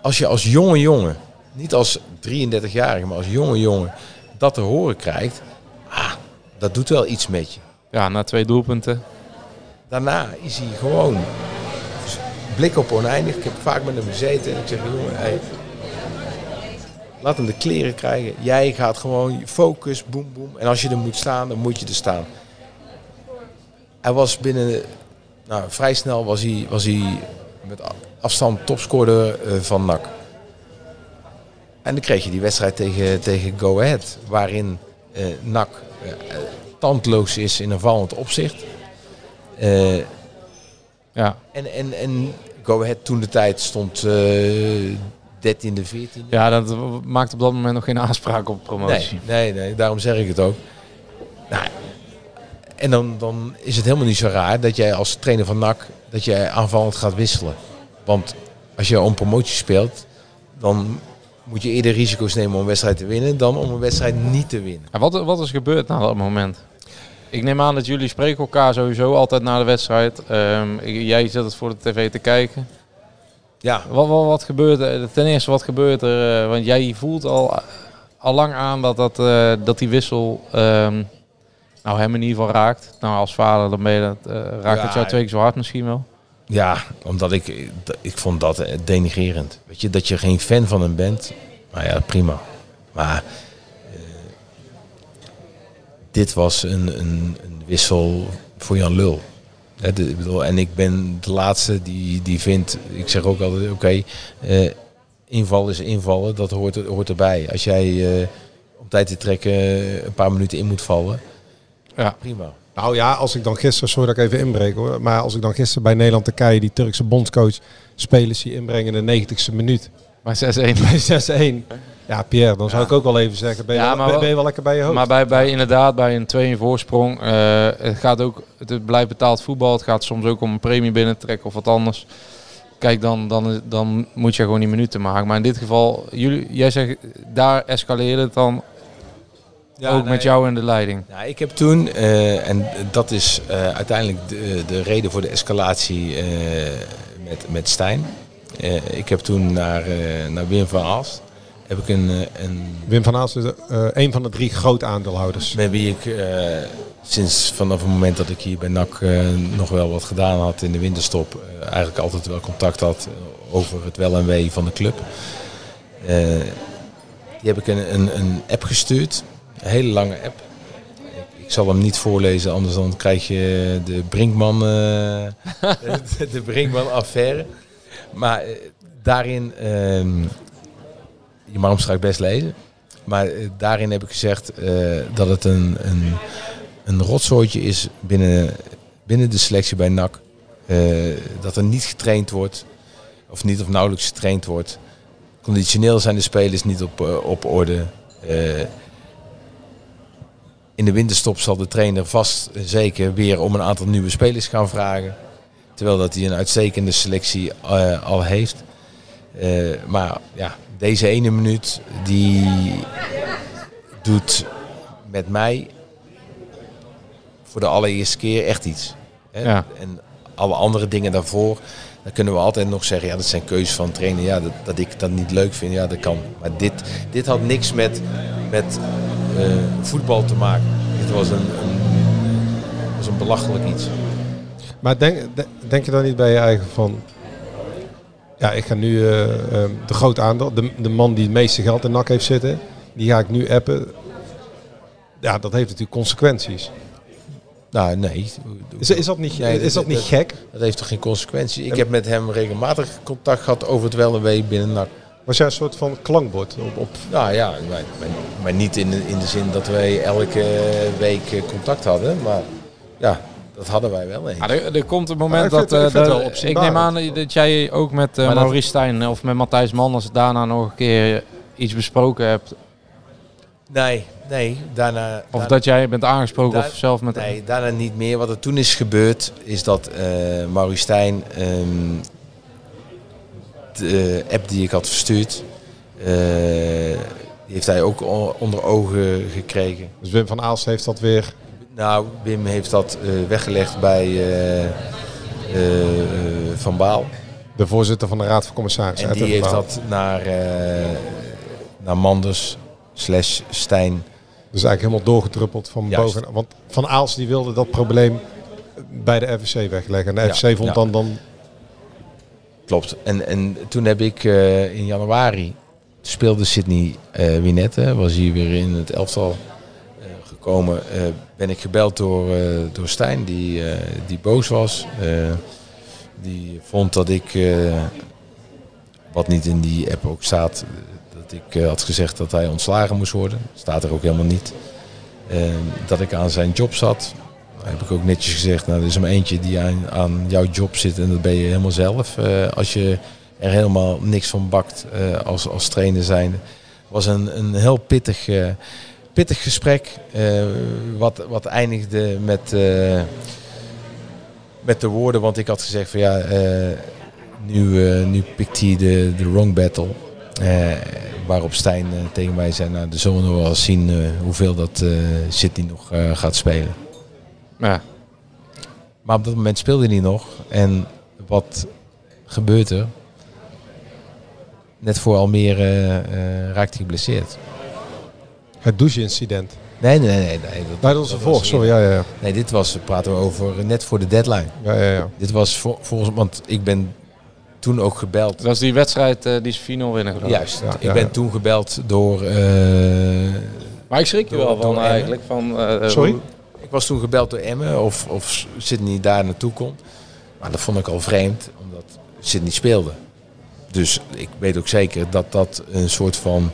als je als jonge jongen, niet als 33-jarige, maar als jonge jongen, dat te horen krijgt. Ah, dat doet wel iets met je. Ja, na twee doelpunten. Daarna is hij gewoon blik op oneindig. Ik heb vaak met hem gezeten en ik zeg, jongen, hey, laat hem de kleren krijgen. Jij gaat gewoon focus, boem, boem. En als je er moet staan, dan moet je er staan. Hij was binnen, nou, vrij snel was hij, was hij met afstand topscorer eh, van NAC. En dan kreeg je die wedstrijd tegen, tegen Go Ahead, waarin eh NAC eh, tandloos is in een vallend opzicht. Eh, ja. En, en, en Go Ahead toen de tijd stond eh 13e, 14e. Ja, dat maakt op dat moment nog geen aanspraak op promotie. Nee, nee, nee, daarom zeg ik het ook. Nou, en dan, dan is het helemaal niet zo raar dat jij als trainer van NAC dat jij aanvallend gaat wisselen. Want als je om promotie speelt, dan moet je eerder risico's nemen om een wedstrijd te winnen dan om een wedstrijd niet te winnen. En wat, wat is gebeurd na dat moment? Ik neem aan dat jullie spreken elkaar sowieso altijd na de wedstrijd. Ehm, jij zit het voor de tv te kijken. Ja. Wat, wat, wat gebeurt er? Ten eerste, wat gebeurt er? eh, want jij voelt al, al lang aan dat, dat, eh, dat die wissel ehm, nou, hem in ieder geval raakt. Nou, als vader dan ben je dat, eh, raakt het jou twee keer zo hard misschien wel. Ja, omdat ik, ik vond dat denigrerend. Weet je, dat je geen fan van hem bent, nou ja, prima. Maar dit was een, een, een wissel voor Jan Lul. Hè, de- ik bedoel, en ik ben de laatste die, die vindt, ik zeg ook altijd, oké, eh, inval is invallen, dat hoort, er- hoort erbij. Als jij eh, om tijd te trekken een paar minuten in moet vallen, ja. prima. Nou ja, als ik dan gisteren, sorry dat ik even inbreek hoor, maar als ik dan gisteren bij Nederland-Turkije die Turkse bondscoach spelers zie inbrengen in de 90ste minuut. Bij 6-1. Bij 6-1. Ja, Pierre, dan zou ik ook wel even zeggen, ben je, wel, ben, ben je wel lekker bij je hoofd? Maar bij, bij inderdaad, bij een 2 voorsprong, eh, het gaat ook, het blijft betaald voetbal. Het gaat soms ook om een premie binnen te trekken of wat anders. Kijk, dan, dan, dan moet je gewoon die minuten maken. Maar in dit geval, jullie, jij zegt, daar escaleerde het dan Ja, ook nee. met jou in de leiding. Nou, ik heb toen, eh, en dat is eh, uiteindelijk de, de reden voor de escalatie met, met Stijn. Ik heb toen naar, naar Wim van Aalst, heb ik een, eh, een Wim van Aalst is eh, een van de drie groot aandeelhouders. met wie ik sinds vanaf het moment dat ik hier bij NAC eh, nog wel wat gedaan had in de winterstop, eigenlijk altijd wel contact had over het wel en wee van de club. Die heb ik een, een, een app gestuurd, een hele lange app. Ik, ik zal hem niet voorlezen, anders dan krijg je de Brinkman, de, de Brinkman affaire. Maar daarin, ehm, je mag hem straks best lezen. Maar eh, daarin heb ik gezegd eh, dat het een, een, een rotzooitje is binnen, binnen de selectie bij NAC. Eh, dat er niet getraind wordt, of niet of nauwelijks getraind wordt. Conditioneel zijn de spelers niet op, op orde. In de winterstop zal de trainer vast zeker weer om een aantal nieuwe spelers gaan vragen. Terwijl dat hij een uitstekende selectie al heeft. Maar ja, deze ene minuut die doet met mij voor de allereerste keer echt iets. Hè? Ja. En alle andere dingen daarvoor, dan kunnen we altijd nog zeggen, ja, dat zijn keuzes van trainen. Ja, dat, dat ik dat niet leuk vind, ja, dat kan. Maar dit, dit had niks met, met eh, voetbal te maken. Dit was een, een, was een belachelijk iets. Maar denk, de- denk je dan niet bij je eigen van... Ja, ik ga nu eh, eh, de groot aandeel, de, de man die het meeste geld in nak heeft zitten, die ga ik nu appen. Ja, dat heeft natuurlijk consequenties. Nou, nee. Is, is dat niet, is dat niet gek? Dat heeft toch geen consequenties? Ik heb met hem regelmatig contact gehad over het wel en wee binnen NAC. Was jij een soort van klankbord op... op Nou ja, maar, maar, maar niet in de, in de zin dat wij elke week eh, contact hadden. Maar ja, dat hadden wij wel eens. Ja, er, er komt een moment dat... ik eh, dat- ik neem aan dat jij ook met eh dat- Maurice Stijn of met Matthijs Manders daarna nog een keer iets besproken hebt. Nee, nee. Daarna, Of daarna- dat jij bent aangesproken Daar- of zelf met... Nee, daarna niet meer. Wat er toen is gebeurd, is dat eh Maurice Stijn ehm, de app die ik had verstuurd, eh, die heeft hij ook onder ogen gekregen. Dus Wim van Aalst heeft dat weer... Nou, Wim heeft dat eh, weggelegd bij eh, eh, Van Baal. De voorzitter van de Raad van Commissarissen. En die heeft dat naar, naar Manders slash Stijn. Dus eigenlijk helemaal doorgedruppeld van Juist. boven. Want Van Aalst die wilde dat probleem bij de FVC wegleggen. En de Ja, FVC vond ja. dan, dan... Klopt. En, en toen heb ik in januari speelde Sydney eh Winette, was hier weer in het elftal gekomen. eh, ben ik gebeld door, eh, door Stijn, die, eh, die boos was. Die vond dat ik, wat niet in die app ook staat, dat ik had gezegd dat hij ontslagen moest worden. Staat er ook helemaal niet. Dat ik aan zijn job zat. Heb ik ook netjes gezegd, nou, er is maar eentje die aan, jouw job zit en dat ben je helemaal zelf. Als je er helemaal niks van bakt als, als trainer zijnde. was een, een heel pittig, pittig gesprek. eh, wat, wat eindigde met, eh, met de woorden, want ik had gezegd van ja, eh, nu, nu pikt hij de, de wrong battle. Waarop Stijn tegen mij zei, nou, de zullen we nog wel zien hoeveel dat Sydney nog gaat spelen. Ja. Maar op dat moment speelde hij nog. En wat gebeurt er? Net voor Almere eh, raakt hij geblesseerd. Het douche-incident. Nee, nee, nee. nee, dat, Nee, dat was ervoor, was sorry, ja, ja, ja. Nee, dit was, praten we over net voor de deadline. Ja, ja, ja. Dit was voor, volgens, want ik ben toen ook gebeld. Dat is die wedstrijd eh, die ze final winnen geloof ik. Juist, Ja, ik ja, ben ja. toen gebeld door... eh, Maar ik schrik door- wel van eigenlijk. Van, eh, Sorry? hoe- Ik was toen gebeld door Emmen of, of Sydney daar naartoe komt. Maar dat vond ik al vreemd, omdat Sydney speelde. Dus ik weet ook zeker dat dat een soort van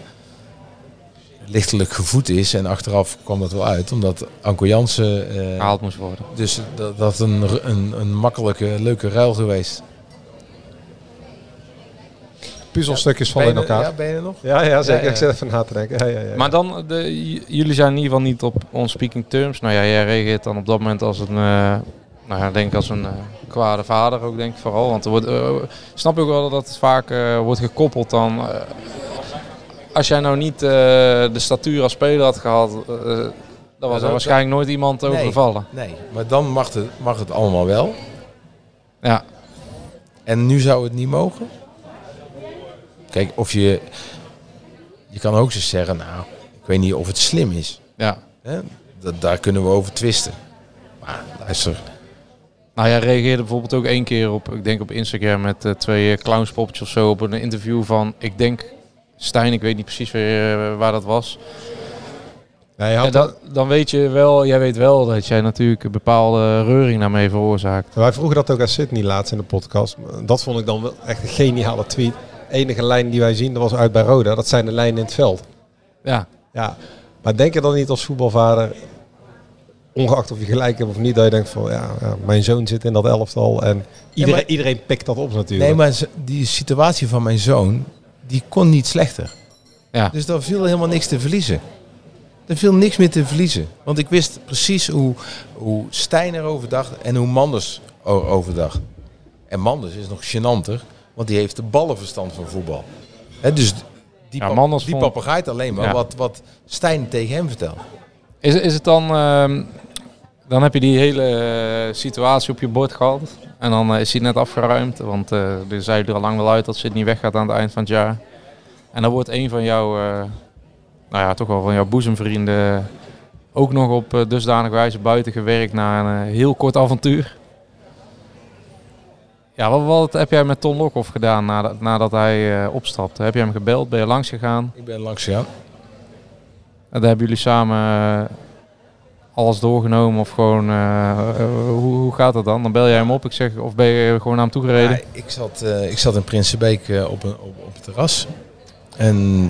lichtelijk gevoed is. En achteraf kwam dat wel uit, omdat Anko Jansen... eh, Gehaald moest worden. Dus dat, dat een, een, een makkelijke, leuke ruil geweest. Puzzelstukjes Ja, vallen in elkaar. ja, ben je er nog? Ja, ja zeker. Ja, ja. Ik zit even na te denken. Ja, ja, ja. Maar dan, de, jullie zijn in ieder geval niet op on speaking terms. Nou ja, jij reageert dan op dat moment als een, eh, nou ja, denk ik als een eh, kwade vader ook denk ik vooral. Want er wordt, snap ik wel dat het vaak eh, wordt gekoppeld dan... als jij nou niet eh, de statuur als speler had gehad, eh, dan was er waarschijnlijk nooit iemand Nee, overvallen. Nee, maar dan mag het, mag het allemaal wel. Ja. En nu zou het niet mogen? Kijk, of je... Je kan ook eens zeggen, nou, ik weet niet of het slim is. Ja. Hè? Dat, daar kunnen we over twisten. Maar luister, Nou, jij reageerde bijvoorbeeld ook één keer op, ik denk op Instagram met eh, twee clownspopjes of zo, op een interview van, ik denk Stijn, ik weet niet precies weer, eh, waar dat was. Nee, had dan, dan weet je wel, jij weet wel dat jij natuurlijk een bepaalde reuring daarmee veroorzaakt. Wij vroegen dat ook aan Sydney laatst in de podcast. Dat vond ik dan wel echt een geniale tweet. enige lijn die wij zien, dat was uit bij Roda. Dat zijn de lijnen in het veld. Ja. ja. Maar denk je dan niet als voetbalvader, ongeacht of je gelijk hebt of niet, dat je denkt van ja, ja, mijn zoon zit in dat elftal en iedereen, maar- iedereen pikt dat op natuurlijk. Nee, maar die situatie van mijn zoon, die kon niet slechter. Ja. Dus daar viel helemaal niks te verliezen. Er viel niks meer te verliezen. Want ik wist precies hoe, hoe Stijn erover dacht en hoe Manders erover dacht. En Manders is nog gênanter, want die heeft de ballenverstand van voetbal. Hè, dus die, Ja, pap- die vond- papagaait alleen maar Ja. wat, wat Stijn tegen hem vertelt. Is, is het dan... ehm, dan heb je die hele eh, situatie op je bord gehad. En dan eh, is hij net afgeruimd. Want eh er zei er al lang wel uit dat Sydney weggaat aan het eind van het jaar. En dan wordt een van jouw... eh, nou ja, toch wel van jouw boezemvrienden... ook nog op dusdanige wijze buiten gewerkt na een heel kort avontuur. Ja, wat, wat heb jij met Ton Lokhoff gedaan nadat, nadat hij opstapte? Heb je hem gebeld? Ben je langs gegaan? Ik ben langs gegaan. En daar hebben jullie samen alles doorgenomen of gewoon... eh, eh, hoe, hoe gaat dat dan? Dan bel jij hem op, ik zeg, of ben je gewoon naar hem toe gereden? Ja, ik, zat, eh, ik zat in Prinsenbeek op, een, op, op het terras. En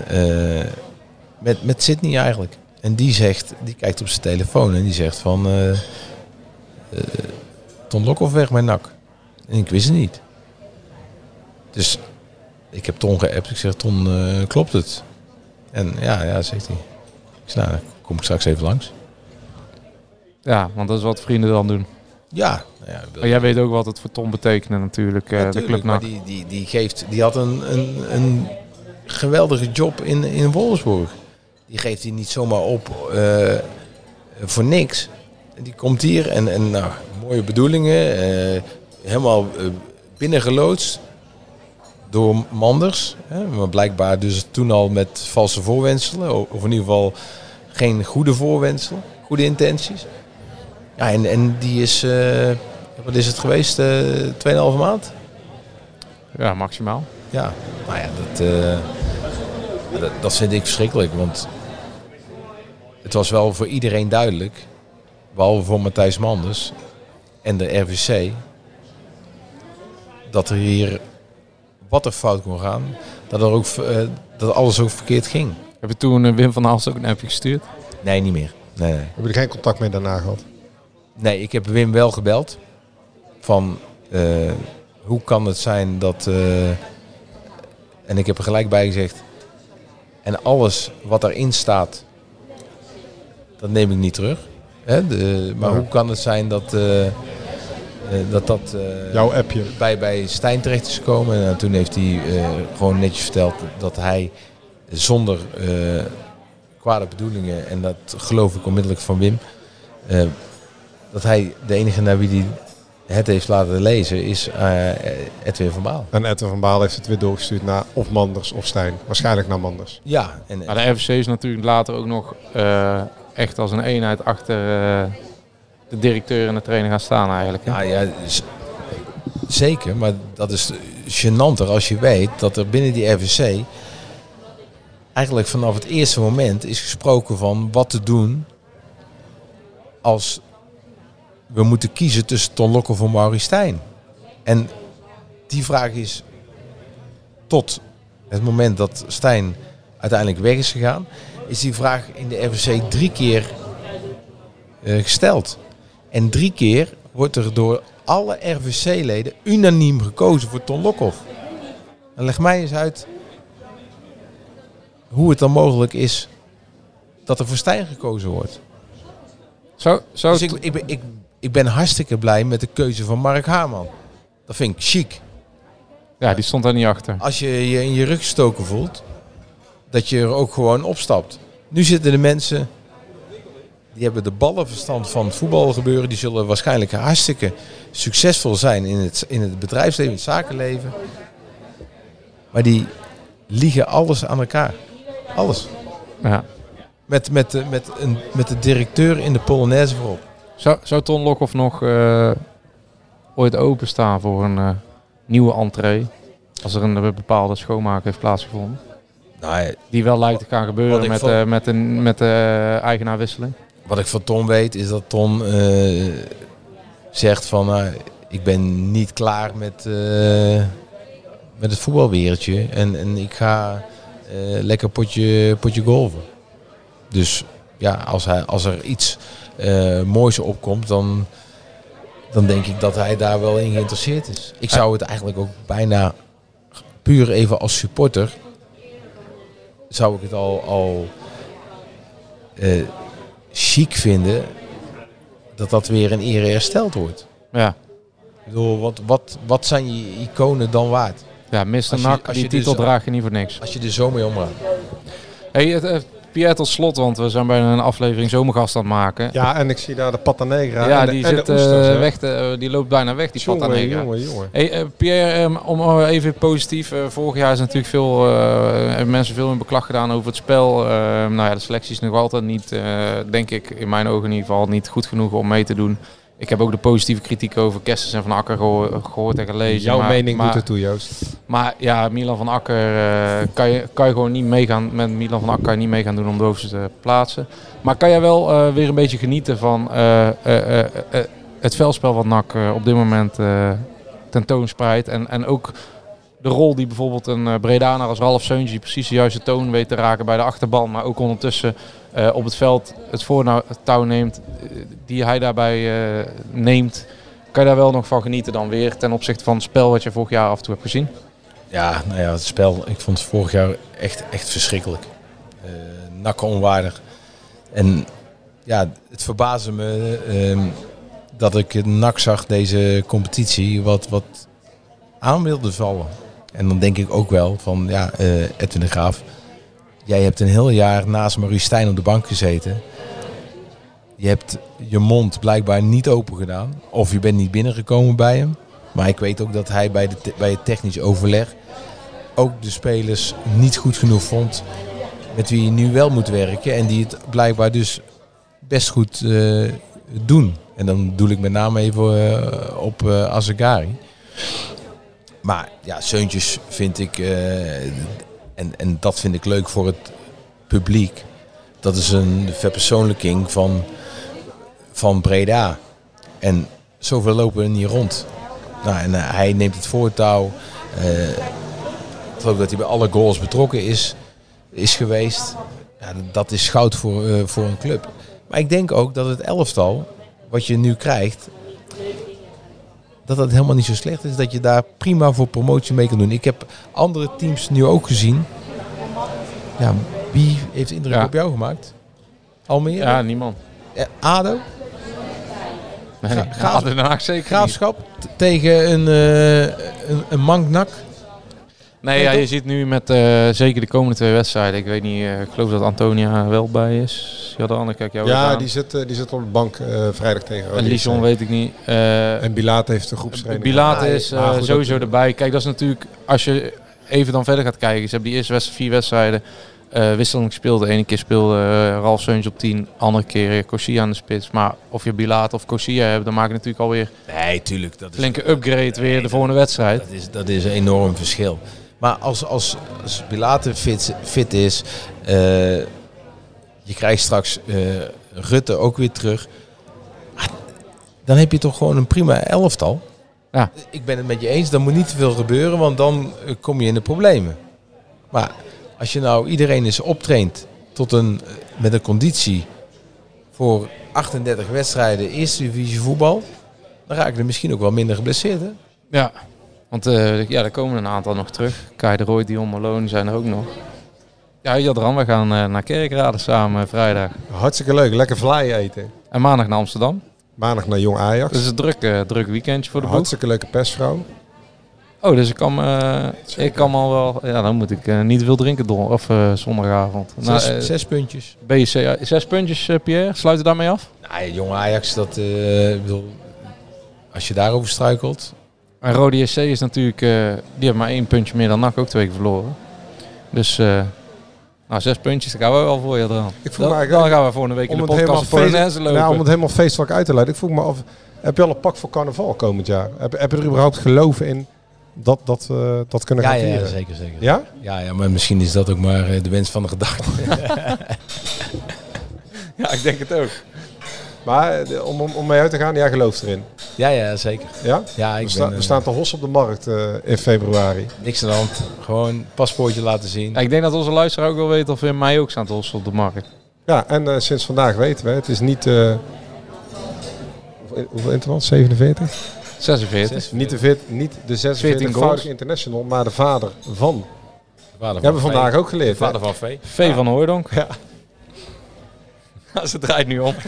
met, met Sydney eigenlijk. En die zegt, die kijkt op zijn telefoon en die zegt van... Ton Lokhoff weg mijn nak. En ik wist het niet. Dus ik heb Ton geappt. Ik zeg, Ton, klopt het? En ja, ja, zegt hij. Ik zeg, nou, dan kom ik straks even langs. Ja, want dat is wat vrienden dan doen. Ja. nou ja, Maar jij weet ook wat het voor Tom betekende natuurlijk, eh, de club maar die, die, die, geeft, die had een, een, een geweldige job in, in Wolfsburg. Die geeft hij niet zomaar op eh, voor niks. Die komt hier en, en nou, mooie bedoelingen. eh, helemaal binnengeloodst door Manders. Hè, maar blijkbaar dus toen al met valse voorwenselen. Of in ieder geval geen goede voorwenselen. Goede intenties. Ja, en, en die is, eh, wat is het geweest? eh 2,5 maand? Ja, maximaal. Ja, nou ja, dat, eh, dat, dat vind ik verschrikkelijk. Want het was wel voor iedereen duidelijk, behalve voor Matthijs Manders en de RVC, dat er hier wat er fout kon gaan, dat, er ook, eh, dat alles ook verkeerd ging. Heb je toen Wim van Hals ook een appje gestuurd? Nee, niet meer. Nee, nee. Hebben jullie geen contact meer daarna gehad? Nee, ik heb Wim wel gebeld. Van eh, hoe kan het zijn dat. eh, en ik heb er gelijk bij gezegd. En alles wat erin staat, dat neem ik niet terug. Hè? De, maar Ja. hoe kan het zijn dat. eh, dat dat Jouw appje. Bij, bij Stijn terecht is gekomen. En eh, toen heeft hij gewoon netjes verteld dat hij zonder kwade bedoelingen, en dat geloof ik onmiddellijk van Wim, dat hij de enige naar wie hij het heeft laten lezen is eh, Edwin van Baal. En Edwin van Baal heeft het weer doorgestuurd naar of Manders of Stijn. Waarschijnlijk naar Manders. Ja, en, Maar de RVC is natuurlijk later ook nog eh, echt als een eenheid achter eh, de directeur en de trainer gaan staan eigenlijk. hè? Ja, zeker. Maar dat is gênanter als je weet dat er binnen die RVC eigenlijk vanaf het eerste moment is gesproken van wat te doen als we moeten kiezen tussen Ton Lokhoff of Maurice Stijn. En die vraag is tot het moment dat Stijn uiteindelijk weg is gegaan, is die vraag in de RVC drie keer eh, gesteld. En drie keer wordt er door alle RVC-leden unaniem gekozen voor Ton Lokhoff. En leg mij eens uit hoe het dan mogelijk is dat er voor Stijn gekozen wordt. Zo, zo dus ik, ik, ben, ik, ik ben hartstikke blij met de keuze van Mark Haarman. Dat vind ik chic. Ja, die stond daar niet achter. Als je je in je rug gestoken voelt, dat je er ook gewoon opstapt. Nu zitten de mensen, die hebben de ballenverstand van het voetbalgebeuren. Die zullen waarschijnlijk hartstikke succesvol zijn in het, in het bedrijfsleven, in het zakenleven. Maar die liegen alles aan elkaar. Alles. Ja. Met, met, de, met, een, met de directeur in de Polonaise voorop. Zou, zou Ton Lokhoff nog eh, ooit openstaan voor een eh, nieuwe entree? Als er een eh, bepaalde schoonmaak heeft plaatsgevonden? Nou, Die wel lijkt te gaan gebeuren met, van- eh, met, een, met de eigenaarwisseling. Wat ik van Ton weet is dat Ton eh, zegt van nou, ik ben niet klaar met, eh, met het voetbalwereldje en, en ik ga eh, lekker potje, potje golven. Dus ja, als, hij, als er iets eh, moois opkomt, dan, dan denk ik dat hij daar wel in geïnteresseerd is. Ik zou het eigenlijk ook bijna puur even als supporter, zou ik het al, al eh, chic vinden dat dat weer een ere hersteld wordt. Ja. Ik bedoel, wat, wat, wat zijn je iconen dan waard? Ja, Mr. Nak, als die je titel dus- draag je niet voor niks. Als je er zo mee omgaat. Hey, het, eh, Pierre tot slot, want we zijn bijna een aflevering zomergast aan het maken. Ja, en ik zie daar de Pata Negra Ja, en de, die, en de zit, oesters, eh, weg eh, die loopt bijna weg, die Jongen, Pata Negra. jongen, jongen. Hey, eh, Pierre, ehm, om even positief. vorig jaar is natuurlijk veel, hebben mensen veel in beklag gedaan over het spel. Ehm, nou ja, de selectie is nog altijd niet, denk ik, in mijn ogen in ieder geval, niet goed genoeg om mee te doen. Ik heb ook de positieve kritiek over Kessens en Van Akker geho- gehoord en gelezen. Jouw maar- mening maar, doet ertoe, Joost. Maar ja, Milan van Akker eh, kan, je, kan je gewoon niet meegaan. Met Milan van Akker kan je niet meegaan doen om de hoogste te plaatsen. Maar kan jij wel eh, weer een beetje genieten van eh, het veldspel wat NAC op dit moment tentoonspreidt. En, en ook de rol die bijvoorbeeld een Bredaner als Ralf Seuntje precies de juiste toon weet te raken bij de achterban. Maar ook ondertussen eh, op het veld het voortouw neemt, eh, die hij daarbij eh, neemt. Kan je daar wel nog van genieten dan weer ten opzichte van het spel wat je vorig jaar af en toe hebt gezien? Ja, nou ja, het spel, ik vond het vorig jaar echt, echt verschrikkelijk. Uh, onwaardig. En ja, het verbaasde me uh, dat ik nak zag, deze competitie, wat, wat aan wilde vallen. En dan denk ik ook wel van, ja, uh, Edwin de Graaf, jij hebt een heel jaar naast Marie Stijn op de bank gezeten. Je hebt je mond blijkbaar niet open gedaan. Of je bent niet binnengekomen bij hem. Maar ik weet ook dat hij bij, de bij het technisch overleg ook de spelers niet goed genoeg vond met wie je nu wel moet werken. En die het blijkbaar dus best goed uh, doen. En dan doe ik met name even uh, op uh, Azegari. Maar ja, Seuntjes vind ik, en, en dat vind ik leuk voor het publiek. Dat is een verpersoonlijking van, van Breda. En zoveel lopen er niet rond. Nou, en hij neemt het voortouw. ik geloof dat hij bij alle goals betrokken is, is geweest. Ja, dat is goud voor, uh, voor een club. Maar ik denk ook dat het elftal, wat je nu krijgt, dat dat helemaal niet zo slecht is. Dat je daar prima voor promotie mee kan doen. Ik heb andere teams nu ook gezien. Ja, wie heeft indruk Ja. op jou gemaakt? Almere? Ja, niemand. Eh, ADO? Nee, Gra- ja, Den Haag zeker Graafschap tegen een, eh een, een manknak? Nee, ja, je ziet nu met eh, zeker de komende twee wedstrijden. Ik weet niet, eh, ik geloof dat Antonia wel bij is. Jadran, kijk jou Ja, die zit, eh, die zit op de bank eh, vrijdag tegen En Lison weet ik niet. Eh, En Bilaat heeft de groepstraining. Bilaat Ja, is eh, goed, dat- sowieso erbij. Kijk, dat is natuurlijk, als je even dan verder gaat kijken. Ze hebben die eerste wedstrijd, vier wedstrijden eh wisselend gespeeld. De ene keer speelde Ralf Seuntje op 10, andere keer Corsia aan de spits. Maar of je Bilaat of Corsia hebt, dan maak je natuurlijk alweer Nee, tuurlijk. Dat is, flinke upgrade weer de volgende wedstrijd. dat, is, dat is een enorm verschil. Maar als, als, als Pilate fit, fit is, eh, je krijgt straks eh, Rutte ook weer terug. Dan heb je toch gewoon een prima elftal. Ja. Ik ben het met je eens, dan moet niet te veel gebeuren, want dan eh, kom je in de problemen. Maar als je nou iedereen is optraint tot een, met een conditie voor 38 wedstrijden eerste divisie voetbal, dan raken er misschien ook wel minder geblesseerd. Hè? Ja, want eh, ja, er komen een aantal nog terug. Kai de Roy, Dion Malone zijn er ook nog. Ja, Jadran, we gaan eh, naar Kerkrade samen eh, vrijdag. Hartstikke leuk. Lekker fly eten. En maandag naar Amsterdam. Maandag naar Jong Ajax. Dus een druk, eh, druk weekendje voor de boeg. Hartstikke leuke persvrouw. Oh, dus ik kan, eh, ik kan al wel... Ja, dan moet ik eh, niet veel drinken don of eh, zondagavond. Zes, Nou, zes puntjes. Ja, zes puntjes, eh, Pierre. Sluiten daarmee af? Nou, ja, jonge Ajax, dat, eh, ik bedoel, als je daarover struikelt. En Rode SC is natuurlijk... eh, die hebben maar één puntje meer dan NAC, ook twee keer verloren. Dus... eh, nou, zes puntjes, daar gaan we wel voor je eraan. Ik voel Dan, me eigenlijk- dan gaan we volgende week in Om de het podcast helemaal voor feest- lopen. Ja, om het helemaal feestelijk uit te leiden. Ik vroeg me af, heb je al een pak voor carnaval komend jaar? Heb, heb je er überhaupt geloven in dat dat, eh, dat kunnen Ja, gaan ja, vieren? zeker, zeker. Ja? Ja, ja, maar misschien is dat ook maar eh, de wens van de gedachte. Ja, ik denk het ook. Maar eh, de- om, om, om mee uit te gaan, jij gelooft erin. ja, ja, zeker. Ja? Ja, ik we, sta- ben, we eh, staan te hos op de markt eh, in februari. Niks aan de hand. Gewoon paspoortje laten zien. Ja, ik denk dat onze luisteraar ook wel weet of we in mei ook staan te hossen op de markt. Ja, en eh, sinds vandaag weten we, het is niet... eh, hoeveel- interland? 47? 46. Niet de, vit- niet de 14 46-voudige goals. international, maar de vader van. Vader Die hebben we van vandaag ook geleerd. Vader hè? van V. V van Hooydonk. Ja. Ze draait nu om.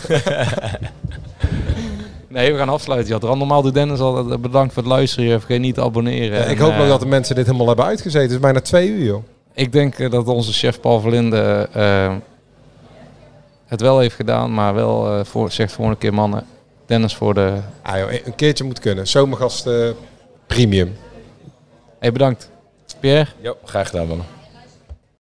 nee, we gaan afsluiten. Ja, normaal doet Dennis al eh, bedankt voor het luisteren. Vergeet niet te abonneren. Ja, ik En, hoop nog eh, dat de mensen dit helemaal hebben uitgezeten. Het is bijna twee uur, joh. Ik denk eh, dat onze chef Paul Verlinde het wel heeft gedaan, maar wel voor, zegt voor een keer mannen. Dennis voor de... Ah, joh, een keertje moet kunnen. Zomergast eh, premium. Hey, bedankt. Pierre? Ja, graag gedaan man.